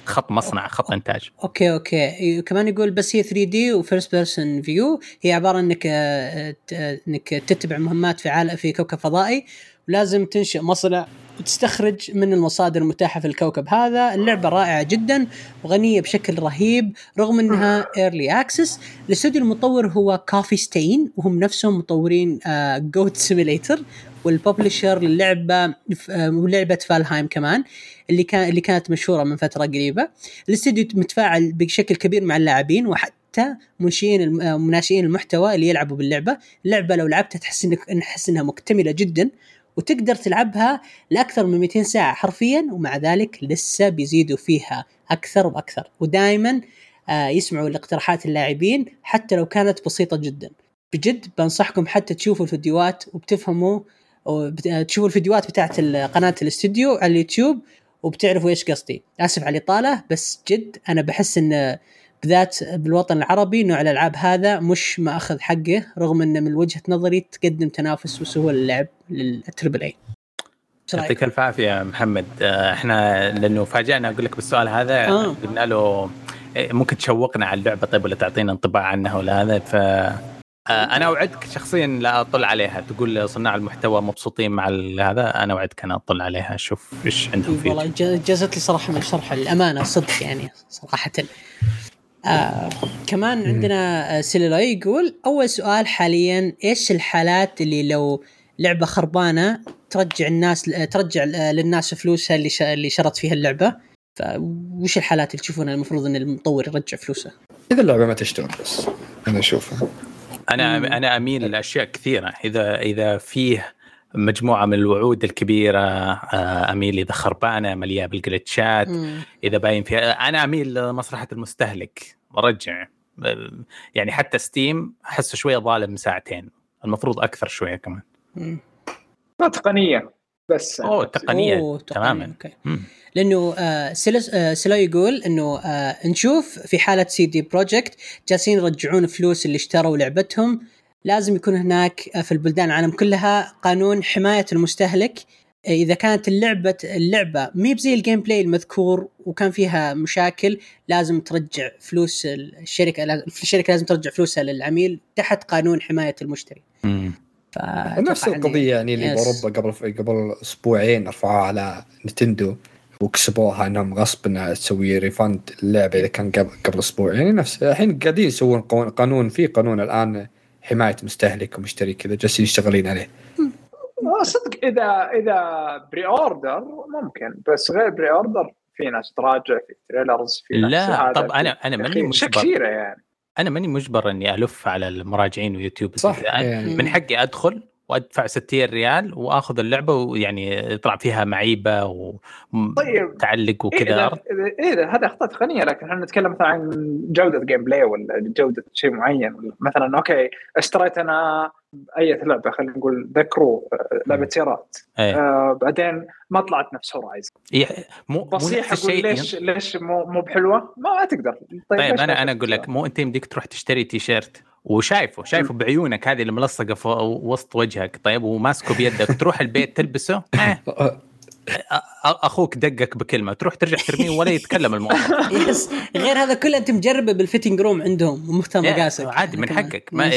خط مصنع خط إنتاج. okay okay. كمان يقول بس هي 3D و first person view هي عبارة إنك آه، آه، إنك تتبع مهمات في عالم في كوكب فضائي. ولازم تنشئ مصنع وتستخرج من المصادر المتاحة في الكوكب هذا. اللعبة رائعة جدا وغنية بشكل رهيب رغم إنها early access الاستوديو المطور هو Coffee Stain وهم نفسهم مطورين Goat Simulator والببلشر للعبة آه، ولعبه فالهايم كمان اللي كان اللي كانت مشهورة من فترة قريبة. الاستديو متفاعل بشكل كبير مع اللاعبين وحتى منشئين آه، مناشئين المحتوى اللي يلعبوا باللعبة، اللعبة لو لعبتها تحس انك تحس إنها مكتملة جدا. وتقدر تلعبها لأكثر من 200 ساعة حرفيا ومع ذلك لسه بيزيدوا فيها أكثر وأكثر. ودائما آه، يسمعوا لاقتراحات اللاعبين حتى لو كانت بسيطة جدا. بجد بنصحكم حتى تشوفوا الفيديوهات وبتفهموا وبت- آه، تشوفوا الفيديوهات بتاعت قناة الاستوديو على اليوتيوب وبتعرفوا إيش قصدي. آسف على الإطالة بس جد أنا بحس إن بالذات بالوطن العربي نوع الألعاب هذا مش مأخذ حقه رغم إنه من وجهة نظري تقدم تنافس وسهولة اللعب للتربل اي يعطيك ألف عافية محمد. آه، إحنا لأنه فاجأنا أقول لك بالسؤال هذا آه. قلنا له إيه، ممكن تشوقنا على اللعبة طيب ولا تعطينا انطباع عنها ولا هذا؟ ف آه، أنا أوعدك شخصيا لا اطل عليها. تقول صناع المحتوى مبسوطين مع هذا أنا أوعدك أنا اطل عليها. أشوف إيش عندهم فيه والله جازت لي صراحة من الشرح الامانه صدق يعني صراحة. آه كمان عندنا سيلولا يقول أول سؤال حاليا إيش الحالات اللي لو لعبة خربانة ترجع الناس آه، ترجع آه، للناس فلوسها اللي ش- اللي شرت فيها اللعبة فوش الحالات اللي تشوفونها المفروض إن المطور يرجع فلوسه؟ إذا اللعبة ما تشتغل بس أنا أشوفها أنا مم. أنا أميل لأشياء كثيرة إذا إذا فيه مجموعة من الوعود الكبيرة آه، أميل إذا خربانة مليئة بالجلتشات. إذا باين فيها أنا أميل لمصلحة المستهلك ورجع يعني حتى ستيم أحسه شوية ظالم ساعتين المفروض أكثر شوية كمان. مم. لا تقنية بس. أوه تقنية. أوه، تقنية، تماما. okay. لأنه آه سيلس آه سيلو يقول إنه آه نشوف في حالة CD Projekt جالسين يرجعون فلوس اللي اشتروا لعبتهم لازم يكون هناك آه، في البلدان العالم كلها قانون حماية المستهلك. آه، إذا كانت اللعبة اللعبة مي بزي ال gameplay المذكور وكان فيها مشاكل لازم ترجع فلوس الشركة الشركة لازم ترجع فلوسها للعميل تحت قانون حماية المشتري. نفس يعني- القضية يعني اللي. بأوروبا قبل قبل أسبوعين رفعوها على Nintendo وكسبوها إنهم غصب انها تسوي refund اللعبة إذا كان قبل قبل أسبوع. يعني نفس الحين قاعدين يسوون قانون- قانون في قانون الآن حماية مستهلك ومشتري كذا جالسين يشتغلين عليه. آه، صدق إذا إذا pre-order ممكن بس غير pre-order في ناس تراجع في trailers في ناس لا هذا، طب أنا أنا ماني مجبر. كثيره يعني. أنا ماني مجبر إني ألف على المراجعين ويوتيوب. صح يعني. من حقي أدخل وأدفع 60 ريال وآخذ اللعبة ويعني يطلع فيها معيبة طيب. وتعلق إيه وكذا إذا إيه إذا هذا أخطاء تقنية لكن إحنا نتكلم مثلا عن جودة gameplay ولا جودة شيء معين ولا مثلا okay اشتريت أنا اي لعبة خلينا نقول The Crew لعبة سيارات إيه. آه بعدين ما طلعت نفس Horizon إيه، مو مو بصيح نفس أقول الشيء ليش ليش مو مو بحلوة؟ ما تقدر. طيب, طيب أنا أنا؟ أقول لك مو أنت يمديك تروح تشتري تيشيرت. وشايفه شايفه بعيونك هذه اللي ملصقه في وسط وجهك طيب وماسكه بيدك. تروح البيت تلبسه؟ [laughs] آه، أ- أخوك دقك بكلمة. تروح ترجع ترميه ولا يتكلم الموظف [laughs] yes. غير هذا كله أنت مجربه بال fitting room عندهم ومختار يا، مقاسك. عادي من كمان. حقك. ما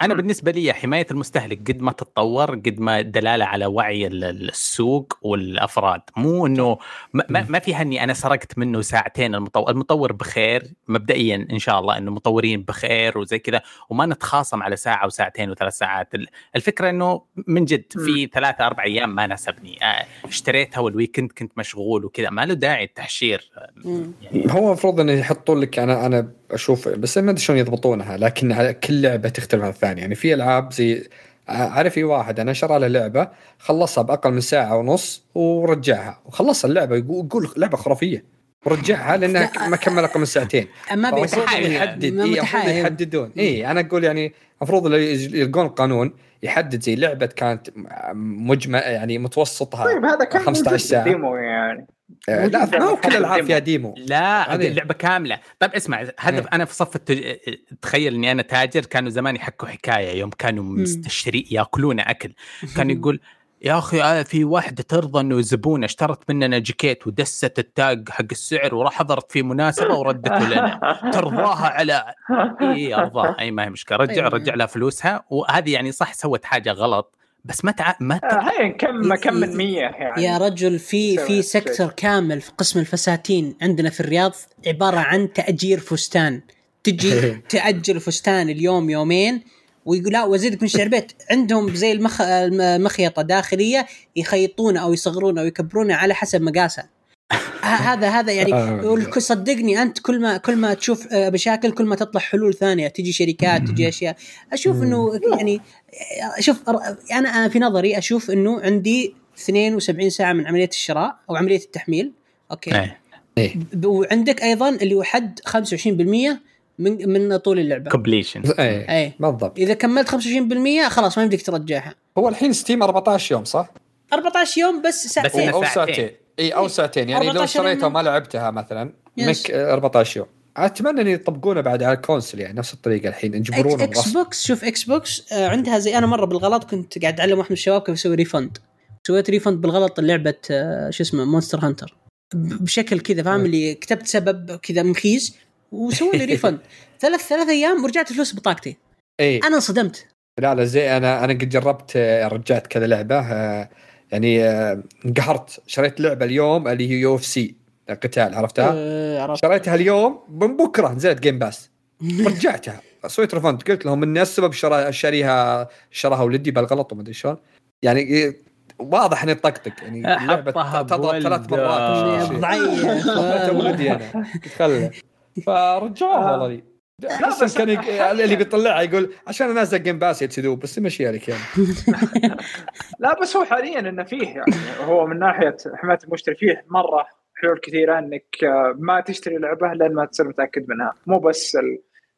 آه، أنا بالنسبة لي حماية المستهلك قد ما تتطور قد ما دلالة على وعي ال- ال- السوق والأفراد. مو إنه ما, ما فيها اني أنا سرقت منه ساعتين المطور المطور بخير مبدئيا إن شاء الله إنه المطورين بخير وزي كذا وما نتخاصم على ساعة وساعتين وثلاث ساعات. ال- الفكرة إنه من جد في ثلاثة أربع أيام ما ناسبني. آه، اشتريتها والويكند كنت مشغول وكذا. ما له داعي التحشير. مم. هو المفروض إنه يحطون لك أنا أنا أشوف بس ما أدري شلون يضبطونها لكن على كل لعبة تختلف عن الثانية. يعني في ألعاب زي عارف في واحد أنا شرى له لعبة خلصها بأقل من ساعة ونص ورجعها. وخلص اللعبة يقول لعبة خرافية. ورجعها لأنها لا، ما كمل أقل من ساعتين. ما بيتحايل إنه يحدد. ما إيه. يحددون. إي أنا أقول يعني المفروض يلقون قانون يحدد زي لعبة كانت مجمل يعني متوسطها طيب هذا كان 15 موجود ساعة. بالديمو يعني. آه، لا ما هو كل الالعاب الديمو. فيها ديمو. لا هذه- اللعبة كاملة. طيب اسمع هذا إيه. أنا في صف التج... تخيل إني أنا تاجر كانوا زمان يحكوا حكاية يوم كانوا مستشري يأكلون أكل. [laughs] كان يقول يا أخي آه، في واحدة ترضى إنه زبونه اشترت مننا جيكيت ودست التاج حق السعر وراح حضرت في مناسبة وردته لنا. [laughs] ترضاها على اي ارضاها أي ما هي مشكلة. رجع أيوة. رجع لها فلوسها. وهذه يعني صح سوت حاجة غلط. بس ما تع... ما ت... آه، هاي كم كم من 100 يعني. يا رجل في في. سكتر كامل في قسم الفساتين عندنا في الرياض عبارة عن تأجير فستان. تجي [laughs] تأجر فستان اليوم يومين ويقول لا وأزيدك من شعر بيت عندهم زي المخ... المخيطة داخلية يخيطونه أو يصغرونه أو يكبرونه على حسب مقاسه هذا هذا يعني آه. صدقني أنت كل ما كل ما تشوف آه، مشاكل كل ما تطلع حلول ثانية تجي شركات تجي أشياء. أشوف إنه يعني شوف أنا في نظري أشوف إنه عندي 72 ساعة من عملية الشراء أو عملية التحميل. أوكي. إيه. ب- وعندك أيضا اللي هو حد 25% من من طول اللعبة. completion إيه. اي بالضبط. إذا كملت 25% خلاص ما يمديك ترجعها. هو الحين Steam 14 يوم صح؟ 14 يوم بس ساعتين. أو ساعتين. إي أو ساعتين. يعني لو 14 يوم. اشتريتها وما لعبتها مثلا. مك 14 يوم. أتمنى إن يطبقونه بعد على ال console يعني نفس الطريقة الحين Xbox, يجبرونهم X. box شوف Xbox آه عندها زي أنا مرة بالغلط كنت قاعد اعلم واحد من الشباب كيف يسوي refund. سويت refund بالغلط لعبه آه شو اسمه Monster Hunter. بشكل كذا فاهم؟ اللي كتبت سبب كذا مخيس وسوي لي refund. [laughs] ثلاث ثلاث أيام ورجعت الفلوس بطاقتي. اي أنا انصدمت. لا لا زي أنا أنا قد جربت آه، رجعت كذا لعبة يعني آه، انقهرت شريت لعبة اليوم اللي هي UFC قتال عرفتها؟ آه عرفت. شريتها اليوم من بكرة نزلت Game Pass رجعتها. سويت refund قلت لهم ان السبب شرا شاريها شراها ولدي بالغلط وما أدري شلون. يعني إيه، واضح إني طقطق. يعني لعبه حطها تضرب ثلاث. مرات. ضعيف. [laughs] ولدي أنا. خله. [laughs] فرجعوها والله. لي أحس كان يق- اللي بيطلعها يقول عشان أنزل Game Pass يا تذوب بس مشي لك يعني [laughs] لا بس هو حاليا إنه فيه يعني هو من ناحية حماية المشتري فيه مرة حلول كثيرة إنك آه، ما تشتري لعبة لين ما تصير متأكد منها. مو بس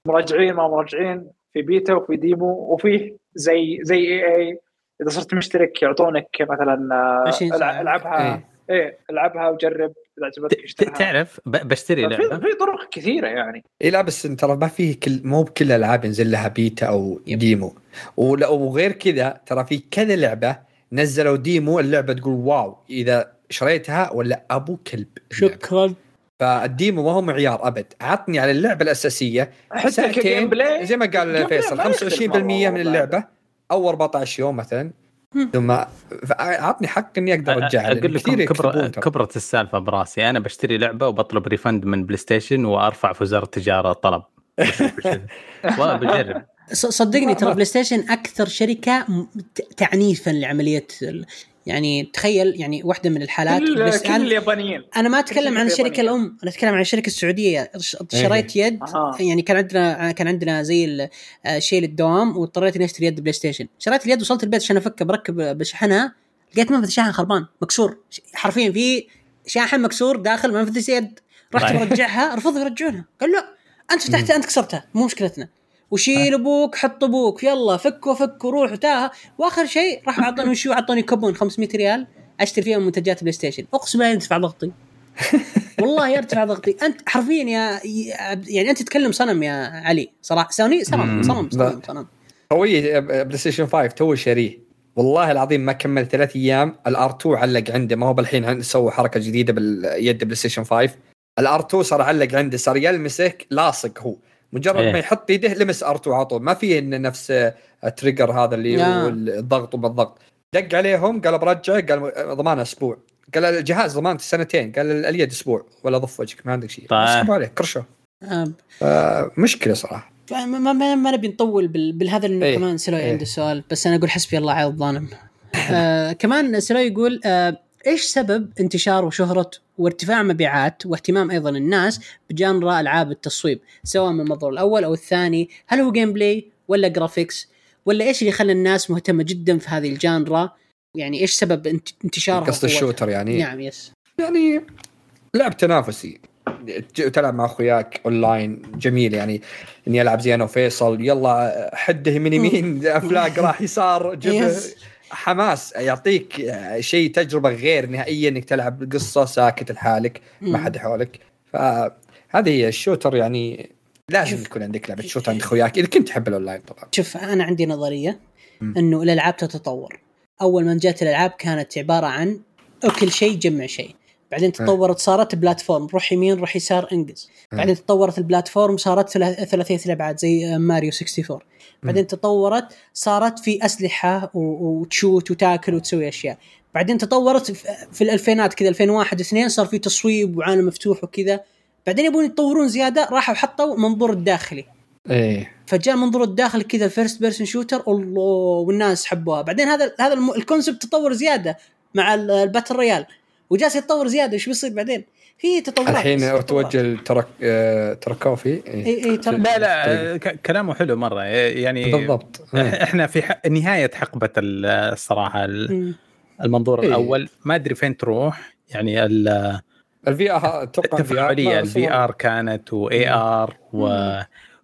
المراجعين ما مراجعين في بيتا وفي demo وفيه زي زي EA. إذا صرت مشترك يعطونك مثلا آه، 20 ساعة. الع- ألعبها إيه. إيه ألعبها وجرب. إذا عجبتك اشتريها تعرف ب- بشتري في لعبة في طرق كثيرة يعني اي لا بس ترى ما فيه كل مو بكل الألعاب ينزل لها بيتا أو. demo وغير كذا ترى في كذا لعبة نزلوا demo اللعبة تقول wow إذا شريتها ولا أبو كلب. شكرا فال demo ما هو معيار أبد عطني على اللعبة الأساسية حتى ساعتين زي ما قال فيصل ما يختلف 25% مرة من. اللعبة أو 14 يوم مثلا. ثم عطني حق إني أقدر ارجعها لأن أقول لكم كبر. كبرت السالفة براسي. أنا بشتري لعبة وبطلب refund من PlayStation وأرفع في وزارة التجارة طلب. [laughs] وبجرب ص- صدقني ترى [laughs] PlayStation أكثر شركة تعنيفا لعملية ال- يعني تخيل يعني واحدة من الحالات كل بس كل أنا, اليابانيين. أنا ما أتكلم عن الشركة الشركة. الأم أنا أتكلم عن الشركة السعودية. ش- شريت يد. يعني كان عندنا كان عندنا زي ال- آه، شيء للدوام واضطريت إني أشتري يد PlayStation شريت اليد وصلت البيت عشان افكه بركب بشحنها لقيت منفذ الشاحن خربان مكسور. حرفيا في شاحن مكسور داخل منفذ يد. رحت. برجعها رفضوا يرجعونها. قال لا انت فتحتها أنت كسرتها. مو مشكلتنا. وشيل أبوك حط أبوك. يلا فك وفك وروح وتاها وآخر شيء راح أعطوني وشو أعطوني كوبون 500 ريال أشتري فيها منتجات PlayStation. أقسم بالله يرتفع ضغطي. [laughs] والله يرتفع ضغطي. أنت حرفيا يا يعني أنت تتكلم صنم يا علي. صراحة. سوني؟ صنم. صنم صنم. صنم. أخوي PlayStation 5 تو شاريه والله العظيم ما كمل ثلاث أيام. ال R 2 علق عنده. ما هو بالحين سووا حركة جديدة باليد PlayStation 5 ال R 2 صار علق عنده. صار يلمسك لاصق هو. مجرد إيه. ما يحط يده لمس R 2 على طول. ما في إنه نفس ال trigger هذا اللي آه. هو الضغط وما الضغط دق عليهم قال برجع قال ضمانه أسبوع. قال الجهاز ضمانته سنتين. قال اليد أسبوع. ولا ضف وجهك ما عندك شيء. طيب. عليه كرشوه آه، آه، مشكلة صراحة. ما, ما, ما, ما نبي نطول بال- بالهذا لأنه إيه، كمان سلوي إيه. عنده سؤال بس أنا أقول حسبي الله على الظالم. [laughs] آه كمان سلوي يقول آه إيش سبب انتشار وشهرة وارتفاع مبيعات واهتمام أيضا الناس ب genre ألعاب التصويب سواء من المنظور الأول أو الثاني؟ هل هو gameplay ولا graphics ولا إيش اللي خلى الناس مهتمة جدا في هذه ال genre؟ يعني إيش سبب انت- انتشارها قصد؟ ال shooter يعني. نعم yes يعني لعب تنافسي. تلعب مع أخوياك اونلاين جميل يعني. إني ألعب زي أنا وفيصل يلا حده من يمين [laughs] افلاق راح يسار جبه. حماس يعطيك شيء تجربة غير نهائيا إنك تلعب قصة ساكت لحالك ما. حد حولك فهذه هي ال shooter يعني لازم. يكون عندك لعبة shooter عند اخوياك إذا كنت تحب الأونلاين طبعا شوف أنا عندي نظرية. إنه الألعاب تتطور أول ما جات الألعاب كانت عبارة عن أكل شيء جمع شيء بعدين تطورت صارت platform روح يمين روح يسار انقز. بعدين تطورت ال platform صارت ثلا- ثلاثية الابعاد زي ماريو 64 بعدين تطورت صارت في أسلحة وت shoot وتاكل وتسوي أشياء. بعدين تطورت في- في الألفينات كذا 2001 2 صار في تصويب وعالم مفتوح وكذا. بعدين يبون يتطورون زيادة راحوا حطوا منظور الداخلي. إيه. فجاء المنظور الداخلي كذا first person shooter الله والناس حبوها. بعدين هذا هذا ال concept تطور زيادة مع ال- ال battle royale. وجالس يتطور زيادة إيش بيصير بعدين؟ في تطورات. الحين. توجه لترك آه، Tarkov اي اي ترى لا لا ك- كلامه حلو مرة. يعني بالضبط. إيه. إحنا في ح- نهاية حقبة ال- الصراحة ال- مم. المنظور إيه. الأول. ما أدري فين تروح. يعني ال- ال VR أتوقع التفاعلية ال VR كانت و AR و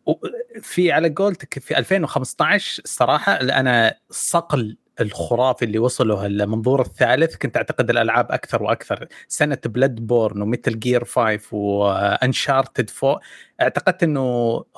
وفي على قولتك في 2015 الصراحه أنا صقل الخرافي اللي وصله المنظور الثالث كنت أعتقد الألعاب أكثر وأكثر. سنة Bloodborne و Metal Gear 5 و Uncharted 4 اعتقدت إنه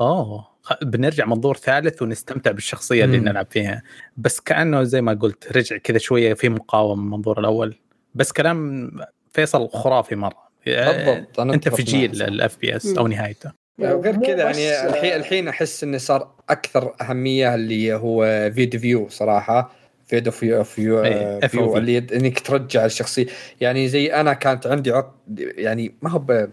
اوه بنرجع منظور ثالث ونستمتع بالشخصية اللي مم. نلعب فيها. بس كأنه زي ما قلت رجع كذا شوية في مقاومة من المنظور الأول. بس كلام فيصل خرافي مرة. بالضبط أنا أنت في. جيل ال FPS أو نهايته. وغير مو كذا يعني الحين الحين أحس إنه صار أكثر أهمية اللي هو field of view صراحة. field of view view, إيه، view FOV. اللي إنك ترجع الشخصية. يعني زي أنا كانت عندي عقد يعني ما هو ب-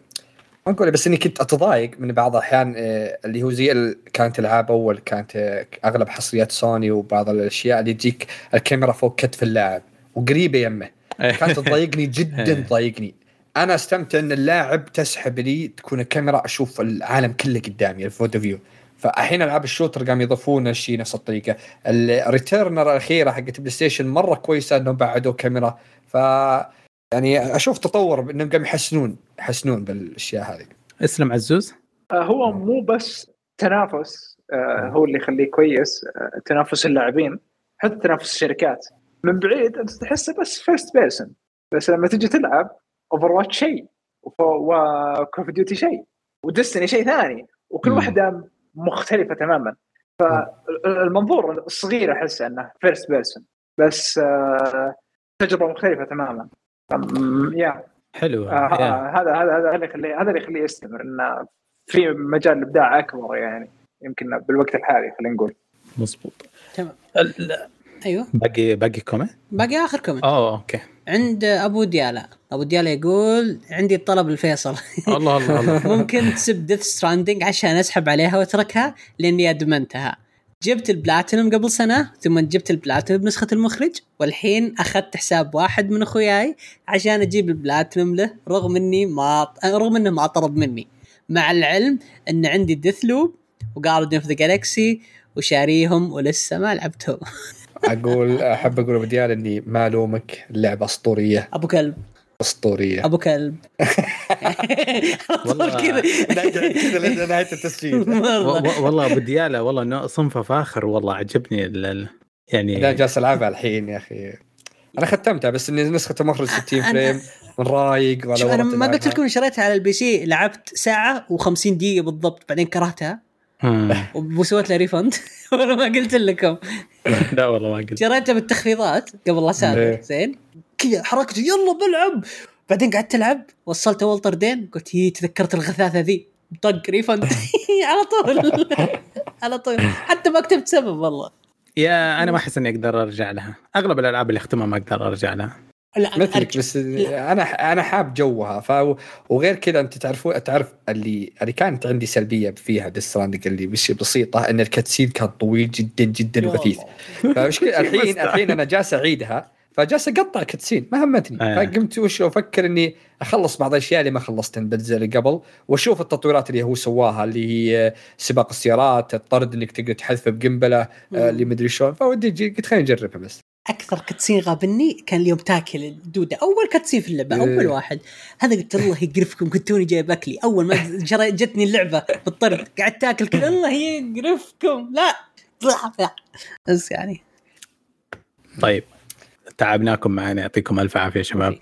ما أقول بس إني كنت أتضايق من بعض الأحيان آه، اللي هو زي ال- كانت العاب أول كانت آه، أغلب حصريات سوني وبعض الأشياء اللي تجيك الكاميرا فوق كتف اللاعب وقريبة يمه. كانت تضايقني [laughs] جدا إيه. تضايقني. أنا أستمتع إن اللاعب تسحب لي تكون الكاميرا أشوف العالم كله قدامي ال field of view فالحين ألعاب ال shooter قام يضيفون الشيء نفس الطريقة. ال Returnal الأخيرة حقت PlayStation مرة كويسة إنهم بعدوا كاميرا. ف يعني أشوف تطور إنهم قام يحسنون يحسنون بالأشياء هذه. اسلم عزوز. آه، هو مو بس تنافس آه، هو اللي يخليه كويس آه، تنافس اللاعبين حتى تنافس الشركات. من بعيد أنت تحسه بس first person بس لما تجي تلعب Overwatch شيء و Call of Duty شيء و Destiny شيء ثاني وكل. واحدة مختلفة تماما. فالمنظور الصغير أحس أنه first person بس آه، تجربة مختلفة تماما. yeah. حلو. آه، هذا هذا هذا اللي يخليه هذا اللي يخليه يستمر انه في مجال الابداع أكبر يعني يمكن بالوقت الحالي خلينا نقول. مظبوط تمام. أيوه. باقي باقي comment باقي آخر comment أوه okay. عند أبو ديالا. أبو ديالا يقول عندي طلب الفيصل الله الله الله. [laughs] ممكن تسب Death Stranding عشان أسحب عليها وأتركها؟ لأني أدمنتها. جبت البلاتينوم قبل سنة ثم جبت البلاتينوم بنسخة المخرج والحين أخذت حساب واحد من أخوياي عشان أجيب البلاتينوم له رغم إني ما رغم إنه ما طلب مني. مع العلم إن عندي Deathloop و Guardians of the Galaxy وشاريهم ولسه ما لعبتهم. [laughs] أقول أحب أقول بديال إني ما ألومك اللعبه أسطورية. أبو كلب. أسطورية. أبو كلب. [laughs] والله- كذا. [laughs] كذا نهايه التسجيل. [laughs] والله. أبو ديالة والله إنه صنفه فاخر والله عجبني ال- ال- أنا يعني جالس ألعبها الحين يا أخي. أنا ختمتها بس إني نسخة المخرج 60 أنا- frame من رايق ولا أنا ما قلت. لكم شريتها على ال PC لعبت ساعة و50 دقيقة بالضبط بعدين كرهتها. وسويت لها refund وأنا ما قلت لكم. لا والله ما قلت. شريتها بالتخفيضات قبل لا اسافر إيه. زين. كذا حركتي يلا بلعب. بعدين قعدت العب وصلت اول طردين قلت هي تذكرت الغثاثة ذي. طق refund. [laughs] [laughs] على طول. على طول. حتى ما كتبت سبب والله. يا أنا ما أحس إني أقدر أرجع لها. أغلب الألعاب اللي اختمها ما أقدر أرجع لها. لا مثلك أرجع. بس أنا أنا حاب جوها. ف وغير كذا أنت تعرفوا تعرف اللي اللي كانت عندي سلبية فيها Death Stranding اللي مش بسيطة إن ال cutscene كان طويل جدا جدا وغثيث. فمشكلة [laughs] الحين الحين أنا جالس أعيدها. فجالس أقطع cutscene ما همتني. آه. فقمت وش أفكر إني أخلص بعض الأشياء اللي ما خلصتها بالنسبة اللي قبل وأشوف التطويرات اللي هو سواها اللي هي سباق السيارات الطرد إنك تقدر تحذفه بقنبلة آه، اللي مدري شلون. فودي قلت خليني أجربها بس. أكثر كتسين غابني كان اليوم تاكل الدودة. أول كتسين في اللعبة أول إيه. واحد. هذا قلت الله يقرفكم كنت توني جايب أكلي. أول ما [laughs] جتني اللعبة بالطرد قعدت تاكل كذا الله يقرفكم. لا بس يعني. طيب. تعبناكم معنا يعطيكم ألف عافية يا شباب.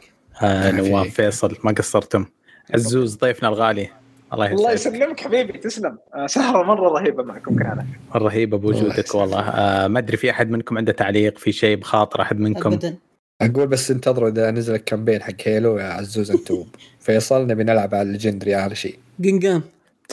آه نواف فيصل ما قصرتم؟ عزوز ضيفنا الغالي. الله الله يسعدك يسلمك حبيبي تسلم. آه، سهرة مرة رهيبة معكم كانت. رهيبه بوجودك والله. آه ما أدري في أحد منكم عنده تعليق في شيء بخاطر أحد منكم؟ ابدا. أقول بس انتظروا إذا نزل ال campaign حق Halo يا عزوز انت وفيصل [laughs] نبي نلعب على ال legendary آخر شيء. قنقام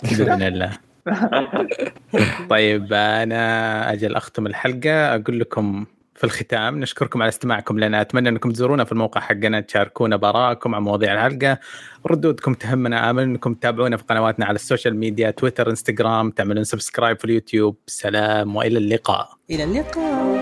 بإذن الله. [laughs] طيب أنا أجل أختم الحلقة أقول لكم في الختام. نشكركم على استماعكم لنا. أتمنى أنكم تزورونا في الموقع حقنا تشاركونا بارائكم عن مواضيع الحلقة ردودكم تهمنا. آمل أنكم تتابعونا في قنواتنا على ال social media تويتر إنستغرام. تعملون subscribe في اليوتيوب. سلام وإلى اللقاء. إلى اللقاء.